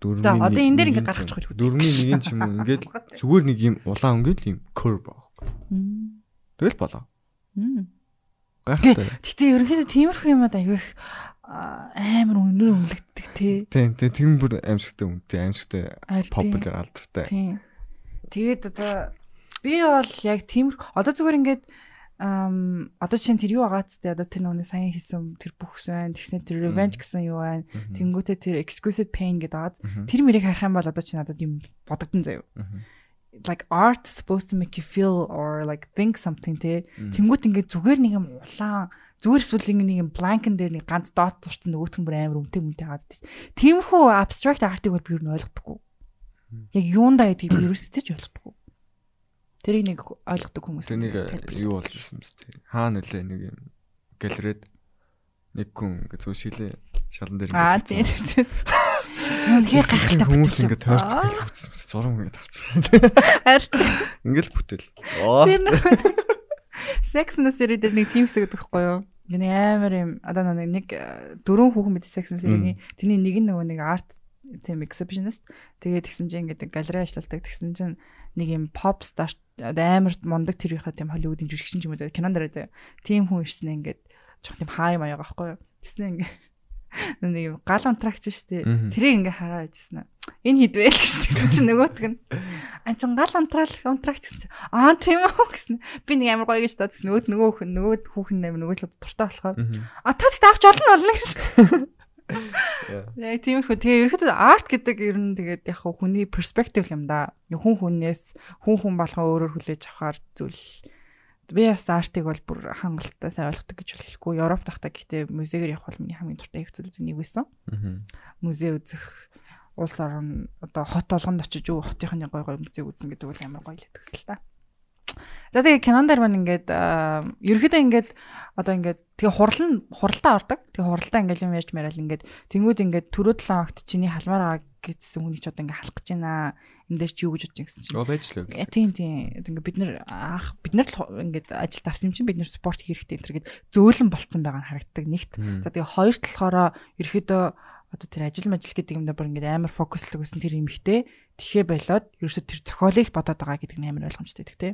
D: дөрмийн
E: За одоо энэ дээр ингээд гаргачих хөл.
D: Дөрмийн нэг юм ч юм уу ингээд зүгээр нэг ийм улаан өнгөл ийм curve байгаа. Тэгэл болоо.
E: Гайхалтай. Гэтэ ерөнхийдөө тиймэрхүү юм аа аяг амар өнөр өнгөлөгддөг тий.
D: Тийм тийм тэр бүр аимшигтай үнэтэй аимшигтай популяр алдартай.
E: Тийм. Тэгээд одоо би бол яг тийм одоо зүгээр ингээд ам одоо чинь тэр юу гэдэг одоо тэр нүуний сайн хийсэн тэр бүхс байна тэгсэн тэр revenge гэсэн юу байна тэнгуүтээ тэр exquisite pain гэдэг байгаа тэр мэрийг харах юм бол одоо чинь надад юм бодогдсон заяа. Like art supposed to make you feel or like think something те. Тэнгуут ингээд зүгээр нэг юм улаан зүгээр эсвэл нэг юм бланкэн дээр нэг ганц дот зурцсан нөгөөх нь бүр амар өмтэй мөнтэй хаад тийм. Тиймэрхүү abstract art-ыг бол би юу ойлгохгүй. Яг юундаа гэдгийг би ерөөсөө ч ойлгохгүй. Тэрийг нэг ойлгодог хүмүүс.
D: Тэр нэг юу болж ирсэн бэ? Хаа нөлөө нэг юм галерейд нэг хүн ингээ зүг шилээ шалан дээр
E: Аа тийм тийм. Үнэхээр гайхалтай
D: хүмүүс ингээ тойрч гэлж үтсэн. Зураг ингээ тарч.
E: Харин
D: ингээл бүтэл.
E: Sex and the City дээр нэг team хэсэг гэдэгхгүй юу? Гэнэ амар юм одоо нэг дөрөв хүүхэн бид Sex and the City-ний тэрний нэг нь нөгөө нэг art тийм exhibitionist тэгээд тэгсэн чинь ингээд галерей ажилладаг тэгсэн чинь нэг юм pop star амар мундаг тэр ихэ тийм Hollywood-ийн жүжигчин ч юм уу кинонд дээр заяа. Тийм хүн ирсэн ингээд жоох тийм хай маяга байхгүй юу? Тэснэ ингээд нэг гал унтрагч штэ. Тэрийг ингээ хараа байжсэн. Энэ хідвэ л гэж тэгсэн чинь нөгөөтг нь. А чин гал унтраал унтрагч гэсэн чинь аа тийм үү гэсэн. Би нэг амар гоё гэж бодсон. Нөгөөд нөгөө хүн нөгөө хүүхэн амар нөгөө л дуртай болохоор. А та тэгт авч олно болно гэж. Яг тийм их тэгээ ерөөхдөө арт гэдэг ер нь тэгээд яг хүний перспектив юм да. Хүн хүнээс хүн хүн болгоо өөрөөр хүлээж авахар зүйл би бас артыг бол бүр хангалттай сайн ойлгодог гэж хэлэхгүй. Европ тахта гэхдээ музейгээр явах бол миний хамгийн дуртай их зүйлүүдийн нэг байсан. Музей үзэх улс орон одоо хот олгонд очиж юу хотынхны гой гой музейг үзэн гэдэг бол ямар гоё л төсөл та. За тэгээ кинон дээр маань ингээд ерөөхдөө ингээд одоо ингээд тэгээ хурал нь хуралдаа ордог. Тэгээ хуралдаа ингээд юм яаж мэрэл ингээд тэнгууд ингээд төрөө 7 огт чиний халмаар байгаа гэсэн хүнийг ч одоо ингээд халах гэж байна. Энд дээр чи юу гэж бодож гэсэн чинь.
D: Оо байж л үү.
E: Тийм тийм. Ингээд бид нар ах бид нар л ингээд ажил тавсан юм чинь бид нар спорт хэрэгтэй энэ төр гээд зөөлөн болцсон байгаа нь харагддаг нэгт. За тэгээ хоёр талаараа ерөөхдөө одоо тэр ажил мажил гэдэг юмдаа бүр ингээд амар фокуслог байсан тэр юмхтэй тэхээ болоод ерөөсө тэр зохиолыг бодоод байгаа гэдэг нь амар ойлгомжтой гэдэг те.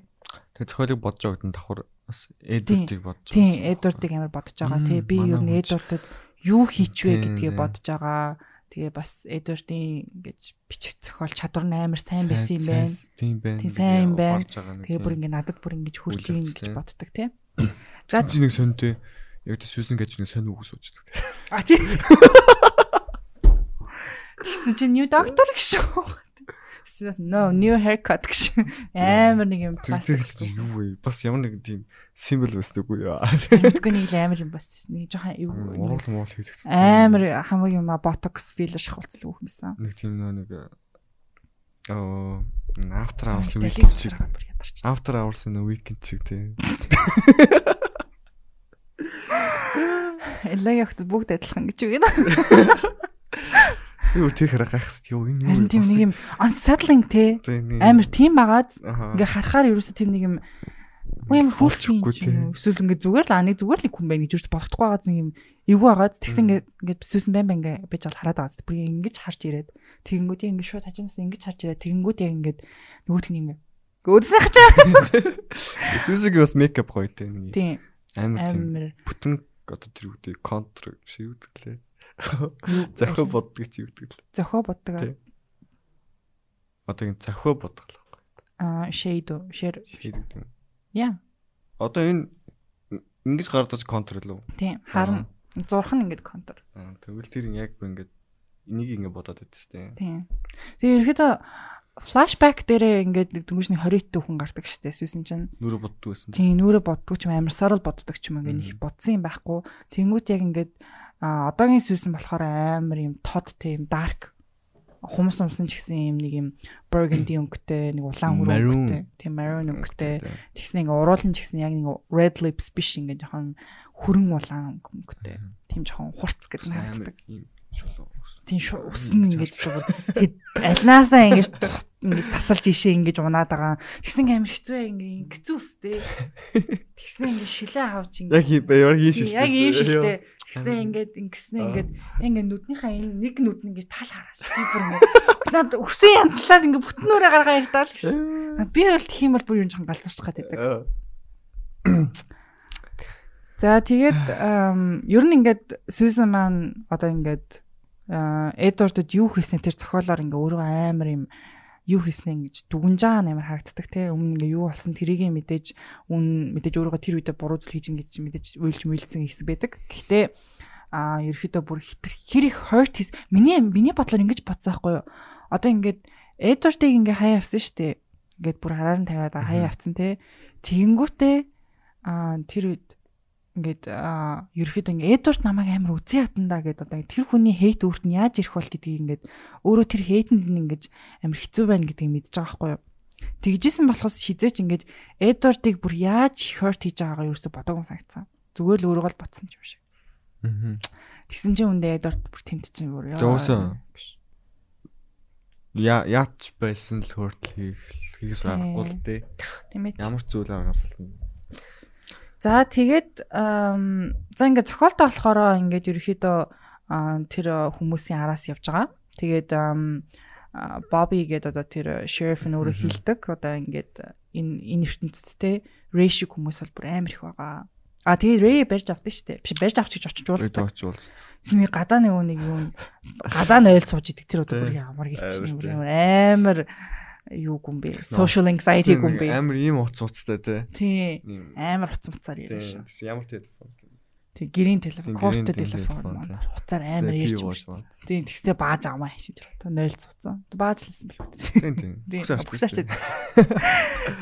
D: Тэр зохиолыг бодож байгаад нь давхар бас Эдвардыг бодож
E: байгаа. Тийм, Эдвардыг амар бодож байгаа те. Би ер нь Эдвардад юу хийчвэ гэдгийг бодож байгаа. Тэгээ бас Эдвардын ингэж бичих зохиол чадвар нь амар сайн байсан юм байна.
D: Тийм байна.
E: Тийм сайн юм байна. Тэгээ бүр ингэ надад бүр ингэж хүрч ийн гэж боддог те.
D: За чи нэг сонтой яг тэ сүүсэн гэж нэг сонь үг суучдаг те.
E: А тийм. Тэгсэн чинь new doctor гэж. No new haircut гэж амар нэг юм
D: пластик юу вэ? Бас ямар нэг тийм символ байсан үгүй юу?
E: Мэдгүй нэг л амар юм бас нэг жоохон юу
D: уруул муул хийлгэсэн.
E: Амар хамгийн юм ботокс филлер шахуулцлаа үг юмсан.
D: Нэг тийм нэг оо after hours weekend чиг. After hours нэг weekend чиг тийм.
E: Элэг ягт бүгд адилхан гэж үг юм.
D: Юу тэр хараа гайхс юу энэ
E: юу. Тийм нэг юм unsettling те. Амар тийм байгаад ингээ харахаар ерөөсө тийм нэг юм юм хөлчгүй тийм. Эсвэл ингээ зүгээр л аны зүгээр л хүн байна гэж үрж бодохдохгүй байгаад нэг юм эвгүй байгаад тэгсэн ингээ ингээ бисүүсэн байн байн ингээ биж бол хараад байгаа. Бүр ингэж харж ирээд тэгэнгүүт ингээ шууд хажуунаас ингэж харж ирээд тэгэнгүүт яг ингээ нөгөөт нь ингээ өөдсөн хачаа.
D: Бисүүсийг бас мейкап гоё тийм.
E: Тийм.
D: Амар тийм. Бүтэн одоо тэр үгтэй контр шиг үгэлээ. Зохио боддог чи үүдэг л.
E: Зохио боддог.
D: Одоо энэ зохио бодох л байна.
E: Аа, shade уу? Share.
D: Shade гэдэг.
E: Яа.
D: Одоо энэ ингэж гардаг контр л үү?
E: Тийм, харна. Зурх нь ингэж контр.
D: Аа, тэгвэл тэр яг ингэж энийг ингэ бодоод шүү дээ.
E: Тийм. Тэгээ ерөөдөө флашбек дээрээ ингээд нэг дөнгөжний 20 хүн гардаг штэ сүсэн чинь
D: нүрэ боддог байсан.
E: тийм нүрэ боддог ч юм амар сарал боддог ч юм ингээд их бодсон юм байхгүй тэнгуут яг ингээд а одоогийн сүсэн болохоор амар юм тод тийм dark хумс умсан ч гэсэн юм нэг юм burgundy өнгөтэй нэг улаан хөрөнгө өнгөтэй тийм maroon өнгөтэй тэгсэн ингээ уруулан ч гэсэн яг нэг red lips биш ингээ жоохон хөрөн улаан өнгөтэй тийм жоохон хурц гэдэг харагддаг тийм усан ингэж зүгээр альнаасаа ингэж ингэж тасалж ишээ ингэж унаад байгаа. Тэгсэн амар хэцүү ингээ хэцүү үстэй. Тэгсэн ингээ шилээ хавч ингээ.
D: Яг яг ийм шилтэй.
E: Яг ийм шилтэй. Тэгсэн ингээд ингэснэ ингээд ингээ нүднийхээ энэ нэг нүд нь ингээ тал хараач. Би бүр ингээ над өксөн янзлаад ингээ бүтэн нүрээ гаргаа ярдаа л гэж. Би бол тхих юм бол бүр юм жоохон галзуурч гад байдаг. За тэгээд ер нь ингээд Сьюзен маань одоо ингээд Эдвардд юу хийснэ тэр зохиолоор ингээ өөрөө амар юм юу хийснэ ингэж дүгнжаа амар харагддаг те өмнө ингээ юу болсон тэрийг мэдээж үн мэдээж өөрөө тэр үедээ буруу зүйл хийж ингэж мэдээж уйлж мүйлдсэн хэсэг байдаг. Гэхдээ а ерөөхдөө бүр хэр их hurt хийс миний миний бодлоор ингэж бодсон байхгүй юу. Одоо ингээд Эдвардыг ингээ хаяа авсан штэ. Ингээд бүр хараар нь тавиад хаяа авсан те. Тэгэнгүүтээ а тэр үед ингээд ерөөхдөө ингээд Эдвард намайг амар үзий хатандаа гэдэг одоо тэр хүний хейт өөрт нь яаж ирэх бол гэдгийг ингээд өөрөө тэр хейтэнд нь ингээд амар хэцүү байна гэдгийг мэдж байгаа байхгүй юу. Тэгжсэн болохоос хизээч ингээд Эдвардыг бүр яаж хёрт хийж байгаагаа ерөөсө бодоогүй санагцсан. Зүгээр л өөрөө л ботсон юм шиг. Аа. Тэгсэн чинь үндэ Эдвард бүр тэмт чинь бүр
D: яа. Я яач байсан л хөртл хийх хийхс аргагүй л дээ. Ямар ч зүйл аргасан
E: За тэгээд за ингээд зохиолтой болохоор ингээд ерөөхдөө тэр хүмүүсийн араас явж байгаа. Тэгээд Бобби гэдэг одоо тэр шериф нь өөрөө хилдэг. Одоо ингээд энэ энэ ертөнцтэй Рэши хүмүүс бол бүр амар их байгаа. А тэгээд Рэй барьж авдаг шүү дээ. Биш барьж авч гэж очиж уулздаг. Синий гадаа нэг нэг юу гадаа нойл сууж идэг тэр одоо бүр ямар гэж амар юу гүм бэ? Social anxiety гүм бэ?
D: Амар ийм уц уцтай те.
E: Тий. Амар уц уцаар ярьж
D: шээ. Ямар телефон.
E: Тий, гэрийн телефон, корт телефон маань уцаар амар ярьж байна. Тий, тэгсээ бааж авмаа хийж тэр. 0 цуцсан. Бааж лсэн бил. Тий, тий. Бүгсаарчтай.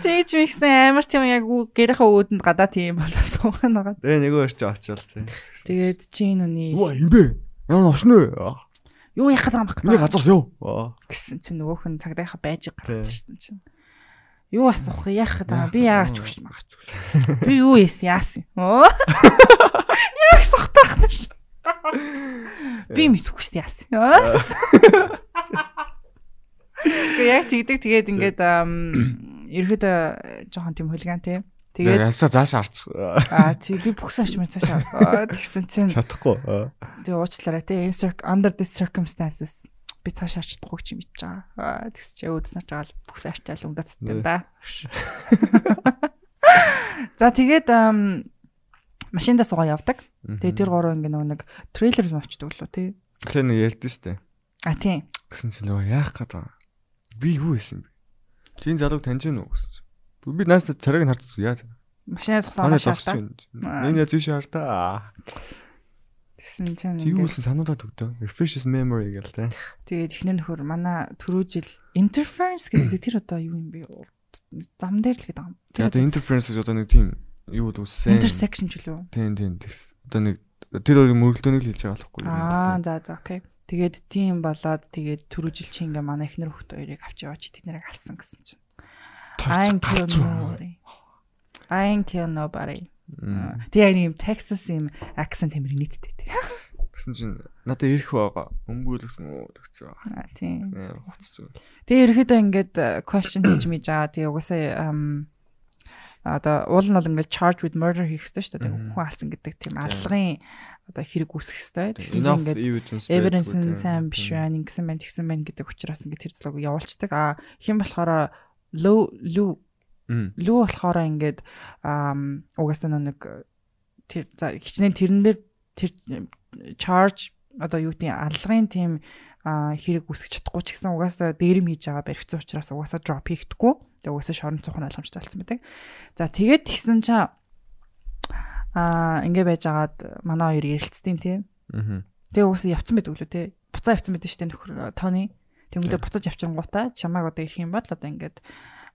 E: Тэгж михсэн амар тийм яг гэрийнхээ өөдөнд гадаа тийм болоо суухан байгаа.
D: Тэгээ нөгөө орч очивол тий.
E: Тэгээд чи энэ үний.
D: Юу юм бэ? Ямар овшно вэ?
E: Юу яах гэдэг юм бэ?
D: Миний газар юу?
E: гэсэн чинь нөгөөх нь цагдаахаа байж гарч ирсэн чинь. Юу асуух яах гэдэг би яагаад ч хүч магч хүч. Би юу ийс яасан. Оо. Яг сохтоох нь. Би мэдхгүй шүү яасан. Гэхдээ яг тэгдэг тэгээд ингээд ерөөдөө жоохон тийм хулиган тийм
D: Тэгээд ялсаа заашаа арч.
E: Аа тий би бүхсэн очмын цаашаа тэгсэн чинь
D: чадахгүй.
E: Тэгээ уучлаарай тий under the circumstances би цаашаа арчдахгүй ч юм бич байгаа. Тэгс чи өөдс нарч байгаа л бүхсэн арчаал өнгөцтэй да. За тэгээд машиндаа суугаа явдаг. Тэгээ тэр гурав ингээ нэг трейлер нь очдөг лөө тий.
D: Тэгэхээр нэг ярьдэн штэ.
E: А тий.
D: Гэсэн чинь нөгөө яах гээд би юу хийсэн бэ? Чин залууг таньж гэнэ үү гэсэн чинь Би наас царайг нь харж яа.
E: Машинаа зогсооноо шаардаа.
D: Энэ яз тийш хартаа.
E: Тэсэн чинь
D: юу гэсэн сануудаад өгдөө. Refreshes memory гэл тэ.
E: Тэгээд ихнэр нөхөр манай түрүү жил interference гэдэг тэр одоо юу юм бэ? Зам дээр л гэдэг юм.
D: Тэгээд interference гэж одоо нэг тийм юу үссэн.
E: Intersection ч үлээ.
D: Тийм тийм тэгс. Одоо нэг тэр хоёр мөрөлдөөнийг л хэлж байгаа болохгүй.
E: Аа за за окей. Тэгээд тийм болоод тэгээд түрүү жил чи ингээ манай ихнэр хөхт хоёрыг авч яваач тэднэрийг алсан гэсэн чинь I ain't kill nobody. I ain't kill nobody. Тэгээ нэг юм Texas юм accent юмэр нийттэй тий.
D: Гэсэн чинь надад ирэх байгаа. Өмгөөлгсөн үү тэгсэн.
E: Аа тийм. Тэгээ ерөөхдөө ингээд э, question хийж мэж байгаа. Тэгээ угаасаа одоо уул нь бол ингээд charge with murder хийх хэрэгтэй шүү дээ. Хүн алсан гэдэг тийм аллагын одоо хэрэг үүсэх хэрэгтэй. Тэгсэн чинь ингээд evidence нь сайн биш байна, ингэсэн байна, тэгсэн байна гэдэг учраас ингээд тэр злог явуулцдаг. Аа хэн болохоор лөө лүү лүү болохоор ингээд угаасаа нэг тэр за хичнээн тэрэн дээр тэр charge одоо юу гэдэг аллагын тийм хэрэг үүсгэж чадахгүй ч гэсэн угаасаа дээрэм хийж байгаа баригцсан учраас угаасаа drop хийхдэггүй. Тэгээ угаасаа шорон цухан ойлгомжтой болсон байдаг. За тэгээд тэгсэн чаа аа ингэ байж агаад манай хоёр ярилцтiin тий. Тэгээ угаасаа явцсан байдаг лөө тий. буцаа явцсан байдаг шүү дээ нөхөр Тони. Тэнгүүдээ буцаж явчихангуудаа чамайг одоо ирэх юм бол одоо ингээд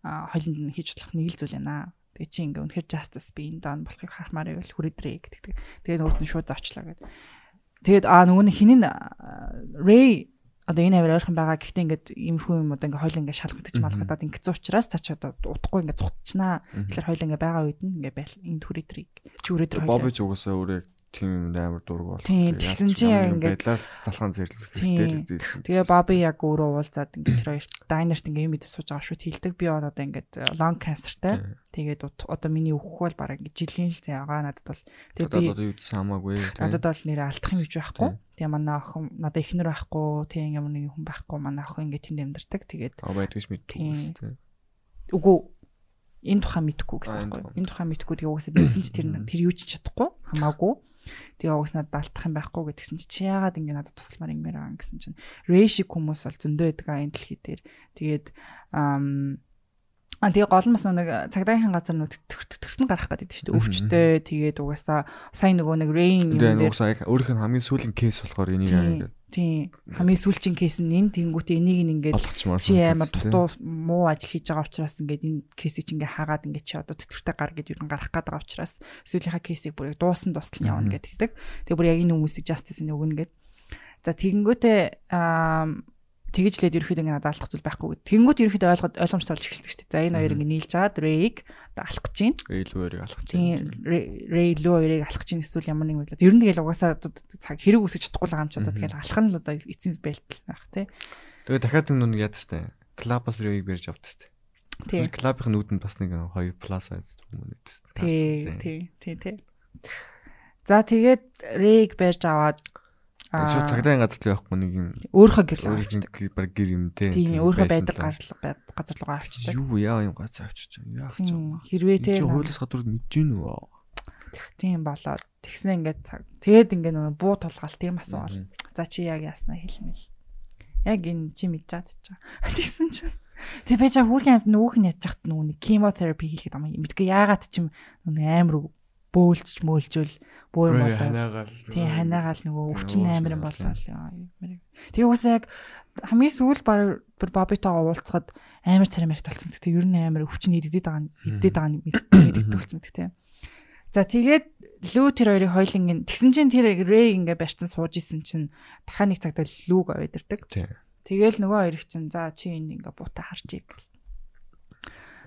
E: хойлонд нь хийж болох нэг л зүйл байна. Тэгээ чи ингээ үнэхээр justice би энэ даан болохыг харахмаар байвал хүрээдрээ гэдэг. Тэгээ нөгөөт нь шууд завчлаа гэдэг. Тэгээд аа нөгөө нь хинэн Ray одоо энэ авир ойрхон байгаа гэхдээ ингээд иймэрхүү юм одоо ингээ хойл ингээ шалгагдчих малгадаад ингэсэн учраас та ч одоо утгагүй ингээ цутчнаа. Тэгэхээр хойл ингээ байгаа үед нь ингээ байл энэ хүрээдрийг чи хүрээдэр
D: хойл. Бобби ч угаасаа өөрөө тийм амар дург бол.
E: Тийм тэгсэн чинь яг ингээд
D: байдлаар залхаан зэрлэх хэрэгтэй.
E: Тэгээ Баби яг өөрөө уулзаад ингээд тэр хоёрт дайнерт ингээд юм идэж сууж байгаа шүү хэлдэг. Би одоо ингээд lung cancerтай. Тэгээд одоо миний өөхөх бол бараг жилийн л зай байгаа надад бол.
D: Тэгээ би одоо юу гэсэн хамаагүй.
E: Надад бол нэрээ алдах юм гэж байхгүй. Тэгээ манай охин надад ихнэр байхгүй. Тийм ямар нэг хүн байхгүй. Манай охин ингээд тэнд амьдардаг. Тэгээд
D: Аа байдгүйс мэдгүй.
E: Үгүй энэ тухай мэдхгүй гэсэн байхгүй. Энэ тухай мэдхгүй тэгээ угаасаа бидсэн ч тэр тэр юу ч чадахгүй хамаагүй. Тэгээ угс надад алдах юм байхгүй гэдгсэн чи чи яагаад ингэ надад тусламар ингэмээр байгаа гэсэн чинь Рэй шиг хүмүүс бол зөндөө байдаг энэ дэлхий дээр. Тэгээд А тэгээ гол нь бас нэг цагдаагийн газар нүд төртөн гарах гэдэг шүү дээ. Өвчтэй тэгээд угаасаа сайн нөгөө нэг rain
D: юм дээр угаасаа өөрийнх нь хамгийн сүүлийн кейс болохоор энийг
E: ингээд тийм хамгийн сүүлчийн кейс нь энэ тэнгуүтээ энийг ингээд чи амар дутуу муу ажил хийж байгаа учраас ингээд энэ кейсийг ингээд хаагаад ингээд чи одоо тэтгэвртэй гар гэж юу гарах гээд байгаа учраас сүүлийнхаа кейсийг бүр дуусан тусал нь явна гэдэг. Тэгээ бүр яг энэ хүмүүсийг justice нь өгнө гэд. За тэгэнгүүтээ аа тэгж лээд ерөөхдөө ингээд алдах зүйл байхгүй. Тэнгүүт ерөөхдөө ойлгоод ойлгомжтой болж эхэлдэг шүү дээ. За энэ хоёр ингээд нийлж чаад Рэйг одоо алах гэж байна.
D: Рэй лүү хоёрыг алах гэж
E: байна. Рэй лүү хоёрыг алах гэж эсвэл ямар нэг байдлаар ер нь тэгэл угаасаа цаг хэрэг үсэж чадахгүй л юм ч одоо тэгэл алах нь л одоо эцсийн бэлтэл байх тий.
D: Тэгээ дахиад нэг яд штэ. Клабас Рэйг барьж авдаг штэ. Тийм. Клабын нүүдэнд бас нэг 2 плюс айц юм
E: гэдэг. Тий, тий, тий, тий. За тэгээд Рэйг барьж аваад
D: Шууд цагдаагийн газар л явахгүй нэг юм.
E: Өөрийнхөө гэр л авчдаг.
D: Баг гэр юм те.
E: Тийм өөрийнхөө байдаг газар руу авчдаг.
D: Юу яа юм газар авчиж байгаа. Яах
E: юм. Хэрвээ те.
D: Чи хуулиас гадуур мэдэж гин үү?
E: Тийм болоод тэгснэ ингээд цаг. Тэгээд ингээд нөгөө буу тулгаал тийм асуувал. За чи яг яаснаа хэлмэл. Яг энэ чи мэдж чадчих. Тэгсэн чинь Тэгээ байж хүүргийн амт нөгөөх нь ядчихт нэг кемотерапи хийхэд юм. Мэдгүй яагаад ч юм амар бөөлж мөөлжөл бөө юм болоо. Тий ханаагаал нөгөө өвчин амар юм болоо. Тэгээ уусаа яг хамгийн сүүл баг бабитагаа уулзахад амар царай мэрэг талцсан гэдэг. Ер нь амар өвчин идэгдээд байгаа идэгдээд байгаа мэддэг болсон гэдэг тий. За тэгээд лүү тэр хоёрыг хойлонгийн тэгсэн чинь тэр рэй ингээ барьцсан сууж исэн чинь дахиад нэг цагтаа лүүг авэдэрдэг. Тэгэл нөгөө хоёр их чинь за чи энэ ингээ буута харчиг гэл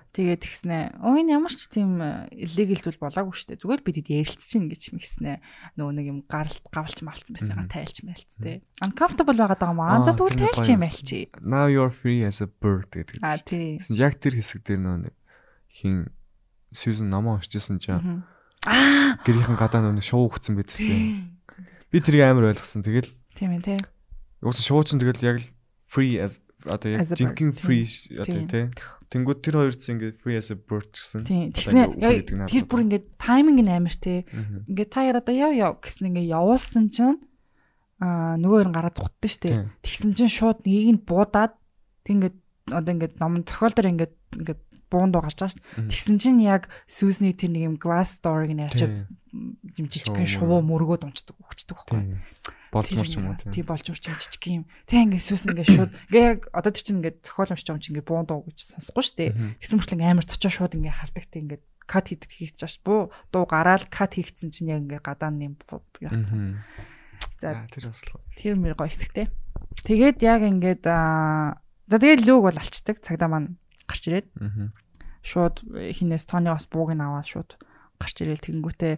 E: Тэгээд тэгснэ. Өө энэ ямар ч тийм illegal зүйл болоогүй шүү дээ. Зүгээр бид ярилцж чинь гэж мэгснэ. Нөгөө нэг юм гаралт гавалч малцсан байснагаа тайлч мэлц тээ. Uncomfortable байгаад байгаа маа. За тэгвэл тайлч юм альчи.
D: Now you're free as a bird гэдэг.
E: Аа тий.
D: Яг тэр хэсэг дээр нөгөө хин Сьюзен намаа уншижсэн чинь
E: Аа
D: гэрийнхэн гадаа нөгөө шоу өгсөн байд тээ. Би тэрийг амар ойлгосон. Тэгэл
E: Тийм ээ тий.
D: Уус шоу чинь тэгэл яг free as одоо яг жинхэнэ free одоо тий. Тэнгүүд тэр хоёр чинь ингээд free as a bird гэсэн.
E: Тийм. Тэгснэ тэр бүр ингээд тайминг нь амар тий. Ингээд та яа одоо яв яв гэсэн ингээд явуулсан чинь аа нөгөө хоёр гараа зугтсан шүү дээ. Тэгсэн чинь шууд нэгийг нь буудаад тэг ингээд одоо ингээд ном зохиол дээр ингээд ингээд буунд гарч байгаа шүү. Тэгсэн чинь яг Сүүсний тэр нэг юм glass door-ыг нь авчиад юм жижигхэн шувуу мөргөөд унцдаг өгчдөг байхгүй
D: болчморч юм уу
E: тий болчморч юм жижиг юм. Тий ингээ сүс ингээ шууд ингээ яг одоо тэр чинь ингээ зохиол байгаа юм чи ингээ буун дуу гэж сонсохгүй шүү дээ. Тэгсэн мөрчлэн амар цочоо шууд ингээ хардаг тий ингээ кат хийдэг хийчих чааш буу дуу гараал кат хийгдсэн чинь яг ингээ гадаа нэм яатсан
D: за тэр бас
E: тэр мэр гоё хэсэгтэй. Тэгээд яг ингээд за тэгээд лүг бол алчдаг цагдаа маань гарч ирээд. Шууд хинээс тооны бас бууг нь аваад шууд гарч ирээл тэгэнгүүтээ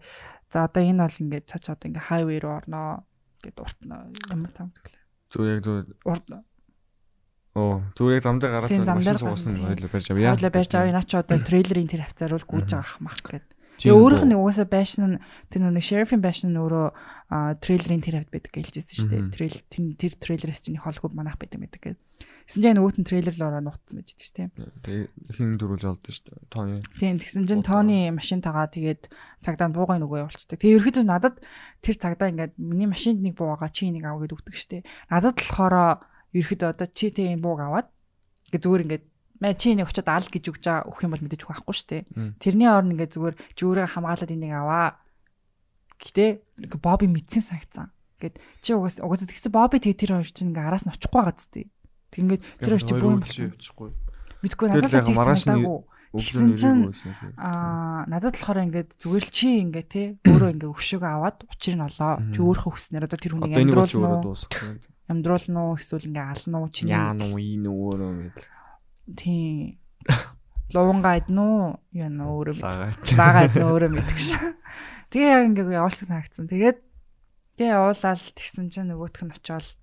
E: за одоо энэ бол ингээд цач одоо ингээ хайвей руу орноо гэд урт ямар зам төглөө.
D: Зүгээр яг зүгээр
E: урд
D: Оо зүгээр яг замдаа гараад машин суусан хоёул барьж авъя.
E: Хоёул барьж авъя. Наа ч одоо трейлерын тэр хавцаар бол гүйж байгаа мах гэд. Тэгээ өөрийнх нь угаасаа байшин нь тэр нэг шерифийн байшин нь өөрөө трейлерын тэр хавд байдаг гэлжсэн шүү дээ. Трейл тэр трейлерээс чинь холгүй манах байдаг байдаг гэдэг. Тэгсэн чинь нөгөөт нь трейлер л ороо нутсан байж дээ шүү
D: дээ. Хин дөрүүлж олдсон шүү дээ. Тооны.
E: Тийм тэгсэн чинь тооны машинтагаа тэгээд цагдаа буугай нөгөө явуулчихдаг. Тэгээ ерөөхдөө надад тэр цагдаа ингээд миний машинд нэг буугаа чи нэг ав гэд өгдөг шүү дээ. Надад болохоор ерөөхдөө одоо чи энэ бууг аваад ингээд зүгээр ингээд мэ чи нэг очиод ал гэж өгч байгаа өгөх юм бол мэдээж байхгүй шүү дээ. Тэрний орн ингээд зүгээр жүүрээ хамгаалаад энийг аваа. Гэтэ Боби мэдсэн санагцсан. Гэт чи угаас угаас тэгсэн Бобби тэгээ тэр хоёр чинь ингээ араас нь очихгүй байгаа зү. Ингээд тэр хоёр чи бүр юм
D: болчихгүй.
E: Мэдгүй надад л
D: нь
E: Тэгсэн чинь аа надад болохоор ингээд зүгээр л чи ингээ те өөрөө ингээ өшөөгөө аваад учрыг нь олоо. Чи өөрөө хүснээр одоо тэр хүнийг амьдруулна уу? Амьдруулна уу эсвэл ингээ ална уу?
D: Чи яа нуу ийн өөрөө гэдэг.
E: Тийм. Луунгаа иднэ үү? Яа нөө өөрөө мэд. Лагаа иднэ өөрөө мэдэх ш. Тэгээ яг ингээ явуулсан санагдсан. Тэгээд тэгээ явуулаад тэгсэн чинь нөгөөх нь очиод ам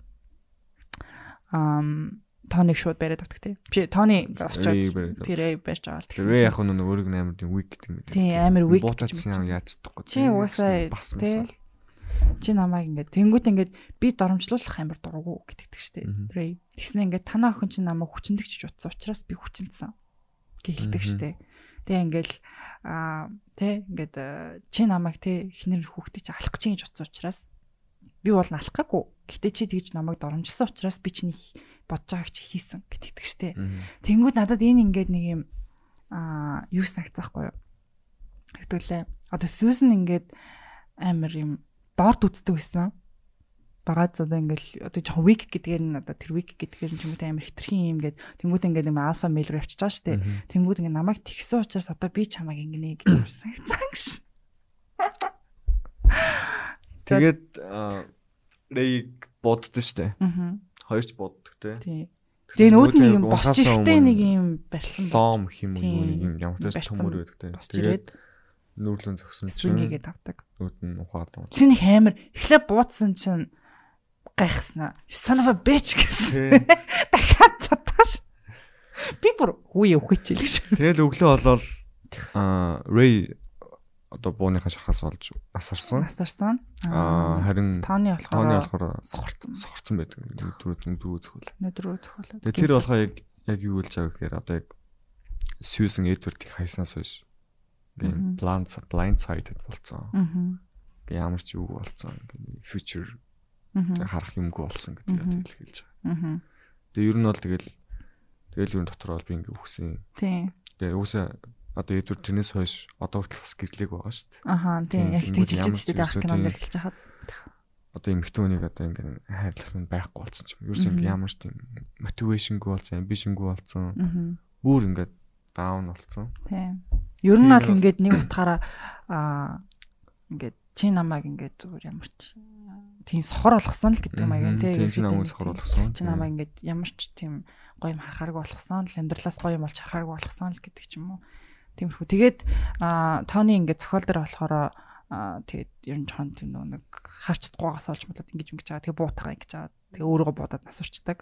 E: Тоныг шууд бариад өгдөг тий. Биш Тони очиод тэр эй барьж байгаа л
D: тэгсэн. Тэгээ яг нь өөрөг амар тийм weak гэдэг юм.
E: Тийм амар weak
D: буутацсан юм яаж чадахгүй.
E: Чи угаасаа тий. Чи намайг ингээд тэнгуут ингээд би доромжлуулах амар дургу гэдэгдэг штэ. Ray. Тэгснэ ингээд танаа охин чи намайг хүчнэгч утсан учраас би хүчнэсэн. Гэлдэг штэ. Тэгээ ингээл аа тий ингээд чи намайг тий эхнэр хүүхдээ чи алах гэж гэж утсан учраас би бол налах гээгүй. Гэтэ чи тэгж намайг доромжилсан учраас би чиний бодож байгааг чи хийсэн гэтэгдэг штэ. Тэнгүүд надад энэ ингээд нэг юм аа юу санагцаахгүй юу? Хэвтүүлээ. Одоо Сүүсэн ингээд амар юм доорд үздэг байсан. Багаад одоо ингээл одоо жоохон week гэдгээр нь одоо тэр week гэдгээр нь ч юм уу амар хитрхийн юм гээд тэнгууд ингээд юм alpha mail руу явчихж байгаа штэ. Тэнгууд ингээд намайг тэгсэн учраас одоо би чамайг ингэнэ гэж ярьсан. Цангаш.
D: Тэгээд Рейг боддоо штэ.
E: Аа.
D: Хоёрч боддог те.
E: Тэгээ нүүд нэг юм босч ихтэй нэг юм барьсан.
D: Лом хэм үү юм ямар ч төмөр байдаг те. Тэгээд нүүрлэн зөксөн чинь
E: свингээд авдаг.
D: Нүүд нь ухаад.
E: Цэн их амар эхлээ буудсан чинь гайхснаа. Son of a bitch гэсэн. Дахиад цатгааш. Би бүр үе өвхөж илгш.
D: Тэгэл өглөө болол аа Ray одоо бууныхаа шархаас олж насарсан.
E: Насарсан.
D: Аа харин
E: тооны болохоор
D: тооны болохоор
E: сохорцсон.
D: Сохорцсон байдаг. Дөрөв дөрөв зөвхөл.
E: Дөрөв зөвхөл.
D: Тэгээ тэр болохоо яг яг юу болж байгаа гэхээр одоо яг Susan Edward-ийг хайснаас хойш blind blind sided болцсон.
E: Аа.
D: Ямар ч үг болцсон. Future харах юмгүй болсон гэдэг хэлж байгаа. Тэгээ ер нь бол тэгэл тэгэл ер нь дотор бол би ингээ үхсэн.
E: Тийм.
D: Тэгээ уусаа одоо эдвэр тэрнээс хойш одоо хүртэл бас гэрлэг байгаа шүү дээ.
E: Ахаа тийм яг тэгжилж дээ яг кинонд эхэлж хаад.
D: Одоо эмхтэн хүнийг одоо ингэ хайрлах нь байхгүй болсон ч юм. Юу ч ингэ ямар ч тийм мотивашнгүй болсон, амбишнгүй болсон. Бүр ингээд даун болсон.
E: Тийм. Ер нь бол ингээд нэг утгаараа аа ингээд чи намайг ингээд зүгээр ямар ч тийм сохор болгосон л гэдэг юм аяа тийм.
D: Чи намайг сохор болгосон.
E: Чи намайг ингээд ямар ч тийм гоё юм харахааргүй болгосон л амьдралаас гоё юм болж харахааргүй болгосон л гэдэг ч юм уу. Тиймэрхүү. Тэгээд Тони ингээд зохиол дээр болохоор тэгээд ер нь жоон тийм нэг харч чадахгүйгаас олж болоод ингэж ингэж байгаа. Тэгээ буутагаа ингэж байгаа. Тэгээ өөрийгөө бодоод нас урчдаг.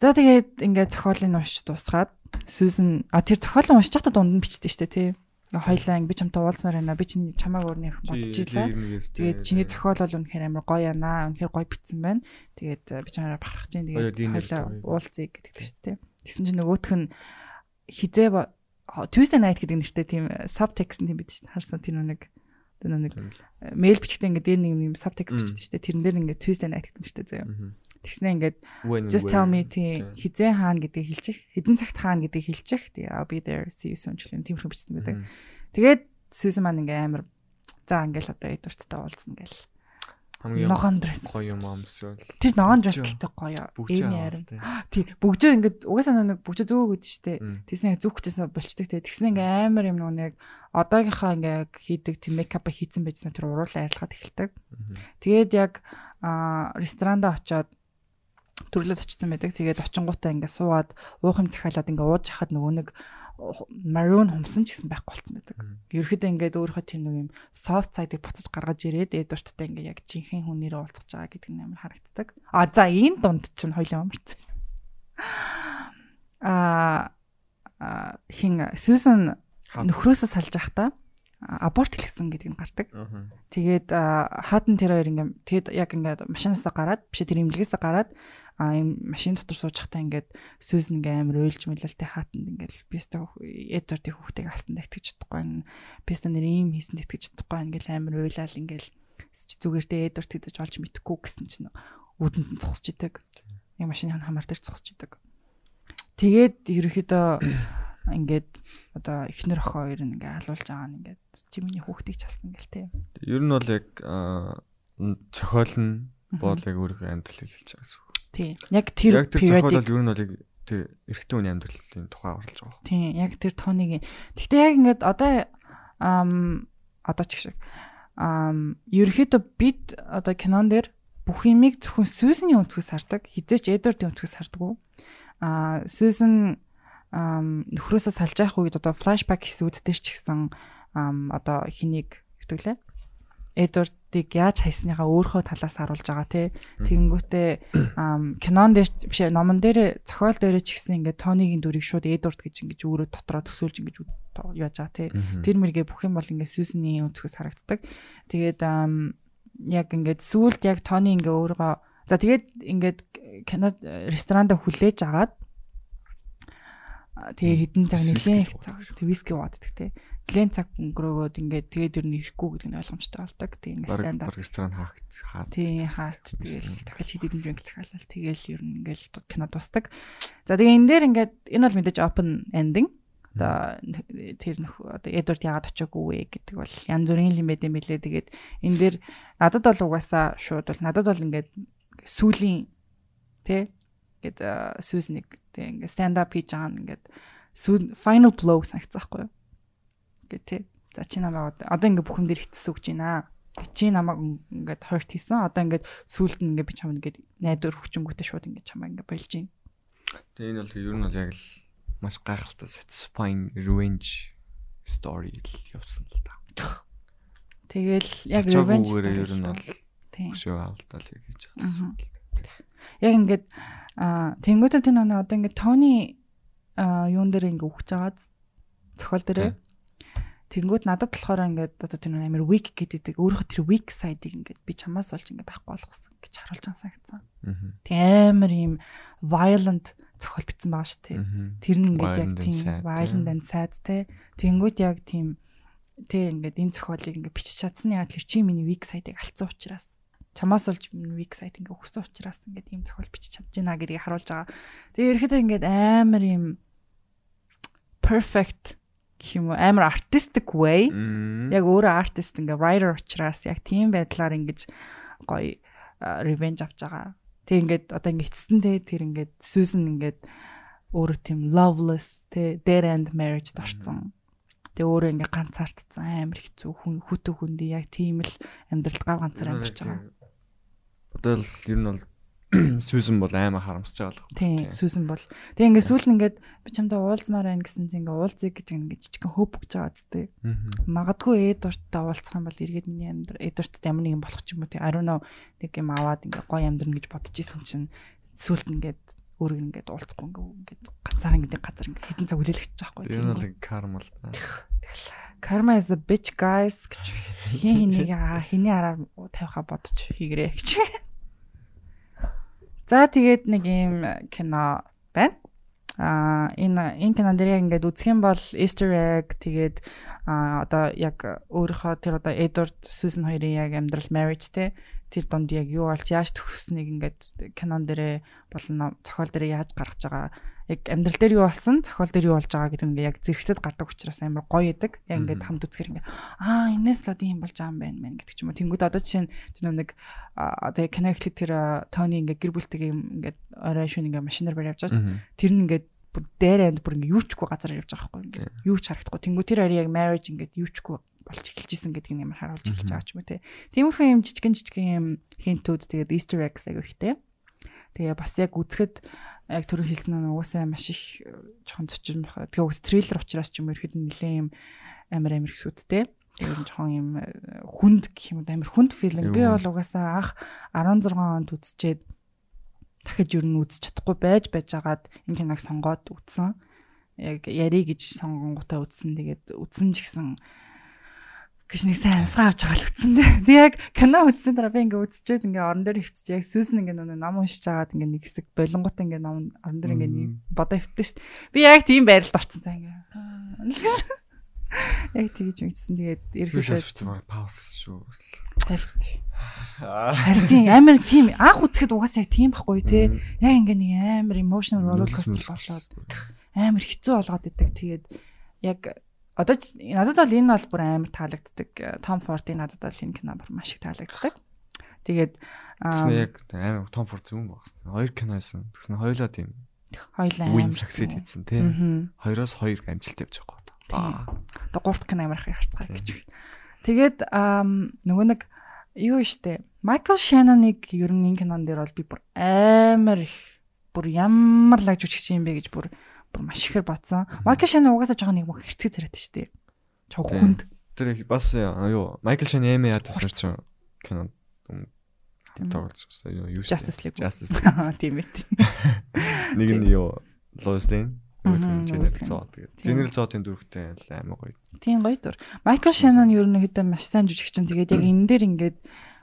E: За тэгээд ингээд зохиолыг уншиж дуусгаад Сүүзэн а тэр зохиолыг уншиж байхдаа дунд нь бичдэг штэ тий. Хоёлаа би чамтай уулзмаар байна. Би чинь чамааг өөрнийх бодож илаа. Тэгээд чиний зохиол бол үнэхээр амар гоё яана. Үнэхээр гоё битсэн байна. Тэгээд би чамаараа барах чинь тэгээд хоёлаа уулзъя гэдэг штэ тий. Тэгсэн чинь нөгөөх нь хизээ Tuesday night гэдэг нэртэй тийм subtext тийм бид харсан тэр нэг тэр нэг мэйл бичгтээ ингээд дээр нэг юм subtext бичдэг шүү дээ. Тэрэн дээр ингээд Tuesday night гэдэг нэртэй заяа. Тэгснэ ингээд just tell me тийм хизээ хаана гэдгийг хэлчих. Хэдэн цагт хаана гэдгийг хэлчих. Тэгээ I'll be there see you soon гэлэн тиймэрхүү бичсэн байдаг. Тэгээд Susan маань ингээд амар за ингээд одоо Эдвардтай уулзна гэл хамгийн ногоон дресс
D: гоё юм амсвал
E: тэр ногоон дресс гэдэг гоё. Эми харин. тий. Бүгжөө ингээд угаасаа нэг бүгжөө зөөгөө гэдэг штэ тэгснэ зүг хүчээсээ болчдөг тий. Тэгснэ ингээ амар юм нэг одоогийнхаа ингээ хийдэг тийм мейкап хийцэн байжсан тэр уруулаа арилгаад эхэлдэг. Тэгээд яг ресторанда очиод төрлөд очсон байдаг. Тэгээд очингуудаа ингээ суугаад уух юм захиалаад ингээ ууж хахад нөгөө нэг maroon хумсан ч гэсэн байхгүй болсон байдаг. Ерөөхдөө ингээд өөрийнхөө тийм нэг юм soft side-ыг буцаж гаргаж ирээд эдварттай ингээд яг жинхэнэ хүнээрээ уулзах байгаа гэдэг нь амар харагддаг. А за энэ дунд чинь хоёлын амарч. А хин Susan нөхрөөсөө салж явахдаа аборт хийлгсэн гэдэг нь гардаг. Тэгээд хаатан тэр хоёр ингээм тэгэд яг ингээд машинаас гараад биш тэр имлэгээс гараад а юм машин дотор сууж захтаа ингээд сүүс нэг амар уйлж мөлөлтэй хаатанд ингээд писта эдвардын хүүхдийг алсан тэгтгэж чадахгүй писта нэр ийм хийсэн тэгтгэж чадахгүй ингээд амар уйлал ингээд зүгээр тэ эдвард тэгдэж олж мэдэхгүй гэсэн чинь үүдэнд нь цогсож идэг. Яг машины хамаар дээр цогсож идэг. Тэгээд ерөөхдөө ингээд одоо эхнэр охин хоёр нь ингээ халуулж байгаа нь ингээд чи миний хүүхдийг чалсан гэл тээ.
D: Ер нь бол яг цохиол нь бол яг өөрийнхөө амьдрал хэлж байгаа гэсэн үг.
E: Тийм. Яг тэр
D: цохиол бол ер нь бол яг тэр эрэгтэй хүний амьдралын тухай оруулж байгаа.
E: Тийм. Яг тэр тооны. Гэхдээ яг ингээд одоо ам одоо ч шиг ам ерөөхдөө бид одоо кинон дээр бүх юмыг зөвхөн Сьюзны өнцгөөс хардаг. Хизээч Эдвардын өнцгөөс хардаг. Аа Сьюзен нөхрөөсөө салж явах үед одоо флашбек хийсүүд дээр ч ам одоо хэнийг өгдөглээ. Эдвардыг яаж хайсныхаа өөрийнхөө талаас харуулж байгаа тий. Тэгэнгүүтээ кинон дээр биш номон дээр зохиол дээр ч гэсэн ингээд Тонигийн дүрийг шууд Эдвард гэж ингэж өөрөө дотроо төсөөлж ингэж яаж байгаа тий. Тэр мэргээ бүх юм бол ингээд Сьюсны өнцгөөс харагддаг. Тэгээд яг ингээд сүулт яг Тони ингээ өөргөө за тэгээд ингээд кино ресторанда хүлээж агаад тэгээ хідэн цаг нэлээд их цаг тэг виски ууддаг те. Нэлээд цаг өнгөрөөгөөд ингээд тэгээд ер нь ирэхгүй гэдэг нь ойлгомжтой болдог. Тэг ингээд стандарт
D: ресторан хаах хаа
E: тий хаат тэгэл дахиад хэд хэдэн drink захиалал. Тэгэл ер нь ингээд кино дуустдаг за тэгээ энэ дээр ингээд энэ бол мэдээж open ending. Одоо тэр нөх одоо Эдвард яагаад очоогүй вэ гэдэг бол янз бүрийн юм байд юм билээ. Тэгээд энэ дээр надад бол угаасаа шууд бол надад бол ингээд сүлийн тий гээд сүүс нэг тий ингээд stand up хийж байгаа нь ингээд final blow санагцаахгүй юу? Гэ тий за чи намайг одоо ингээд бүх юм дээр хитсэн үг байна. Чи намайг ингээд hurt хийсэн. Одоо ингээд сүулт нь ингээд би чамд ингээд найдвар хүчингүүтээ шууд ингээд чамаа ингээд болж байна
D: Тэгээ энэ бол ер нь бол яг л маш гайхалтай satisfying revenge story л явсан л да.
E: Тэгэл яг revenge
D: story ер нь бол тийм шүү авалтал хийж байгаа.
E: Яг ингээд тэнгуүтэ тэр нэг одоо ингээд Тони юун дээр ингээд өгч байгаа зохиол дээрээ Тэнгүүд надад болохоор ингээд одоо тэр амар weak гэдэг өөрийнхөө тэр weak side-ыг ингээд би чамаас олж ингээд байхгүй болгосон гэж харуулж байгаа санагдсан. Тэг амар юм violent зохиол бичсэн байгаа шүү дээ. Тэр нь ингээд яг тийм violent and sad те. Тэнгүүд яг тийм тэ ингээд энэ зохиолыг ингээд бичиж чадсан. Яа тэр чи миний weak side-ыг алдсан учраас чамаас олж weak side ингээд өгсөн учраас ингээд ийм зохиол бичиж чадж байна гэдгийг харуулж байгаа. Тэгээ ерөөхдөө ингээд амар юм perfect гэх юм уу амар artistic way яг өөрөө artist ингээ writer учраас яг тийм байдлаар ингэж гоё revenge авч байгаа. Тэг ингээд одоо ингээ эцэстэнтэй тэр ингээд Susan ингээд өөрөө тийм loveless тэ dead end marriage дорцсон. Тэг өөрөө ингээ ганцаардсан амар хэцүү хүн хүтэ хүндий яг тийм л амьдралд гав ганцаар амьдарч байгаа.
D: Одоо л ер нь бол Сүүсэн бол аймаа харамсаж байгаа л.
E: Тийм, сүүсэн бол. Тэгээ ингээд сүүл нь ингээд би чамтай уулзмаар байна гэсэн чинь ингээд уулзъя гэж ингээд жижигхэн хөп гэж байгаа зү. Магадгүй Эдвардтай уулзах юм бол эргээд миний амьдрал Эдвардтай ямар нэгэн болох ч юм уу тий. Know нэг юм аваад ингээд гоё амьдрна гэж бодож исэн чинь сүүлд ингээд өөрөг ингээд уулзахгүй ингээд ганцаараа ингээд газар ингээд хитэн цаг хүлээлгэж байгаа байхгүй
D: тийм. Бол карма л.
E: Тэгэл Karma is a bitch guys гэж хин хэнийг хэний араар тавиха бодож хийгрээ гэж. За тэгээд нэг юм кино байна. Аа энэ энэ кинон дээр ингээд үзэх юм бол Easter egg тэгээд аа одоо яг өөрийнхөө тэр одоо Edward Susan хоёрын яг амьдрал marriage те тэр донд яг юу болж яаж төгсснийг ингээд кинон дээрээ болон зохиол дээрээ яаж гаргаж байгаа яг амьдрал дээр юу болсон зохиол дээр юу болж байгаа гэдэг ингээ яг зэрэгцэд гардаг учраас амар гоё идэг. Яг ингээд хамт үзэхэр ингээ аа энэс л одоо юм болж байгаа юм байна мэн гэдэг ч юм уу. Тэнгүүд одоо жишээ нь тэр нэг одоо connect тэр Тони ингээ гэр бүлтэйгээ ингээ орой шөнө ингээ машинаар барь явж байгаа. Тэр нь ингээ бүр дээрээ бүр ингээ юучгүй газар явж байгаа байхгүй ингээ юу ч харагдахгүй. Тэнгүүд тэр ари яг marriage ингээ юучгүй болж эхэлжсэн гэдгийг нэмэр харуулж эхэлж байгаа ч юм уу те. Тиймэрхүү юм жижигэн жижигэн юм хинтүүд тэгээд easter eggs аяг ихтэй. Тэгээ бас яг үзэхэд яг түрүү хэлсэн нь уусаа маш их жоохон зочин байна. Тэгээ үс трейлер учраас ч юм ерхэд нэлээ юм амар амар хэсүүдтэй. Тэгээ жоохон юм хүнд гэх юм амар хүнд филм. Би бол угаасаа анх 16 онд үзчихэд дахиж ер нь үзэж чадахгүй байж байж агаад энэ киног сонгоод үзсэн. Яг яри гэж сонгонгуудаа үзсэн. Тэгээд үзсэн ч гэсэн гэж нэг сайн амсгаа авч байгаа л үтсэн дээ. Тэг яг кино үзсэн дараа би ингээ үзчихэд ингээ орон дээр хөвчж яг сүүсэн ингээ нэг ном уншиж агаад ингээ нэг хэсэг болонгот ингээ ном орон дээр ингээ нэг бодоо хөвтөн дээ. Би яг тийм байралд орсон цаа ингээ. Яг тэгэж мэдсэн. Тэгээд
D: ерөөсөө пауз шүү.
E: Харин. Харин амар тийм анх үзэхэд угаасаа тийм байхгүй те. Яг ингээ нэг амар emotional roller coaster болоод амар хэцүү болгоод идэг. Тэгээд яг Одоо надад бол энэ бол бүр амар таалагддаг. Том Фордын надад бол энэ кино бүр маш их таалагддаг. Тэгээд
D: Тэгснэ яг амар Том Форд зөвөн багс. Хоёр кино хийсэн. Тэгснэ хоёлоо тийм
E: хоёлаа
D: win succeed хийсэн тий. Хоёроос хоёр амжилт явж байгаа.
E: Аа. Одоо гурт кино амарх харцгаа гэж. Тэгээд нөгөө нэг юу штэ Майкл Шаноныг ер нь энэ кинон дээр бол би бүр амар их бүр ямар лаг жүжигч юм бэ гэж бүр бүр маш ихээр бодсон. Майкл Шанон угаасаа жоохон нэг мөх хэрцгий царайтай штэ. Чог хүнд.
D: Тэр бас юу Майкл Шанон эми ядсан ч кинонд тоглож байсан. Юу
E: шүү. Justice League.
D: Justice League.
E: Тийм ээ.
D: Нэг нь юу Lois Lane General Zod тэгээд General Zod-ын дүрхтэй амар гоё.
E: Тийм гоё дүр. Michael Shannon ер нь хэдэн маш сайн жүжигч чинь тэгээд яг энэ дээр ингээд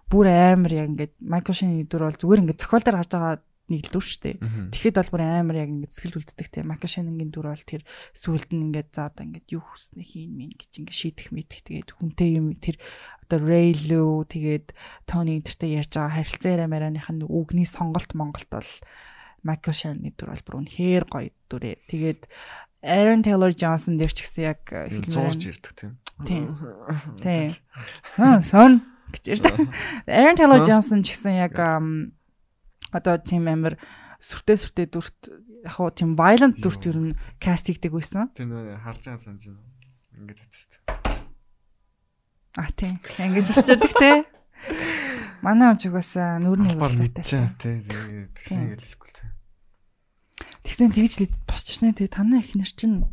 E: бүр амар яг ингээд Michael Shannon-ы дүр бол зүгээр ингээд зохиол дээр гарч байгаа нэг л шүү дээ. Тэгэхэд бол бүр амар яг ингээд сэтгэл үлддэг те. Shannon-гийн дүр бол тэр сүулт нь ингээд за одоо ингээд юу хүснэ хийн мэн гэж ингээд шийдэх мэдэх тэгээд хүнтэй юм тэр одоо Lou тэгээд Tony энтертэй ярьж байгаа харилцаа яриамаарааных нь үгний сонголт Монголд бол Shannon-ы дүр бол бүр үнэхээр гоё дүрээ. Тэгээд Aaron Taylor Johnson дээр ч гэсэн яг
D: зурж ирдэг тийм.
E: Тийм. Тийм. Аа сон гэж ярьдаг. Aaron Taylor Johnson ч гэсэн яг одоо тийм амар сүртэй сүртэй дүрт яг хуу тийм violent дүрт ер нь каст хийдэг байсан.
D: Тийм нөө харж байгаа санаж байна. Ингээд хэвчээ.
E: А тийм. Ингэж хэлчихдэг те. Манай он ч угаасаа нүрний
D: хөвөлтэй. Тий. Тэгсэн ингэ хэлэхгүй те.
E: Тэгсэн тэгж л босч шнэ те танаа ихнэр чинь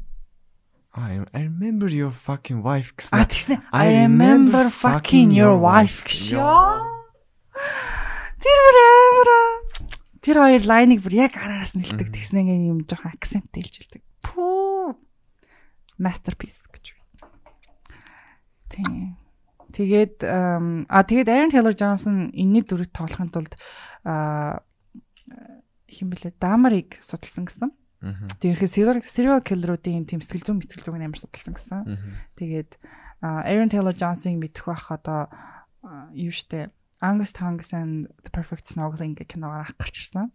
D: I remember your fucking wife гэсэн.
E: А тэгсэн I remember fucking your wife гэж. Тэр бүр амар Тэр хоёр лайныг бүр яг араас нь хэлдэг. Тэгснээ юм жоохон акценттэй хэлж хэлдэг. Пүү. Masterpiece гэж. Тийм. Тэгээд а тэгээд Aaron Taylor Johnson энэний дүрийг тоглохын тулд а хэм бэлээ Дамарыг судалсан гэсэн. Тэгээд serial killer-уудын тийм сэтгэл зүйн мэтгэл зүйн амар судалсан гэсэн. Тэгээд Aaron Taylor Johnson-ыг мэдэх байх одоо юу штэ Angus Tongs and the Perfect Snuggling гэх киногаар ах гарч ирсэн.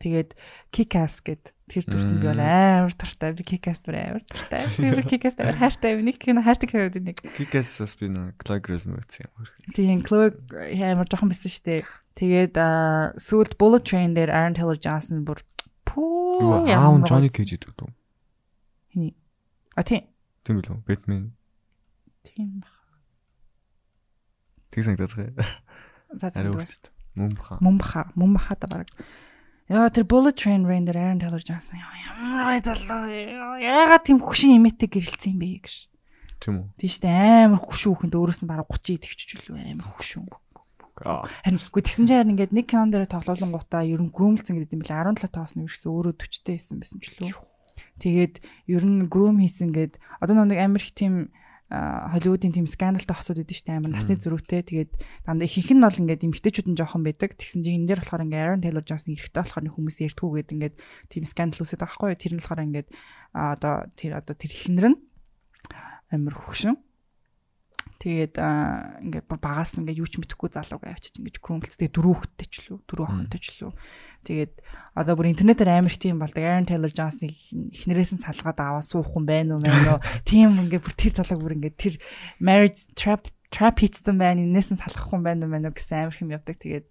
E: Тэгээд Kick-Ass гэд тэр дүрт нь би бол амар тартай. Би Kick-Ass бүр амар тартай. Би Kick-Ass амар хайртай. Нэг кино хайртай кинод нэг.
D: Kick-Ass бас би нэг Chloe Grace мөрсөн юм.
E: Тийм Chloe амар жоохон шүү дээ. Тэгээд сүүлд Bullet Train дээр Aaron Taylor Johnson бүр
D: пүү яаун Johnny Cage гэдэг үү?
E: Хиний. А тийм.
D: Тийм үү? Batman.
E: Тийм.
D: Тэг санагдаад байгаа.
E: За за.
D: Мумбаха.
E: Мумбаха. Мумбахата баг. Яа тэр Bullet Train Rain дээр Aaron Taylor Johnson ямар байдалаа. Яагаад тийм хөшин имэтэг гэрэлцсэн юм бэ гэж.
D: Тийм үү.
E: Тийм шүү дээ амар хөшин хүүхэнд өөрөөс нь бараг 30 идэвчж үлээ амар хөшин. Харин үгүй тэгсэн чинь ингээд нэг кинон дээр тоглоулан гутаа ер нь groom-лцэн гэдэг юм билээ 17 тоос нь ирсэн өөрөө 40 тэй байсан байсан ч лөө. Тэгээд ер нь groom хийсэн гээд одоо нэг амар их тийм Холливуудын тийм скандалтай хосууд идэв штэ амар насны зөрүүтэй. Тэгээд дандаа ихэнх нь бол ингээд эмгтээчүүд нь жоохон байдаг. Тэгсэн чинь энэ дээр болохоор ингээд Aaron Taylor Johnson эрэхтэй болохоор хүмүүс ярьдгүү гэдэг ингээд тийм скандал үүсээд байгаа байхгүй юу? Тэр нь болохоор ингээд одоо тэр одоо тэр ихнэр нь амар хөгшин Тэгээд ингээд багаас нь ингээд юу ч мэдэхгүй залууг авчиж ингээд крумлцтэй дөрөв хөлтэй ч лүү дөрөв охинтой ч лүү. Тэгээд одоо бүр интернетээр амар их тийм болдог. Aaron Taylor Johnson-ыг эхнэрээс нь салгаад аваа суух юм байна уу мэн үү? Тийм ингээд бүр тэр залууг бүр ингээд тэр marriage trap trap хийцсэн байна. Энээс нь салах юм байна уу мэн үү гэсэн амар хэм явдаг. Тэгээд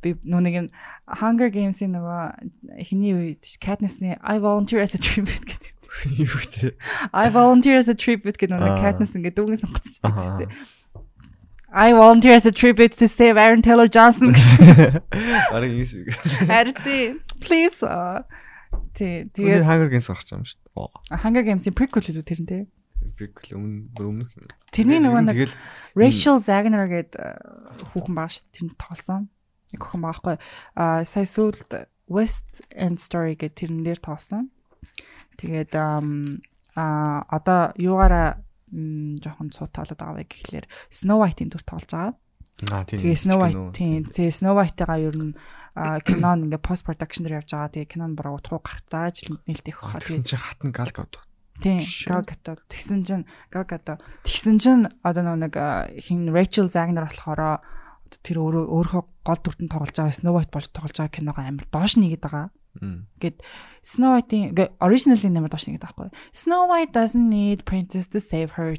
E: би нэг юм Hunger Games-ийн нөгөө эхний үед Katniss-ны I volunteer as a tribute гэдэг
D: Юу гэдэг.
E: I volunteer as a tribute гэдэг нэг Katniss ингээд дүүгэн сонгоцчихдаг шүү дээ. I volunteer as a tribute to save Aaron Taylor Johnson гэж.
D: Ариг ийс үг.
E: Арти please. Тий,
D: тэгээд Hunger Games гарч байгаа юм шүү дээ.
E: Hunger Games-ийн prequel үү тэр нь тий.
D: Prequel өмнө өмнөх.
E: Тэрний нөгөө нэг Rachel Zegner гэдэг хүүхэн байгаа шүү дээ. Тэр нь тоглосон. Нэг охин байгаа хгүй. Аа сая сүүлд West End Story гэдэг тэрнээр тоглосон. Тэгээд а одоо юугаараа жоохон цуутаалаад байгаа вэ гэхлээр Snow White-ийн дүр тоглож байгаа.
D: Аа тийм.
E: Тэгээ Snow White тийм. Тэгээ Snow White-аагаа ер нь кинон ингээ пост production дээр явж байгаа. Тэгээ кинон бараг утгуу гарах дараа жил нээлттэй их
D: хаа. Тэгсэн чинь хатан Gal Gadot.
E: Тийм, Gadot. Тэгсэн чинь Gadot. Тэгсэн чинь одоо нэг хин Rachel Zegner болохоор тэр өөрөө өөрөө гол дүртэн тоглож байгаа Snow White болж тоглож байгаа киногоо амар доош нэгэд байгаа. Гэт Snow White-ийн original-ийн нэмэр доош нэг таахгүй. Snow White doesn't need princess to save her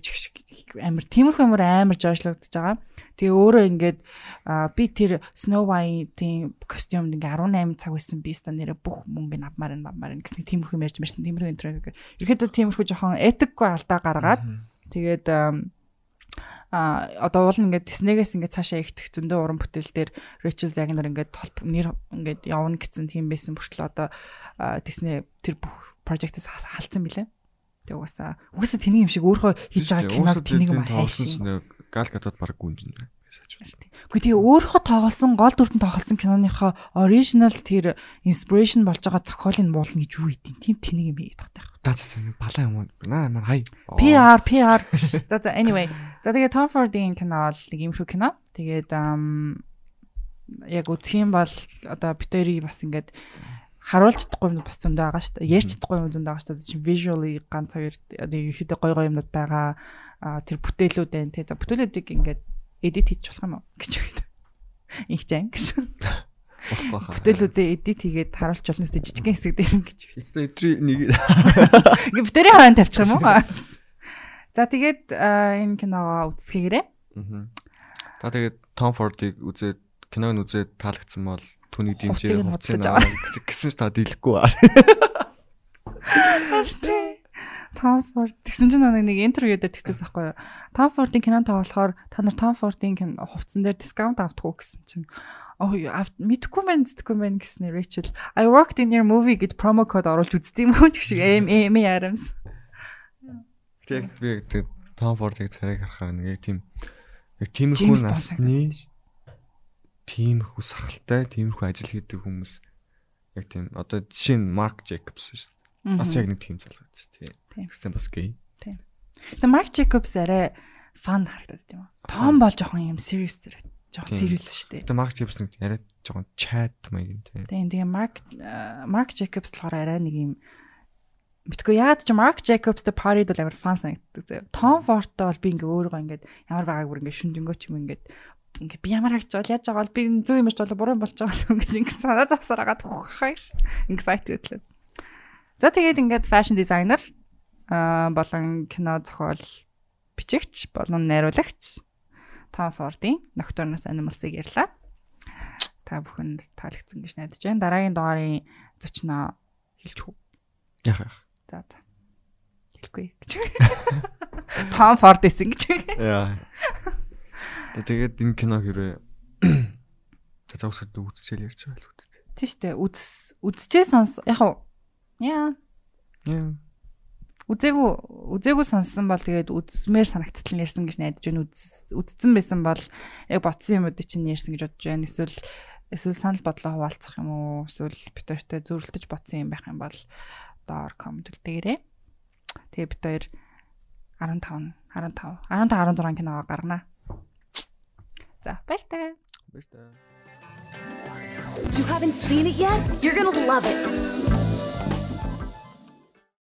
E: амир тиймэрхүү амир амар жоошлогдож байгаа. Тэгээ өөрөө ингээд би тэр Snow White-ийн костюмд ингээ 18 цаг байсан би ста нэрэ бүх мөнгө авмаар нь авмаар нь гэсэн тиймэрхүү ярьж мэрсэн тиймэрхүү интервью. Ерөөдөө тиймэрхүү жоохон этикгүй алдаа гаргаад тэгээд а одоо уул ингээд Диснейгээс ингээд цаашаа ихтэх зөндөө уран бүтээл дээр Rachel Zegler ингээд толп нэр ингээд явна гэсэн тийм байсан бүртэл одоо Дисней тэр бүх project-ээс халдсан билээ. Тэг угаасаа угаасаа тэнийг юм шиг өөрөө хийж байгаа киног тэнийг юм хайшин.
D: Гал гадаад баг гүнжин
E: тийм. Гэхдээ тэгээ өөрөө тоглосон гол дүртэн тоглосон киноныхоо original тэр inspiration болж байгаа зохиолыг буулна гэж юу идэв. Тийм тэнийг юм хийгээд байгаа
D: та цасан балаа юм уу наа маань хай
E: PR PR за за anyway за тэгээ Tom Ford-ийн кино бол нэг юм шүү кино тэгээд яг юм бол одоо битэрийг бас ингээд харуулж чадахгүй юм бас зөндөө байгаа шүү дээ. Ярьж чадахгүй юм зөндөө байгаа шүү дээ. Чинь visually ганц хоёр одоо ерөөхдөө гой гой юмнууд байгаа. Тэр бүтээлүүд байна. За бүтээлүүдийг ингээд edit хийж болох юм уу гэж үү. Их жан гэж. Бүтээлүүдээ эдит хийгээд харуулж болно өстэй жижигхэн хэсэг дээр юм гэж.
D: Өдрий нэг
E: Ингээ бүтээрийн хойно тавьчих юм уу? За тэгээд энэ киногоо үзсгээрээ.
D: Аа. Та тэгээд Tom Ford-ыг үзээд киног үзээд таалагдсан бол түүний дэмжээ
E: аваа
D: гэсэн ч та дийлэхгүй аа.
E: Tom Ford тэгсэн чинь нэг интервью дээр тэгсэн байхгүй юу? Tom Ford-ийн кинонд тоглохоор та нар Tom Ford-ийн хувцсан дээр дискаунт авдаг уу гэсэн чинь. Оо мэдхгүй мэн зүтгэхгүй мэн гэснээр Rachel. I worked in your movie гэд промо код оруулж үзтiin мөн гэх шиг эм эм ярамс.
D: Тэг би тэг Tom Ford-ыг царайг харахаар нэг тийм яг тиймэрхүү насны тиймэрхүү сахалтай тиймэрхүү ажил хийдэг хүмүүс. Яг тийм одоо жишээ нь Mark Jacobs шүү дээ. Бас яг нэг тийм залгууч тий. Тэгсэн бас гей.
E: Тийм. Тэгээ Mark Jacobs арай фан харагдаад тийм үү. Том бол жоохон юм serious зэрэг жоохон serious шүү дээ.
D: Тэгээ Mark Jacobs нэг яриад жоохон chat маяг юм тийм.
E: Тийм тэгээ Mark Mark Jacobs болохоор арай нэг юм Битгүй яад ч Mark Jacobs the party бол амар фан санагддаг заяа. Tom Ford-тай бол би ингээ өөрийгөө ингээд ямар байгааг бүр ингээ шүндөнгөө ч юм ингээд ингээ би ямар харагч бол яаж байгаа бол би зөв юм шиг бол буруу болж байгаа л ингээ ингээ санаа засаар агаад ухахайш ингээ сайт хөтлөө. За тэгээд ингээд fashion designer аа болон кино зохиол бичигч болон найруулагч Tom Ford-ийн Nocturnus Animals-ыг ярьлаа. Та бүхэнд таалагдсан гэж найдаж байна. Дараагийн дугаарын зочноо хэлчих үү?
D: Яах яах.
E: За за. Хэлэхгүй гэж. Tom Ford гэсэн гэж.
D: Яа. Тэгээд энэ кино хэрэг за завсад үзчихэл ярьж байгаа л үү.
E: Тийм шүү дээ. Үз үзчихээ сонс. Яг уу. Яа.
D: Яа
E: үзээгүй үзээгүй сонссон бол тэгээд үзмээр санагттал нь ярьсан гэж найдаж байна. Үдцсэн байсан бол яг ботсон юмуд чинь ярьсан гэж бодож байна. Эсвэл эсвэл санал бодлоо хуваалцах юм уу? Эсвэл битэртэй зөрөлдөж ботсон юм байх юм бол доор комент үлдээгээрэй. Тэгээ бит хоёр 15 15 15 16 киногоо гаргана. За баяртай.
D: Баяртай.
B: You haven't seen it yet? You're gonna love it.